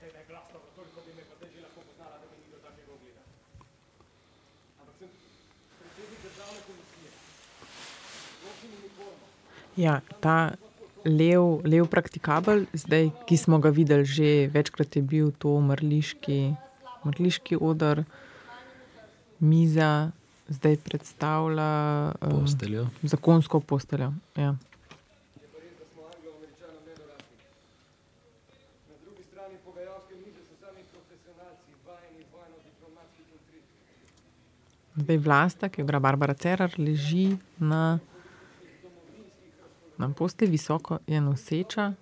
Ja, ta lev, lev praktikabel, zdaj, ki smo ga videli že večkrat, je bil to mrliški, mrliški odr, miza, zdaj predstavlja um, Posteljo. zakonsko posteljo. Ja. Zdaj vlasta, ki jo igra Barbara Cerar, leži na, na postelji, visoko je noseča.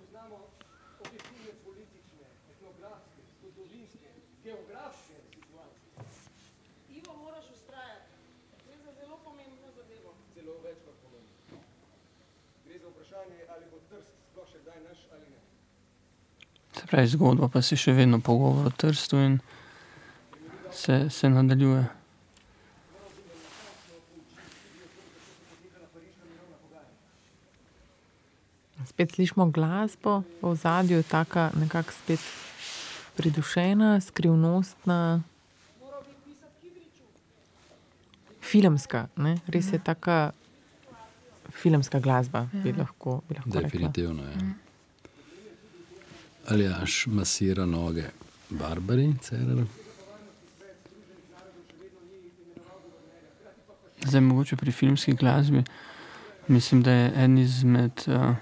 Se pravi, zgodba pa se še vedno pogovor o trstu in se, se nadaljuje. Spet slišimo glasbo v zadju, tako nekako spet pridušena, skrivnostna. Filmska, ne? res je taka filmska glasba, bi lahko, bi lahko rekla. Definitivno je. Ja. Aljaš masira noge Barbari Cerar. Zdaj, mogoče pri filmski glasbi, mislim, da je en izmed uh,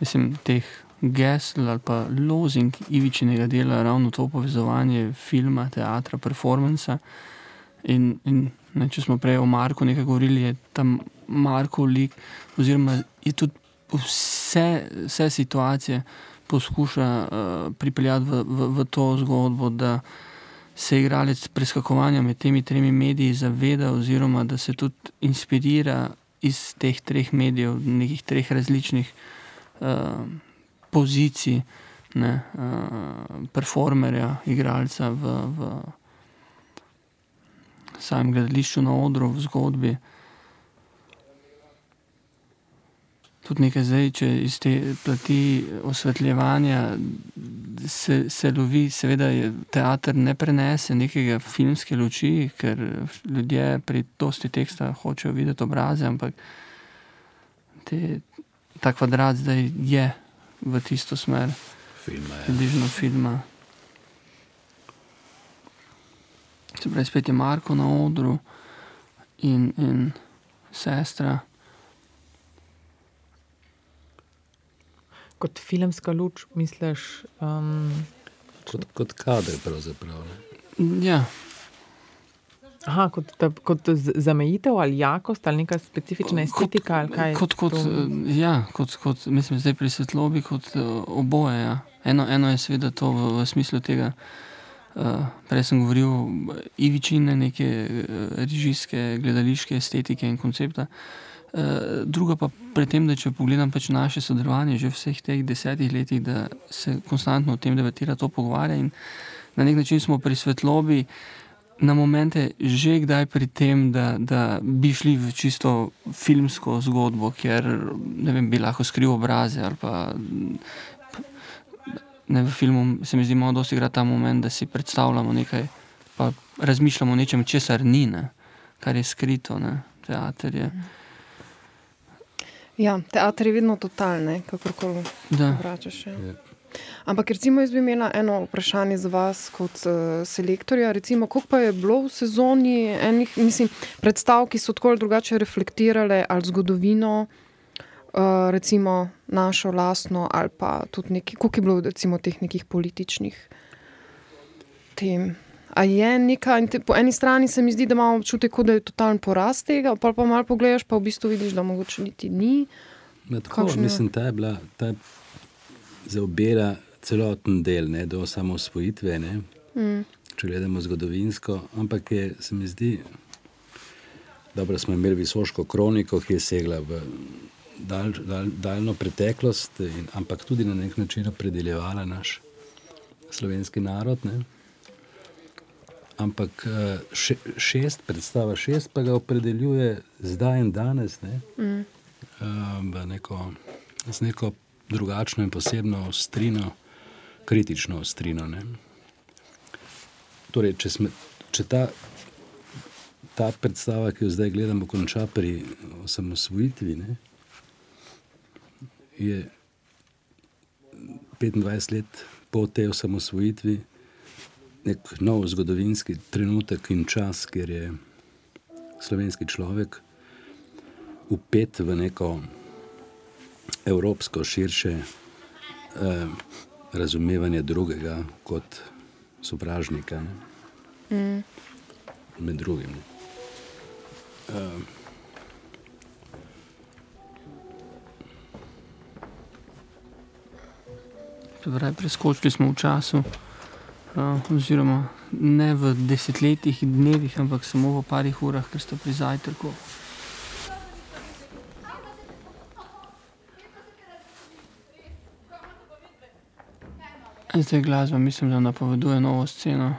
mislim, teh gesl ali pa lozing Ivičinega dela ravno to povezovanje filma, teatra, performansa. In, in ne, če smo prej o Marku nekaj govorili, je tam Markov lik, oziroma je tudi vse, vse situacije poskuša uh, pripeljati v, v, v to zgodbo, se igralec preskakovanja med temi tremi mediji zaveda, oziroma da se tudi inspirira iz teh treh medijev, nekih treh različnih uh, pozicij, ne, uh, performerja, igralca v, v samem gledališču, na odru, v zgodbi. Tudi nekaj zdaj, če iz te plati osvetljevanja se, se lovi, seveda je teater ne prenese nekega filmske luči, ker ljudje pri dosti teksta hočejo videti obraze, ampak te, ta kvadrat zdaj je v tisto smer. Filma je. Približno filma. Se pravi, spet je Marko na odru in, in sestra. Kot filmska luč, misliš? Um, Kot, kot kader, pravzaprav. Ne? Ja, aha, kot, ta, kot zamejitev ali jakost ali neka specifična estetika. ali kaj kot, kot, to- eh, ja, kot, kot, mislim, zdaj pri svetlobi, kot eh, oboje. Ja. Eno, eno je seveda to v, v smislu tega, uh, prej sem govoril, Ivičine, neke uh, režijske, gledališke estetike in koncepta. Uh, druga pa pri tem, da če pogledam pač naše sodelovanje že vseh teh desetih letih, da se konstantno o tem debatira, to pogovarja in na nek način smo pri svetlobi na momente že kdaj pri tem, da, da bi šli v čisto filmsko zgodbo, kjer vem, bi lahko skril obraze ali pa. Ne, v filmu se mi zdi malo dosti igra ta moment, da si predstavljamo nekaj, pa razmišljamo o nečem, česar ni, ne, kar je skrito, ne, teater je. Ja, teater je vedno totalne, kakorkoli Da. vračaš. Ja. Ja. Ampak recimo jaz bi imela eno vprašanje za vas kot uh, selektorja. Recimo, koliko pa je bilo v sezoni enih, mislim, predstav, ki so tako ali drugače reflektirale ali zgodovino, uh, recimo našo lastno, ali pa tudi neki, koliko je bilo recimo teh nekih političnih tem. A je neka, te, po eni strani se mi zdi, da imamo občutek, da je totalen porast tega, pa pa malo pogledaš, pa v bistvu vidiš, da mogoče niti ni. Ne, tako, Kakšne- mislim, ta je bila, ta je zaobjela celoten del, ne, do osamosvojitve, ne, Mm. če gledamo zgodovinsko, ampak je, se mi zdi, da smo imeli visoško kroniko, ki je segla v dalj, dalj, daljno preteklost, in, ampak tudi na nek način opredeljevala naš slovenski narod. Ne. Ampak eh, še, šest, predstava šest, pa ga opredeljuje zdaj in danes. Ne. Mm. v neko, z neko drugačno in posebno ostrino, kritično ostrino. Ne. Torej, če, sme, če ta, ta predstava, ki jo zdaj gledamo, konča pri osamosvojitvi, ne, je 25 let po tej osamosvojitvi nek nov zgodovinski trenutek in čas, kjer je slovenski človek upet v neko evropsko širše eh, razumevanje drugega kot sovražnika. Mm. Med drugim. Uh, Pravi, preskočili smo v času, uh, oziroma ne v desetletjih in dnevih, ampak samo v parih urah, ker ste pri zajtrku. Zdaj glasba, mislim, da napoveduje novo sceno.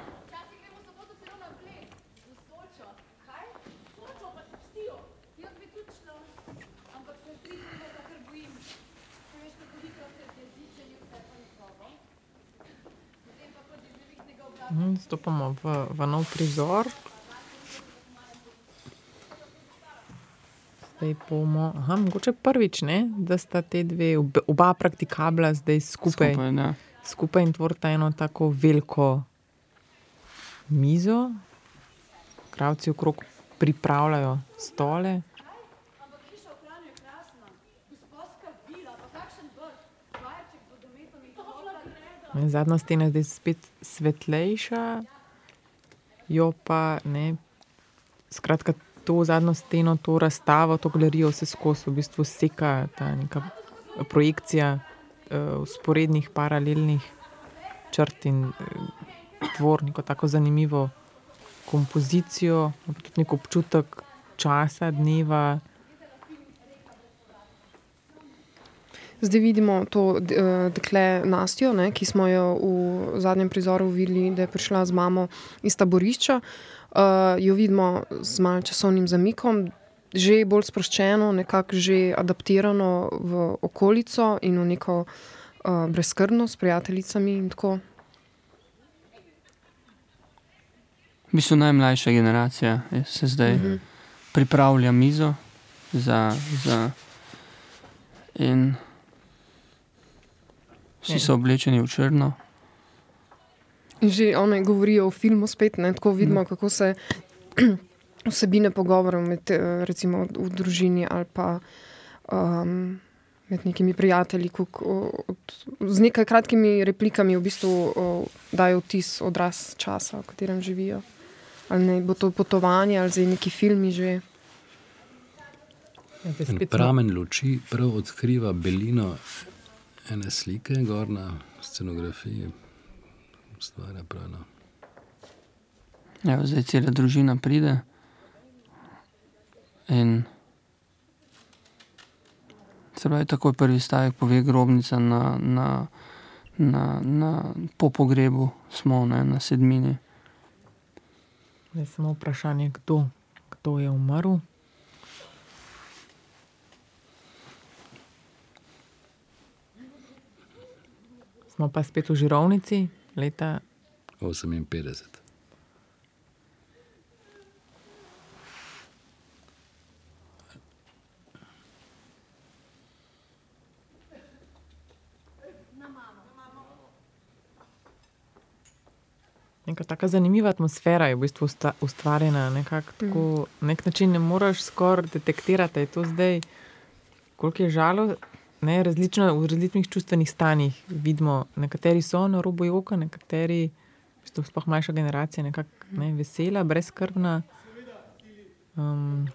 Mhm, Stopamo v, v nov prizor. Zdaj bomo, aha, mogoče prvič, ne, da sta te dve, ob- oba praktikabla zdaj skupaj, Skupaj. Skupaj in tvorita eno tako veliko mizo. Kravci okrog pripravljajo stole. Ne, Zadnja stena je zdaj spet svetlejša, jo pa ne. Skratka, to zadnjo steno, to razstavo, to galerijo vse skozi v bistvu seka ta neka projekcija uh, vzporednih, paralelnih črt in tvor, neko tako zanimivo kompozicijo, tudi nek občutek časa, dneva. Zdaj vidimo to eh, dekle Nastjo, ne, ki smo jo v zadnjem prizoru videli, da je prišla z mamo iz taborišča. Uh, jo vidimo z malce časovnim zamikom, že bolj sproščeno, nekako že adaptirano v okolico in v neko uh, brezskrbnost s prijateljicami. in tako. V bistvu najmlajša generacija se zdaj Mhm. pripravlja mizo za. za in vsi Ja. so oblečeni v črno. In že one govorijo o filmu spet, ne, tako vidimo, kako se vsebine pogovorov med, eh, recimo, v družini ali pa um, med nekimi prijatelji, kako, od, z nekaj kratkimi replikami v bistvu o, dajo vtis odraz časa, v katerem živijo. Ali ne bo to potovanje ali zdaj neki filmi že. Ja, En pramen luči prav odkriva belino ene slike, gor na scenografiji. Stvarja prav. No. Evo, zdaj cela družina pride in se pravi, takoj prvi stavek pove grobnica na, na, na, na, po pogrebu smo ne, na sedmini. Zdaj samo vprašanje, kdo, kdo je umrl. Smo pa spet v Žirovnici, leta 58. taka zanimiva atmosfera je v bistvu ustvarjena. Nekako tako, na nek način ne moreš skoraj detektirati, je to zdaj, koliko je žalo. Ne, različno, v različnih čustvenih stanjih vidimo, nekateri so na robu joka, nekateri, v bistvu sploh mlajša generacija, nekako ne, vesela, brezskrbna. Um,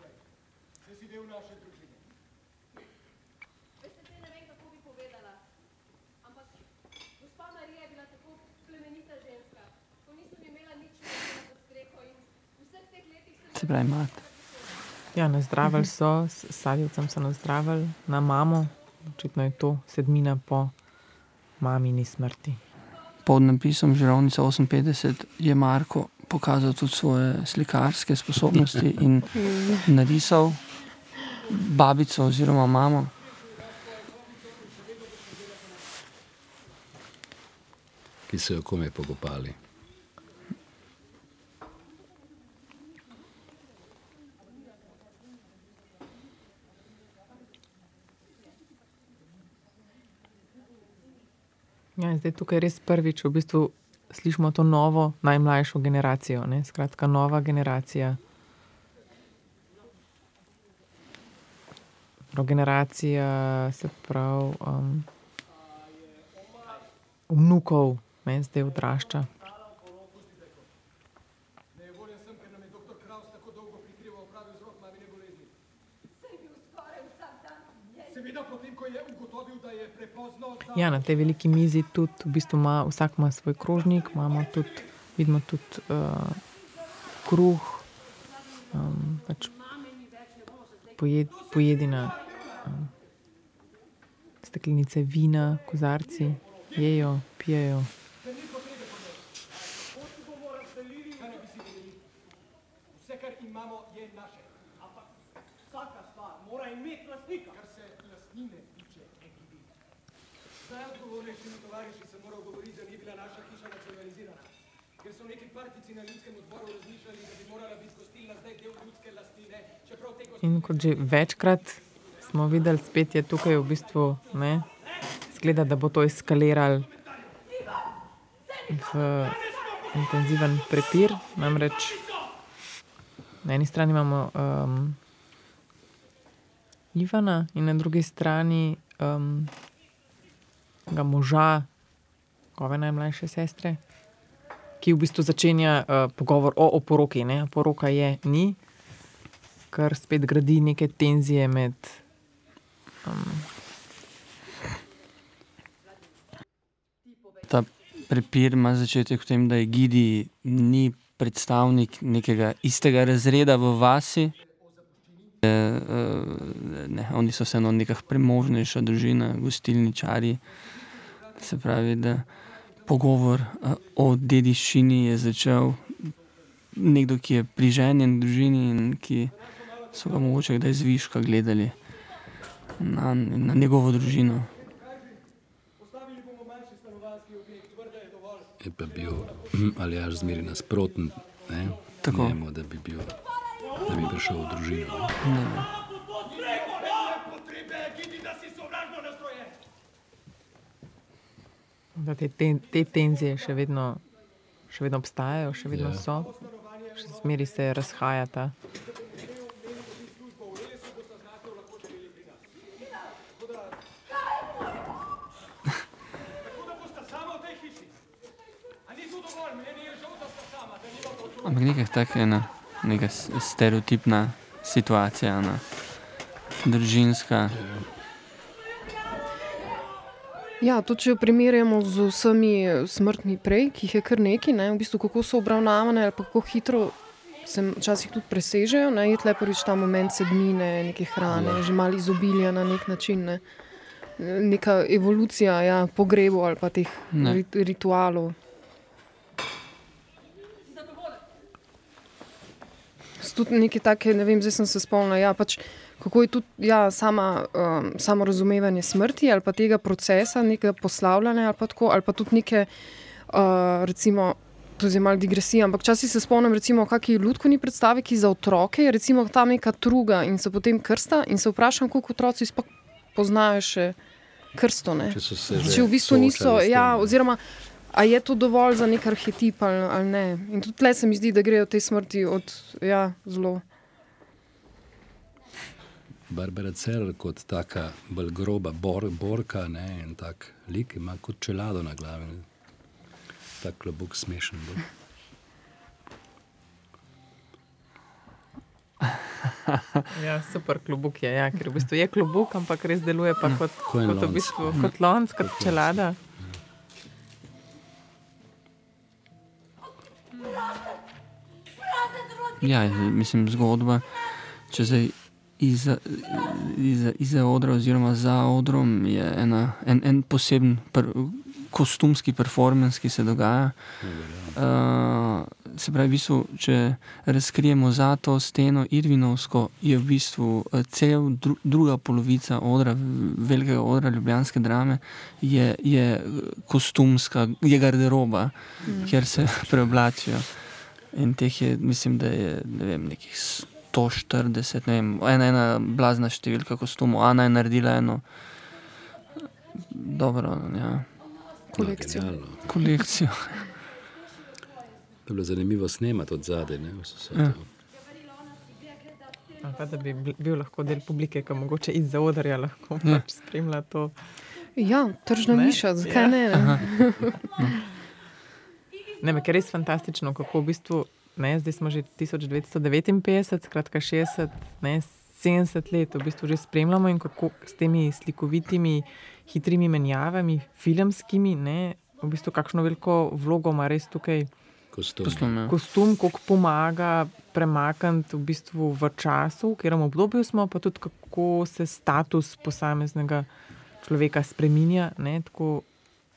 Gospa Marija je bila tako plemenita ženska. Ko nisem imela nič naredila pod streho in v vseh teh pravi, mat. ja, nazdravili so, s sadjevcem so nazdravili na mamo, očitno je to sedmina po mamini smrti. Pod napisom Žirovnica 58 je Marko pokazal tudi svoje slikarske sposobnosti in narisal babico oziroma mamo. ki so jo komaj pokopali. Zdaj tukaj res prvič v bistvu slišimo to novo, najmlajšo generacijo. Ne? Skratka, nova generacija. Generacija, se pravi, um, vnukov, ne, zdaj odrašča. Nejevoljen sem, ker nam je doktor Kraus tako dolgo prikrival pravi vzrok mamine bolezni. Seveda potem, ko je ugotovil, da je prepozno za... Ja, na tej veliki mizi tudi v bistvu ima, vsak ima svoj krožnik, imamo tudi, vidimo tudi uh, kruh, um, pač pojed, pojedina, um, steklenice vina, kozarci, jejo, pijejo. Vse, kar imamo, je naše. Ampak vsaka stvar mora imeti lastnika. Kar se lastnine tiče, ne gibi. Odgovornejšimi tovariši sem moral govoriti, da ni bila naša hiša nacionalizirana. Ker so neki partijci na ljudskem odboru razmišljali, da bi morala biti gostilna zdaj del ljudske lastnine, čeprav te In kot že večkrat smo videli, spet je tukaj v bistvu, ne, zgleda, da bo to eskaliralo v intenziven prepir. Namreč na eni strani imamo um, Ivana in na drugi strani um, moža, njegove najmlajše sestre, ki v bistvu začenja uh, pogovor o oporoki. Ne? Oporoka je ni, kar spet gradi neke tenzije med. Um, Ta prepir ima začetek v tem, da je Gidi ni predstavnik nekega istega razreda v vasi. E, e, ne, oni so vseeno neka premožnejša družina, gostilničari. Se pravi, da pogovor o dediščini je začel nekdo, ki je priženjen družini in ki so ga mogoče kdaj zviška gledali na, na njegovo družino. Je pa bil ali až zmeri nasproten, ne? Tako. Njemu, da bi bil, da bi prišel v družino. Ne? Ne. Da te, te, te tenzije še vedno, še vedno obstajajo, še vedno Ja. so, še zmeraj se razhajata. Ampak nekaj tako je ena, neka s- stereotipna situacija, ena družinska. Ja, to, če jo primerjamo z vsemi smrtmi prej, ki jih je kar nekaj, ne, v bistvu kako so obravnavane, ali kako hitro se včasih tudi presežejo. Ne, je tle prvič ta moment sedmine, neke hrane, Ja. že malo izobilja na nek način. Ne. Neka evolucija ja, pogrebov ali pa teh Ne. rit, ritualov. Tudi neke take, ne vem, zdaj sem se spomnila, ja, pač, kako je tudi ja, sama, um, samo razumevanje smrti ali pa tega procesa, nekega poslavljanja ali pa tako, ali pa tudi neke, uh, recimo, to je malo digresija, ampak včasih se spomnim, recimo, kakšni ljudkovni predstavi, ki za otroke, je recimo tam neka truga in se potem krsta in se vprašam, koliko otroci sploh poznajo še krsto. Ne? Če so se že Če v bistvu niso, ja, oziroma a je to dovolj za nek arhetip ali, ali ne. In tudi tle se mi zdi, da grejo te smrti od ja, zelo. Barbara Cerar kot taka bolj groba bor, borka ne, in tak lik ima kot čelado na glavi. Ne. Tak klobuk smešen. Bo. Ja, super klobuk je, ja, ker v bistvu je klobuk, ampak res deluje pa kot, Ko en kot, v lonc. bistvu, kot lonc, kot čelada. Ja, mislim, zgodba, če zdaj izza, izza, izza odra oziroma za odrom je ena, en, en poseben per, kostumski performance, ki se dogaja. Uh, se pravi, v bistvu, če razkrijemo za to steno Irvinovsko, je v bistvu eh, cel dru, druga polovica odra, velikega odra Ljubljanske drame, je, je eh, kostumska, je garderoba, mm. kjer se preoblačijo. In teh je, mislim, da je ne vem, nekih 140, ne vem, ena, ena blazna številka kostumov, Ana je naredila eno dobro. Ja. Kolekcijo. genialno. kolekcijo. To je bilo zanimivo snemati od zadaj. Ja. pa da bi bil- lahko del publike, ki mogoče izza odrja lahko Ja. pač spremlja to. Ja, tržna Ne? niša, zakaj Ja. ne? ne? Ne, ker je res fantastično, kako v bistvu, ne, zdaj smo že 1959, skratka 60, ne, 70 let, v bistvu že spremljamo in kako s temi slikovitimi, hitrimi menjavami, filmskimi, ne, v bistvu kakšno veliko vlogo ima res tukaj Kostum. Kostum, ja. kostum, kako pomaga premakniti v bistvu v času, v katerem obdobju smo, pa tudi kako se status posameznega človeka spremenja. Ne, tako,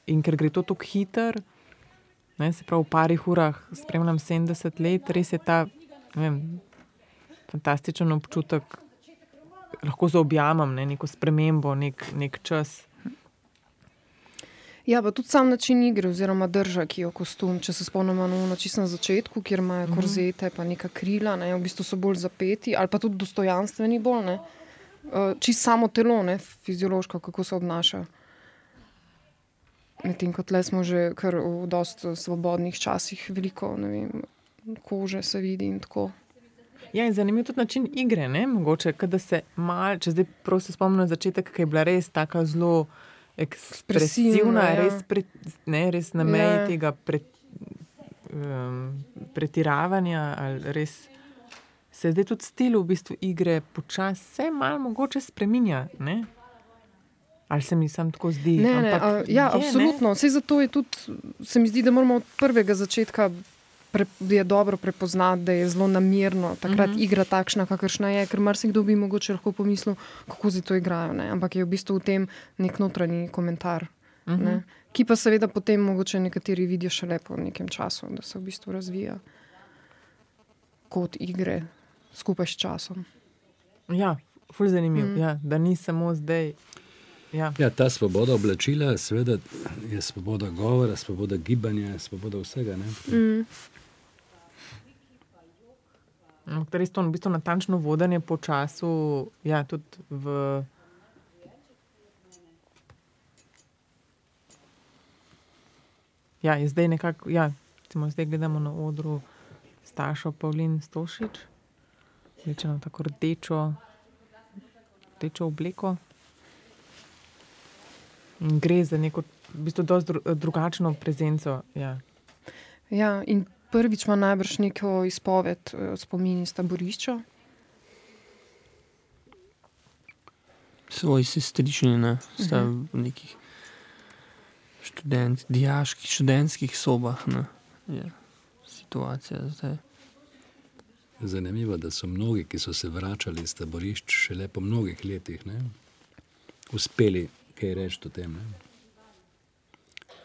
in ker gre to tako hitro, ne, se pravi, v parih urah spremljam 70 let, res je ta vem, fantastičen občutek, lahko zaobjamem ne, neko spremembo, nek, nek čas. Ja, pa tudi sam način igre, oziroma drža, ki jo kostum. Če se spomnimo na čisto na začetku, kjer imajo Mhm. korzete, pa neka krila, ne, v bistvu so bolj zapeti, ali pa tudi dostojanstveni bolj. Ne. Čisto samo telo, ne, fiziološko, kako se obnaša. Medtem ko tle smo že kar v dosti svobodnih časih, veliko vem, kože se vidi in tako. Ja, in zanimiv je tudi način igre, ne? mogoče, da se malo, če zdaj prav se spomnim začetek, ki je bila res tako zelo ekspresivna, ja. res, pre, ne, res na meji Ja. tega pre, um, pretiravanja. ali Res, se zdaj tudi stil v bistvu igre počasi se malo mogoče spreminja. Ne? Ali se mi sam tako zdi? Ne, ne, a, ja, je, ne. absolutno. Vse zato je tudi, se mi zdi, da moramo od prvega začetka pre, je dobro prepoznati, da je zelo namerno takrat Mhm. mm -hmm. igra takšna, kakršna je, ker marsikdo bi mogoče lahko pomislil, kako zdaj to igrajo. Ne? Ampak je v bistvu v tem nek notranji komentar. Mm Mhm. -hmm. Ki pa seveda potem mogoče nekateri vidijo šele po nekem času, da se v bistvu razvija kot igre skupaj s časom. Ja, ful zanimiv, Mm. mm. ja, da ni samo zdaj. Ja. Ja, ta svoboda oblačila, seveda, je svoboda govora, svoboda gibanja, svoboda vsega. Ne? Mm. Ampak res to v bistvu natančno vodenje po času, ja, tudi v. Ja, je zdaj nekako, ja, recimo zdaj gledamo na odru Stašo Pavlin Stošič, rečeno tako rdečo, rdečo obleko. Gre za neko, v bistvu, dosti dru, drugačno prezenco. Ja. Ja, in prvič ima najbrž neko izpoved, eh, spomin iz taborišča. Svoji sestrični, ne, sta Mhm. v nekih študent, dijaških, študentskih sobah. Ne, je situacija zdaj. Zanimivo, da so mnogi, ki so se vračali iz taborišč, šele po mnogih letih ne, uspeli kaj reči o tem. Ne.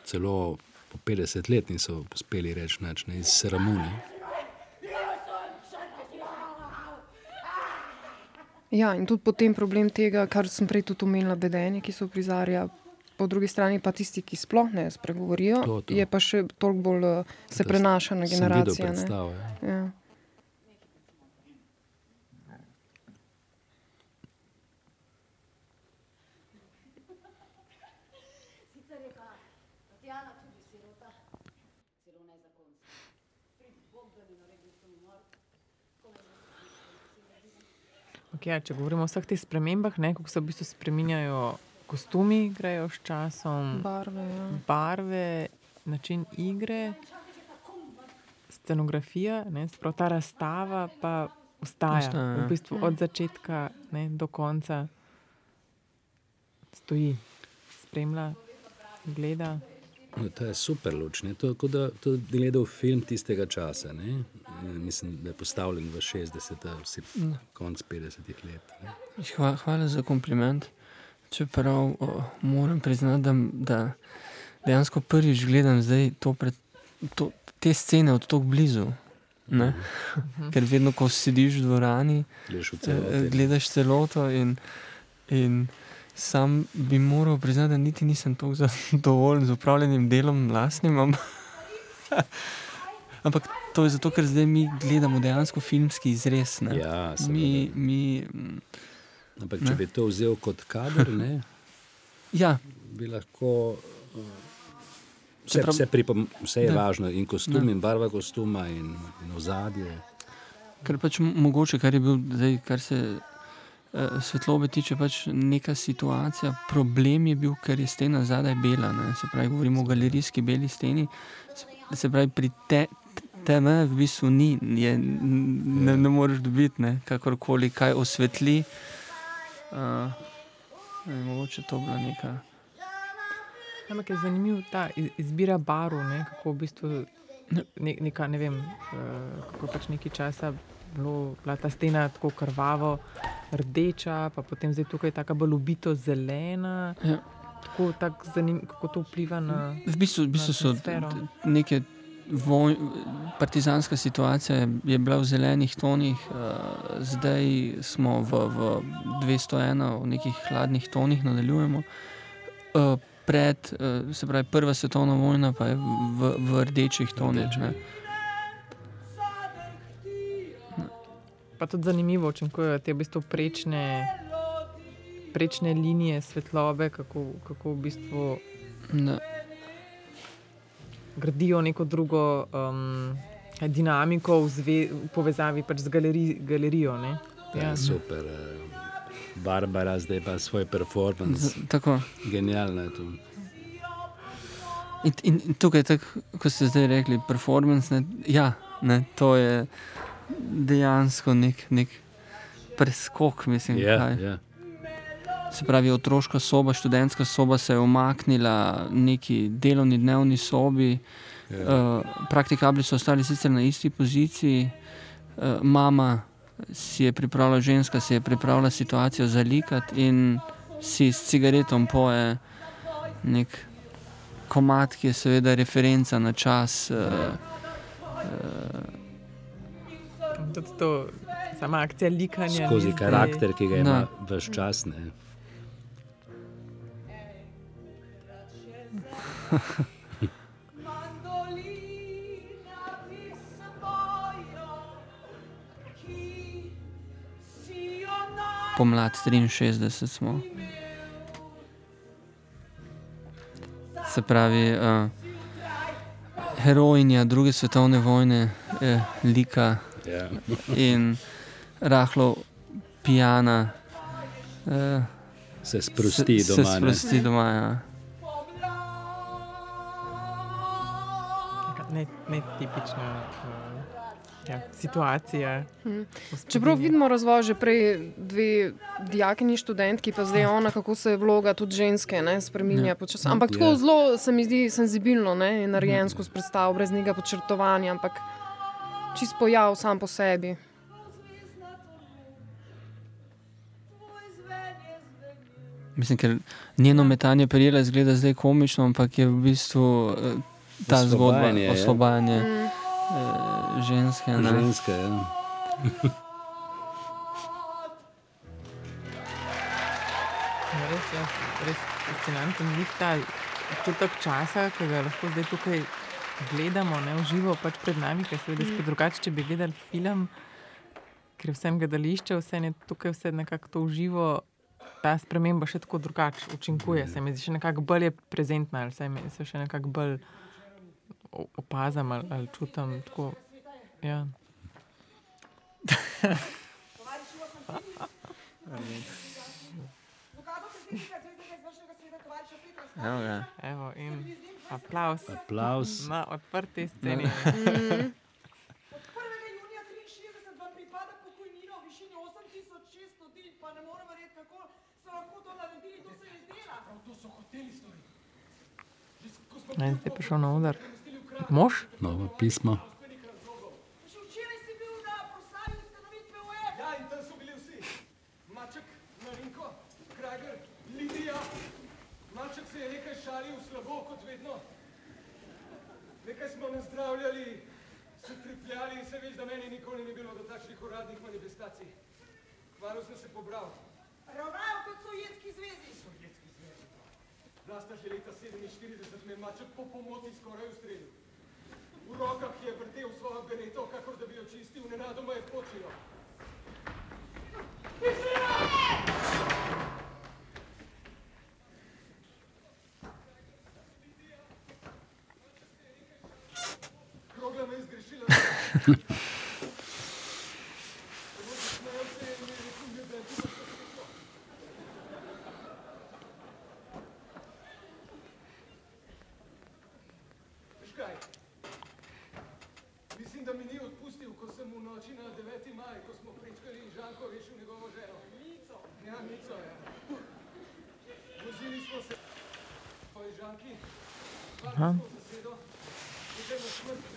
Celo po 50 let niso uspeli reči nič, ne iz sramune. Ja, in tudi potem problem tega, kar sem prej tudi omenila, vedenje, ki se uprizarja. Po drugi strani pa tisti, ki sploh ne spregovorijo, To, to. je pa še toliko bolj eh, se Da prenaša na videl generacije. ne. predstavo, ja. Ja. Sicer je pa Tatjana tudi sirota, celo nezakonska. Pri Bog, da bi naredil sem umor. Okay, ja, če govorimo o vseh teh spremembah, ne, kako se v bistvu spremenjajo kostumi, grejo s časom, Barve, ja. barve način igre, scenografija, ne, sprav ta razstava pa ostaja. Ostaja, ja. V bistvu od začetka ne, do konca stoji, spremlja, gleda. No, to je super luč. ne. To je kot da bi gledal film tistega časa. Ne? E, Mislim, da je postavljen v 60-ih, vsi Mm. konc 50-ih let. Ne? Hvala, hvala za kompliment. Čeprav o, moram priznati, da, da dejansko prvič gledam to pred, to, te scene od tako blizu. Ne? Ker vedno, ko sediš v dvorani, Gledaš v eh, celoti. gledaš celoto. In, in sam bi moral priznati, da niti nisem tako zadovoljen z upravljenim delom, lastnim. Ampak, ampak to je zato, ker zdaj mi gledamo dejansko filmski izrez. Ne? Ja, mi, mi, mm, Ampak Ne. če bi to vzel kot kader, ne, ja, bi lahko uh, Vse, vse, pripom, vse je Da. važno, in kostum, Da. in barva kostuma, in, in ozadje. Ker pač mogoče, kar je bil zdaj, kar se svetlobe tiče, pač neka situacija, problem je bil, ker je stena zadaj bela. Ne? Se pravi, govorimo o galerijski beli steni. Se- pravi, pri te, teme v bistvu ni, je, ne, ne moreš dobiti, ne? kakorkoli kaj osvetli. Uh, ne, mogoče to bila neka. Ampak je zanimiv ta iz- izbira barv, ne, kako v bistvu ne, neka, ne vem, eh, kako pač nekaj časa bilo, bila ta stena tako krvavo, rdeča, pa potem zdaj tukaj tako bolj ubito zelena. Ja. Tako, tak zanim, kako to vpliva na. V bistvu, v bistvu so neke voj, partizanska situacija je, bila v zelenih tonih, uh, zdaj smo v, v 201, v nekih hladnih tonih, nadaljujemo. Uh, pred, uh, se pravi, prva svetovna vojna pa je v, v rdečih tonih. ne. Pa tudi zanimivo učinkujejo te v bistvu prečne, prečne linije svetlobe, kako, kako v bistvu Da. gradijo neko drugo um, dinamiko v, zve, v povezavi pač z galeri, galerijo. Ne? Ja. Super. eh, Barbara zdaj pa svoj performance. Tako. Genialno je to. In, in, in tukaj, tak, ko ste zdaj rekli, performance, ne, ja, ne, to je dejansko nek, nek preskok, mislim. Ja, kaj. ja. Se pravi, otroška soba, študentska soba se je umaknila neki delovni dnevni sobi, Ja. uh, praktikabli so ostali sicer na isti poziciji, uh, mama si je pripravila, ženska si je pripravila situacijo za likat in si s cigaretom poje nek komat, ki je seveda referenca na čas. Uh, Tudi to, sama akcija likanja. Skozi karakter, ki ga ima Da. vse čas. Ne. pomlad 63 smo. Se pravi, uh, herojinja druge svetovne vojne, eh, lika Ja. in rahlo pijana. Eh, Se sprosti se, doma, Se ne. sprosti doma, ja. Ne, ne tipična uh, ja, situacija. Mhm. gospodinje. Čeprav vidimo razvoj že prej dve dijakini študentki, pa zdaj ona, kako se vloga tudi ženske ne, spreminja Ja. počasi. Ampak Ja. tako zelo se mi zdi senzibilno ne, in narejen skozi predstavo, brez nekega podčrtovanja, ampak čist pojav sam po sebi. Mislim, ker njeno metanje perila izgleda zdaj komično, ampak je v bistvu eh, ta zgodba Osvobajanje, ja. osvobajanje Mm. eh, ženske. Ne? Ženska, ja. Ja, res, ja, res fascinanten lik ta občutek časa, ki ga lahko zdaj tukaj gledamo, ne v živo, pač pred nami, ker seveda spet drugače, če bi gledali film, ker vsem gledališče, vse je tukaj vse nekako to v živo. Ta sprememba še tako drugače učinkuje, se mi zdi še nekako bolj je prezentna, ali se mi se še nekako bolj opazam ali, ali čutim. Tako, ja. Evo ga. Evo, in aplaus. Aplaus. Na odprti sceni. Od 1. junija 63 vam pripada pokojnina v višini 8600 din, pa ne morem verjeti, kako so lahko to naredili, to se je izdela. To so hoteli storiti. No, zdaj je prišel na oder. Mož? Novo pismo. Še včeraj si bil na proslavi ustanovitve UEFA. Ja, in tam so bili vsi. Maček, Marinko, Krager, Lidija. Maček se je nekaj šalil slabo, kot vedno. Nekaj smo nazdravljali, se tripljali in se veš, da meni nikoli ni bilo do takšnih uradnih manifestacij. Kmalu sem se pobral. Ravnajo kot Sovjetski zvezi. Sovjetski zvezi. Vlasta že leta 47 me maček po pomoti skoraj ustrelil. V rokah je vrtel svojo bereto, kakor da bi jo čistil, nenadoma je počilo.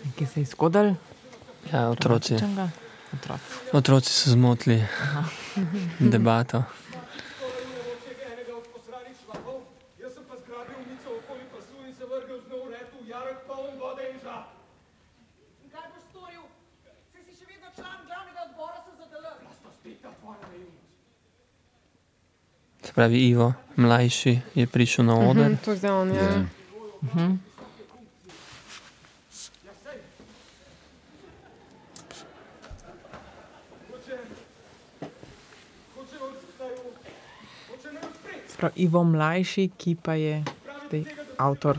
Nekaj se je izkodal. Ja, otroci. Dramatičnega. Otroci. Otroci so zmotili debato. pasu in se pravi, Ivo, mlajši, je prišel na oder. Mhm, to je zdaj on, ja. Ja. Mhm. Hoče, hoče od, naj, hoče naj Sprav, Ivo mlajši, ki pa je zdaj avtor.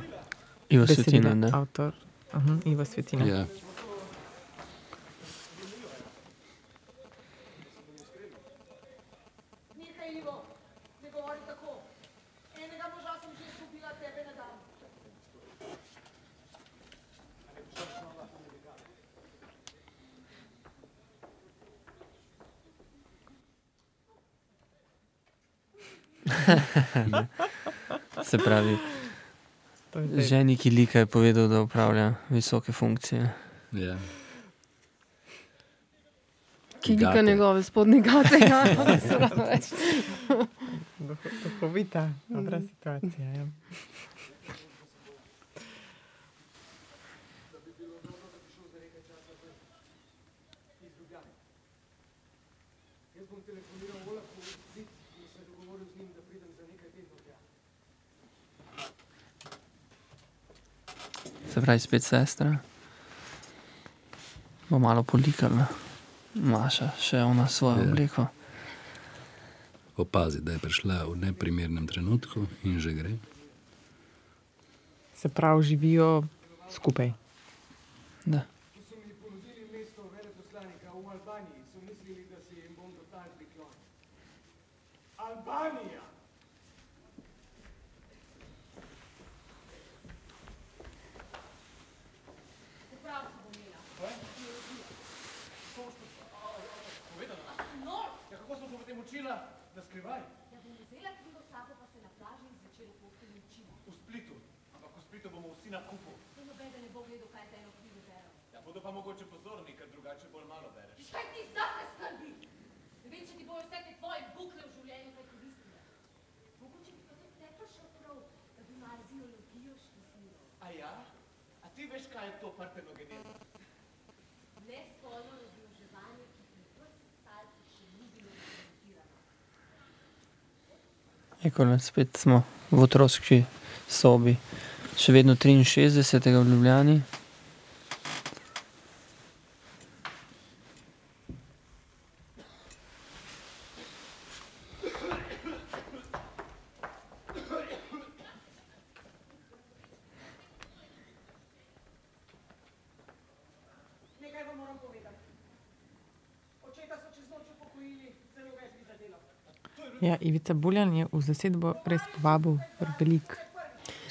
Ivo. Svetina, ne? Avtor. Uh, Ivo Svetina. Ja. Nehaj, Ivo, ne govori tako. Enega moža sem že izgubila, tebe ne dam. Se pravi, To je zdaj- ženi, ki lika je povedal, da upravlja visoke funkcije. Ja. Ki lika Gate. njegove spodnje gate. Ja, se da več. Duho- Duhovita, dobra situacija. Ja. iz Ljubljane. Jaz bom telefoniral Olafu v Split in se dogovoril z njim, da pridem za nekaj tednov tja. Se pravi, spet sestra. Bo malo polikala. Maša, še ona svojo Ja. obleko. Opazi, da je prišla v neprimernem trenutku in že gre. Se pravi, živijo skupaj. Da. Ko so mi ponudili mesto veleposlanika v Albaniji, so mislili, da se jim bom do tal priklonil. Albanija! Prav si bom imela. Povedala? No, Ja, kako smo se potem učila? Na skrivaj? ja bom vzela knjigo s sabo, pa se na plaži zvečer v postelji učila. V Splitu. Ampak v Splitu bomo vsi na kupu. Saj noben ne bo gledal, kaj te eno knjigo berem. Ja, bodo pa mogoče pozorni, ker drugače bolj malo bereš. Viš kaj ti zase skrbi? Ne vem, če ti bojo vse te tvoje bukle v življenju kaj koristile. Mogoče bi pa tudi te prišel prav, da bi malo biologijo študiral. A ja? A ti veš, kaj je to partenogeneza? Nespolno razmnoževanje, ki pri vrstcalcih še ni bilo dokumentirano. Ekole, spet smo v otroški sobi, še vedno 63. v Ljubljani. Nekaj vam moram povedati. Očeta so čez noč upokojili, zelo več bi zadelo. Ja, Ivica Buljan je v zasedbo res povabil veliko.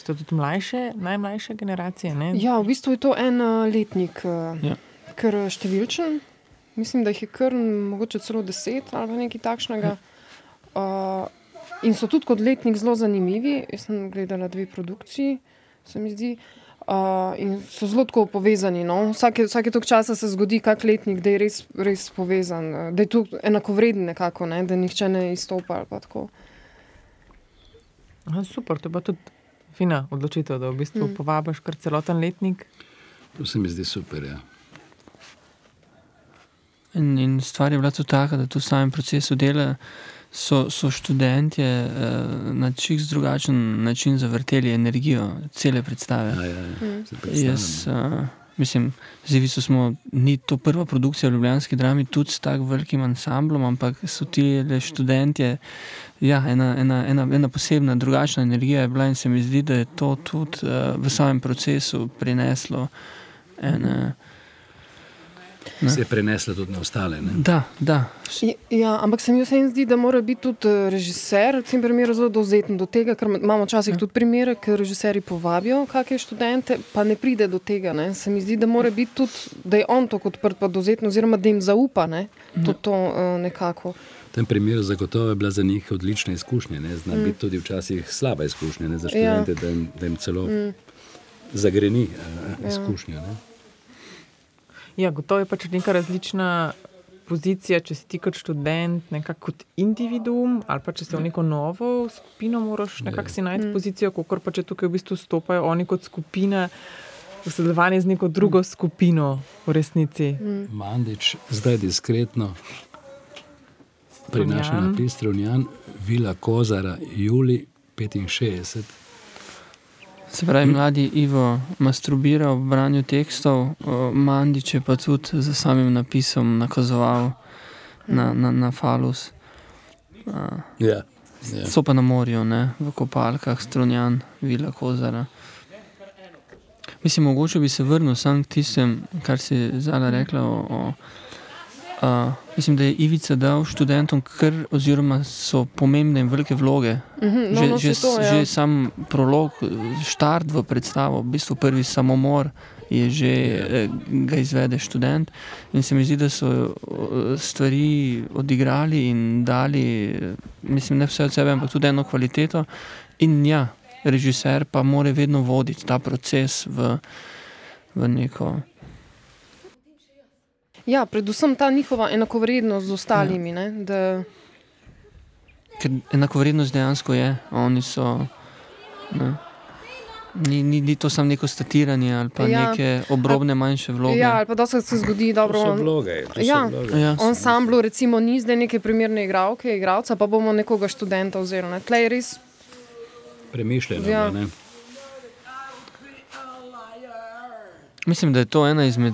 Ste tudi mlajše, najmlajše generacije? Ne? Ja, v bistvu je to en uh, letnik, uh, Ja. kar uh, številčen. Mislim, da jih je kar mogoče celo deset ali nekaj takšnega. Uh, in so tudi kot letnik zelo zanimivi. Jaz sem gledala dve produkciji, se mi zdi. Uh, in so zelo tako povezani. No? Vsake, vsake toliko časa se zgodi kak letnik, da je res, res povezan, uh, da je tu enakovreden nekako, ne? da nihče ne izstopa ali pa tako. Aha, super, to je pa tudi fina odločitev, da v bistvu mm. povabiš kar celoten letnik. To se mi zdi super. Ja. In, in stvar je bila tudi taka, da tu v samem procesu dela so, so študentje eh, na čisto drugačen način zavrteli energijo cele predstave. Ja, ja, ja. Se Jaz, uh, mislim, z Ivico smo, ni to prva produkcija v Ljubljanski drami, tudi s tako velikim ansamblom, ampak so ti le študentje. Ja, ena, ena, ena, ena posebna, drugačna energija je bila in se mi zdi, da je to tudi uh, v samem procesu prineslo ene, Se je prenesla tudi na ostale. Ne? Da, da. Ja, ampak se mi vseeno zdi, da mora biti tudi eh, režiser, v tem primeru, zelo dovzeten do tega, ker imamo včasih tudi primere, ker režiserji povabijo kakšne študente, pa ne pride do tega. Ne. Se mi zdi, da mora biti tudi, da je on tako odprt, pa dovzeten, oziroma da jim zaupa ne, to, to uh, nekako. V tem primeru zagotovo je bila za njih odlična izkušnja, ne? zna mm. biti tudi včasih slaba izkušnja ne? za študente, ja. da, jim, da jim celo mm. zagreni uh, izkušnja. Ne? Ja, gotovo je pač neka različna pozicija, če si ti kot študent, nekako kot individuum, ali pa če se v neko novo skupino moraš nekako si najti mm. pozicijo, kot pa če tukaj v bistvu stopajo oni kot skupina. V sodelovanju z neko drugo skupino, v resnici. Mm. Mandič, zdaj diskretno, prinaša napis Strunjan, Vila Kozara, Juli 65. Se pravi, mladi Ivo masturbira v branju tekstov, Mandič je pa tudi za samim napisom nakazoval na, na, na falus. Ja, ja. So pa na morju, ne? v kopalkah, Strunjan, Vila Kozara. Mislim, mogoče bi se vrnil sam k tistem, kar si Zala rekla o, o Uh, mislim, da je Ivica dal študentom, kar, oziroma so pomembne in velike vloge. Mm -hmm, no, že, no, že, to, ja. že sam prolog, štart v predstavo, v bistvu prvi samomor je že yeah. ga izvede študent. In se mi zdi, da so stvari odigrali in dali, mislim, ne vse od sebe, ampak tudi eno kvaliteto. In ja, režiser pa mora vedno voditi ta proces v, v neko. Ja, predvsem ta njihova enakovrednost z ostalimi. Ja. Ne, da... Ker enakovrednost dejansko je, oni so. Ne. Ni, ni, ni to samo neko statiranje ali pa ja. neke obrobne manjše vloge. Ja, ali pa da se zgodi, da on, vloge, ja, ja, on sam bil, recimo, ni zdaj neke primerne igralke, igralca, pa bomo nekoga študenta vzeli. Tle je res. Premišljeno. Ja. Ne? Mislim, da je to ena izmed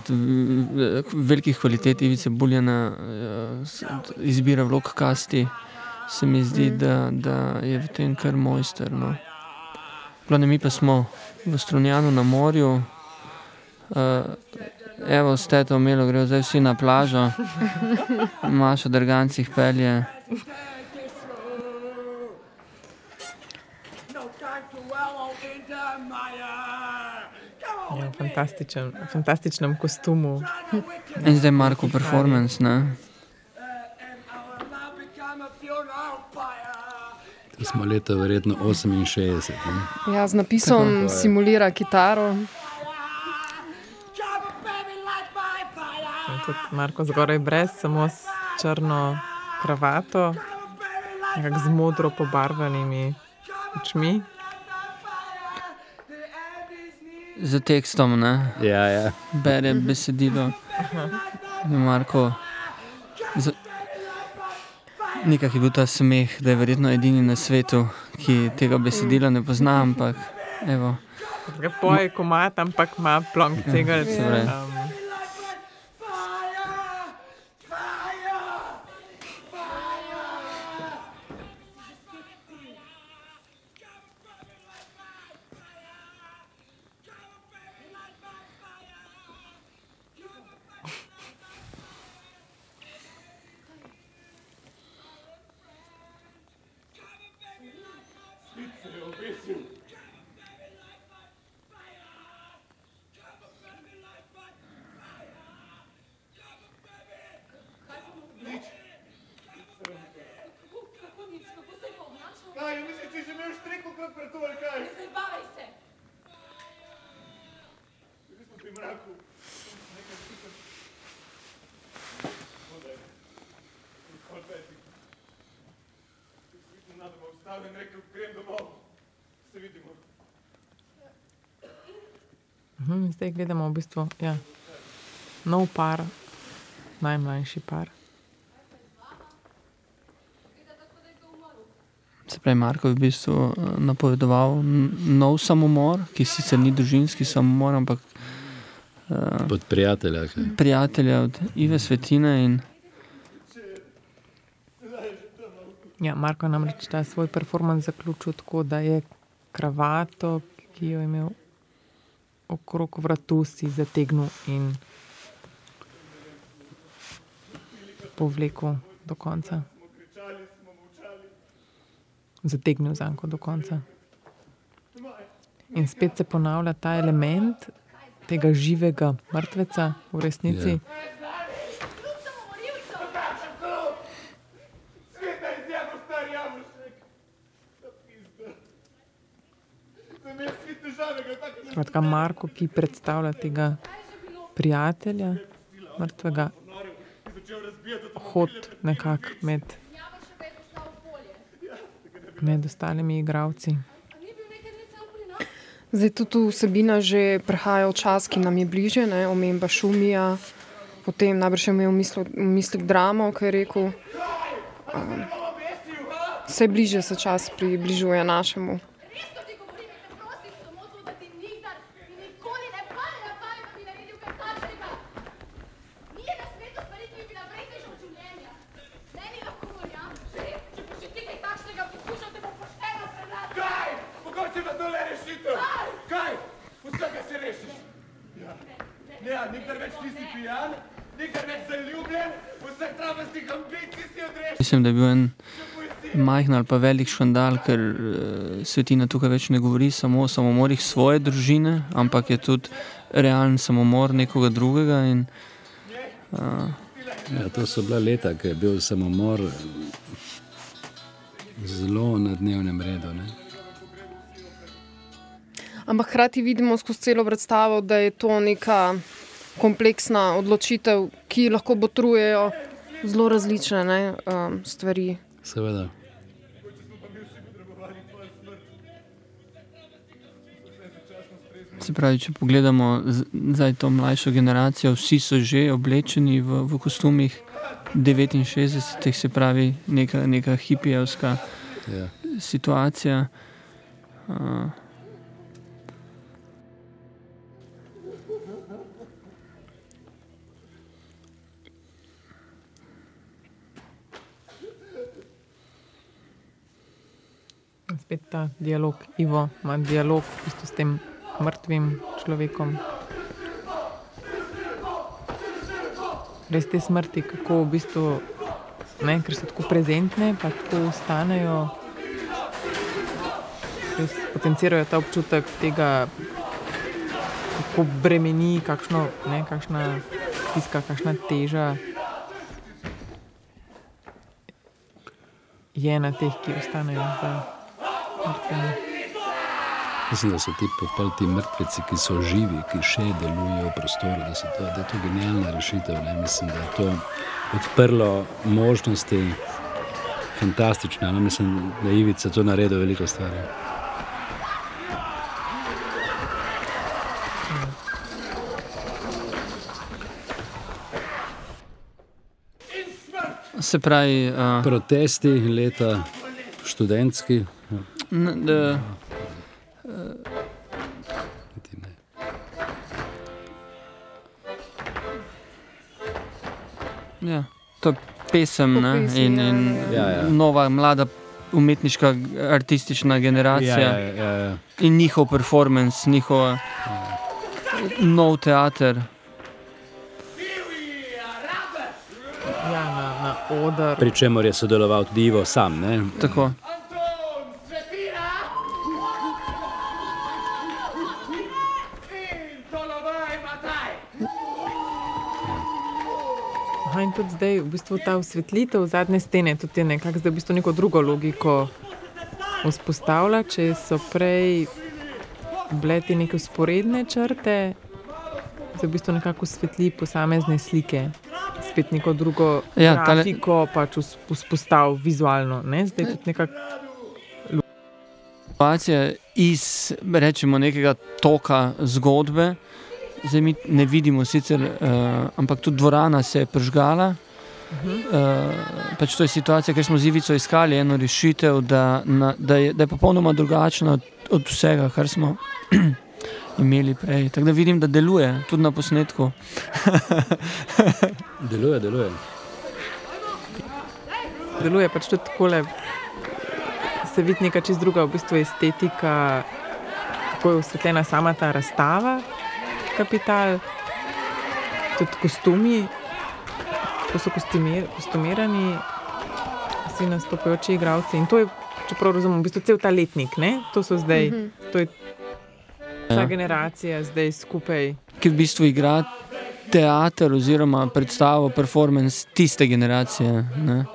velikih kvalitet Ivice Buljana, izbira vlog kasti. Se mi zdi, da, da je v tem kar mojster. No. Plane, mi pa smo v Strunjanu na morju. Uh, evo, ste to imeli, grejo zdaj vsi na plažo, Maša drgancih pelje. Ja, fantastičen, fantastičnem kostumu. In zdaj Marko performance. Ne? To smo leta verjetno 68. Ne? Ja, z napisom Tako, simulira kitaro. Marko zgoraj brez, samo s črno kravato, z modro pobarvanimi očmi. Z tekstom. Ne? Ja, ja. Bere besedilo. Marko. Z... Nekaj je bil ta smeh, da je verjetno edini na svetu, ki tega besedila ne pozna. Ampak, evo. Poje, ko ima tam, ampak ima plonk tega. Ja, zdaj gledamo v bistvu ja, nov par, najmlajši par. Se pravi, Marko je v bistvu napovedoval nov samomor, ki sicer ni družinski samomor, ampak uh, od prijatelja. Kaj? Prijatelja od Ive Svetine. In... Ja, Marko je namreč ta svoj performance zaključil tako, da je kravato, ki jo je imel okrog vratu si zategnil in povlekel do konca. Zategnil zanko do konca. In spet se ponavlja ta element tega živega mrtveca v resnici. Ja. Sveta izjema, star jabolčnik. Zapizda. Sem jaz svi težavega, tako da Skratka, Marko, ki predstavlja tega prijatelja, mrtvega, hod nekako med, med ostalimi igravci. Zdaj tudi tu vsebina že prehaja v čas, ki nam je bliže, ne? omemba šumija, potem najbrž je imel v mislih dramo, ki je rekel. Um, vse bliže se čas približuje našemu. Kaj? Mogoče pa tole rešitev? Kaj? Vsega se rešiš. Ja. Ne, nikdar več nisi pijan, nikdar več zaljubljen, vseh travnostih ambicij si odrešil. Mislim, da je bil en majhen ali pa velik škandal, ker uh, svetina tukaj več ne govori samo o samomorih svoje družine, ampak je tudi realen samomor nekoga drugega. In, uh, Ja, to so bila leta, ko je bil samomor zelo na dnevnem redu. Ne? Ampak hkrati vidimo skozi celo predstavo, da je to neka kompleksna odločitev, ki lahko botrujejo zelo različne ne, um, stvari. Seveda. se pravi, če pogledamo zdaj to mlajšo generacijo, vsi so že oblečeni v, v kostumih 69, se pravi, neka, neka hipijevska Ja. situacija. Uh, spet ta dialog, Ivo ima dialog v bistvu s tem mrtvim človekom. Res te smrti, kako v bistvu, ne, ker so tako prezentne, pa tako ostanejo, res potencirajo ta občutek tega, kako bremeni, kakšno, ne, kakšna stiska, kakšna teža je na teh, ki ostanejo mrtvimi. Mislim, da so ti, pol ti mrtveci, ki so živi, ki še delujejo v prostoru, da, to, da je to genialna rešitev. Ne? Mislim, da je to odprlo možnosti, fantastične. No? Mislim, da je Ivica to naredil veliko stvari. se pravi, uh, Protesti leta študentski. Da, Niti ne. ja, to je pesem Po ne, pesmi, in, ja, in ja. Ja, ja. nova, mlada umetniška, artistična generacija. Ja, ja, ja, ja. in njihov performance, njihov nov teater. Ja, na, na. Pri čemer je sodeloval tudi Ivo sam. Ne? Tako. Aha, in tudi zdaj, v bistvu ta osvetlitev zadnje stene, tudi je nekako zdaj v bistvu neko drugo logiko vzpostavlja. Če so prej bile te neke usporedne črte, zdaj v bistvu nekako osvetli posamezne slike, spet neko drugo Ja, ja, tale- grafiko pač vzp- vzpostavil vizualno. Ne? Zdaj tudi nekako Situacija iz rečemo, nekega toka zgodbe. Zdaj mi ne vidimo, sicer, uh, ampak tudi dvorana se je pržgala. Uh, pač to je situacija, ker smo z Ivico iskali eno rešitev, da, na, da, je, da je popolnoma drugačna od, od vsega, kar smo imeli prej. Tako da vidim, da deluje tudi na posnetku. Deluje, deluje. deluje pač tudi tako. Se vidi neka čist druga v bistvu estetika, kako je osvetljena sama ta razstava, kapital, tudi kostumi, to so kostumir, kostumirani, vsi nastopajoči igralci. In to je, če prav razumem, v bistvu cel ta letnik, ne? To so zdaj, Mhm. to je ta Ja. generacija zdaj skupaj. Ki v bistvu igra teater oziroma predstavo, performance tiste generacije. Ne?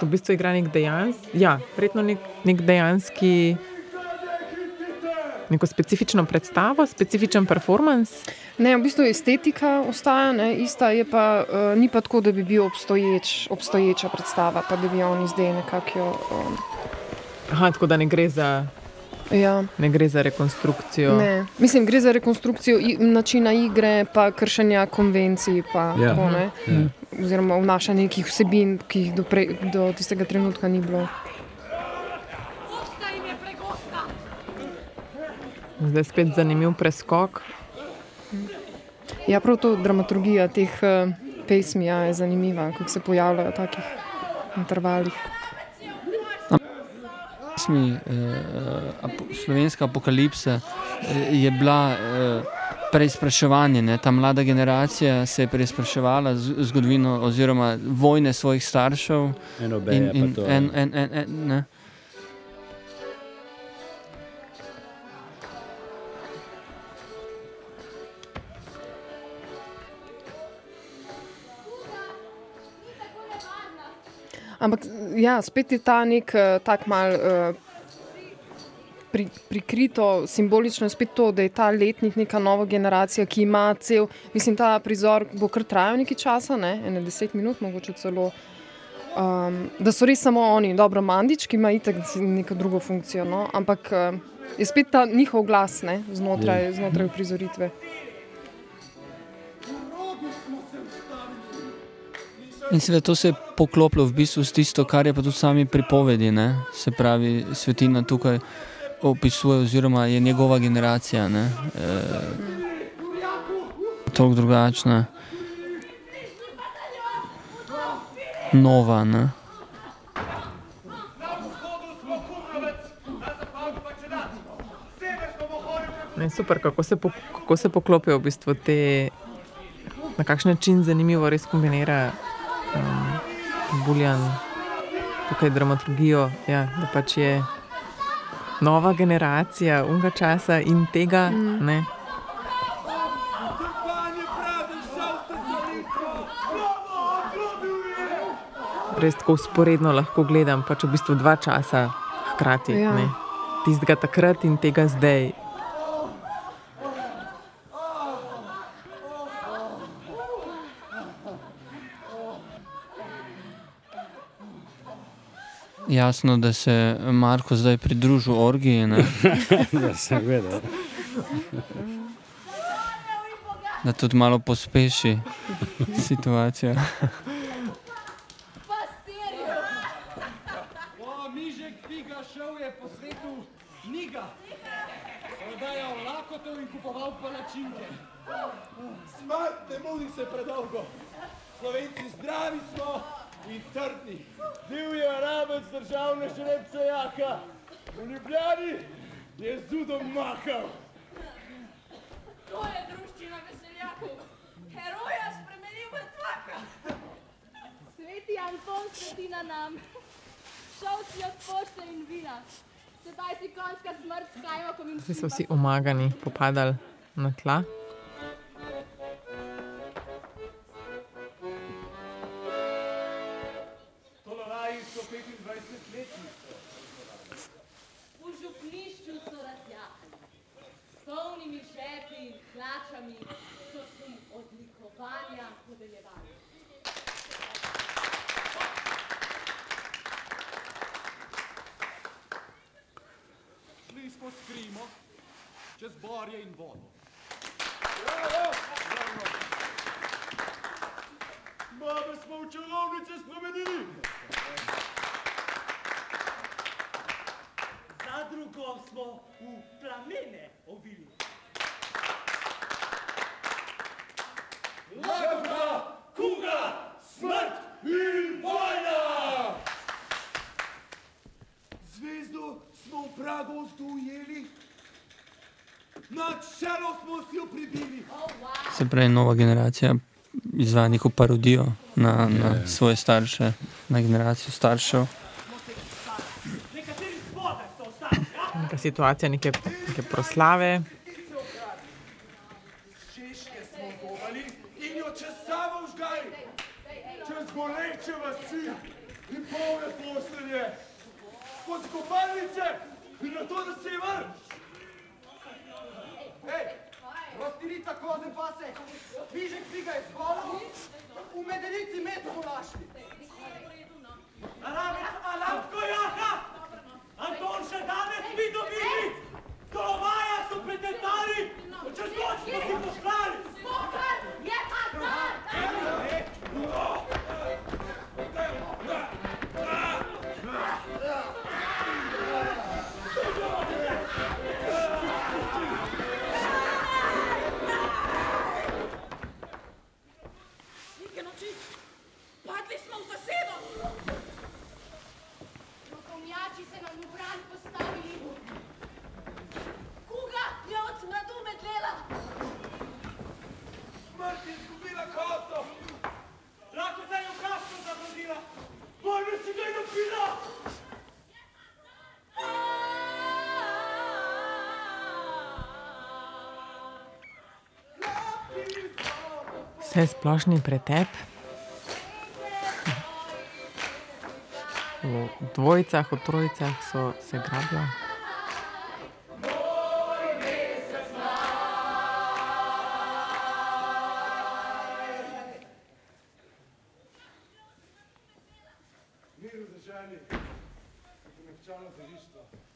To v bistvu igra nek dejanski, ja, verjetno nek, nek dejanski, neko specifično predstavo, specifičen performance. Ne, v bistvu estetika ostaja ne, ista, pa, uh, ni pa tako, da bi bil obstoječ, obstoječa predstava, pa da bi oni zdaj nekako. Um, Aha, tako da ne gre za, ja, ne gre za rekonstrukcijo. ne. Mislim, gre za rekonstrukcijo načina igre, pa kršenja konvencij, pa Ja. tako, ne. Ja. oziroma vnašanje nekih vsebin, ki jih do, prej, do tistega trenutka ni bilo. Jim je. Zdaj spet zanimiv preskok. Ja, prav to dramaturgija teh uh, pesmi ja, je zanimiva, kako se pojavljajo v takih intervalih. Pesmi, eh, apo, slovenska apokalipsa eh, je bila eh, preizpraševanje. Ne? Ta mlada generacija se je preizpraševala zgodovino oziroma vojne svojih staršev. Eno In, beje pa in, to. en, en, en, en, ne. Ampak ja, spet je ta nek uh, tak mal. Uh, Pri, prikrito, simbolično spet to, da je ta letnik neka nova generacija, ki ima cel, mislim, ta prizor bo kar trajal nekaj časa, ne, ene deset minut, mogoče celo. Um, da so res samo oni, dobro, Mandič, ki ima itak neko drugo funkcijo, no, ampak uh, je spet ta njihov glas ne, znotraj, znotraj prizoritve. In seveda to se je poklopilo v bistvu s tisto, kar je pa tudi sami pripovedi. Ne? Se pravi, svetina tukaj opisuje, oziroma je njegova generacija. Ne? E, Tako drugačna. Nova. Ne? Ne, super, kako se, po, kako se poklopijo v bistvu te, na kakšen način zanimivo res kombinira um, Buljan tukaj dramaturgijo, ja, da pač je nova generacija unga časa in tega. Mm. Ne, res tako usporedno lahko gledam, pač v bistvu dva časa hkrati. Ja. Tistega takrat in tega zdaj. Jasno, da se je Marko zdaj pridružil orgiji, ne? da sem vedel. da tudi malo pospeši situacijo. Prodajal lakoto in kupoval palačinke. Smrt ne mudi se predolgo. Slovenci zdravi smo in trdni. Bil je arabec državne žrebce jaka. V Ljubljani je z udom mahal. To je druščina veseljakov. Heroja spremenil v tvaka. Sveti Anton sveti na nam. Šel si od pošte in vina. Sedaj si konjska smrt s kajmakom in Zdaj so vsi omagani, popadali na tla. Tolovaji so 25 letnice. V župnišču so razjahali. S polnimi žepi in hlačami so si odlikovanja podeljevali. Šli smo s Krimo, čez borje in vodo. Babe smo v čarovnice spremenili. Zadrugo smo v plamene ovili. Lakota, kuga, smrt in vojna! Zvezdo smo v pragozdu ujeli, Se pravi, nova generacija izvaja neko parodijo na, na Ja, ja. svoje starše, na generacijo staršev. Neka situacija, neke, neke proslave. Češke smo dobali in sabo vžgali, čez goreče vasi in polne postelje, pod kopalnice in na to, da se je vrn. Rostirica koze pase, vižek figa je skola, v medenici med smo našli. Aramec Alamko jaka, Anton še danes mi dobili, Kolovaja so petetali, čez noč smo si poslali. Smokar je hazard! Neke Vse splošni pretep. V dvojicah, v trojicah so se grabila.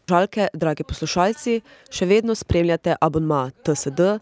Žalke, dragi poslušalci, še vedno spremljate abonma TSD,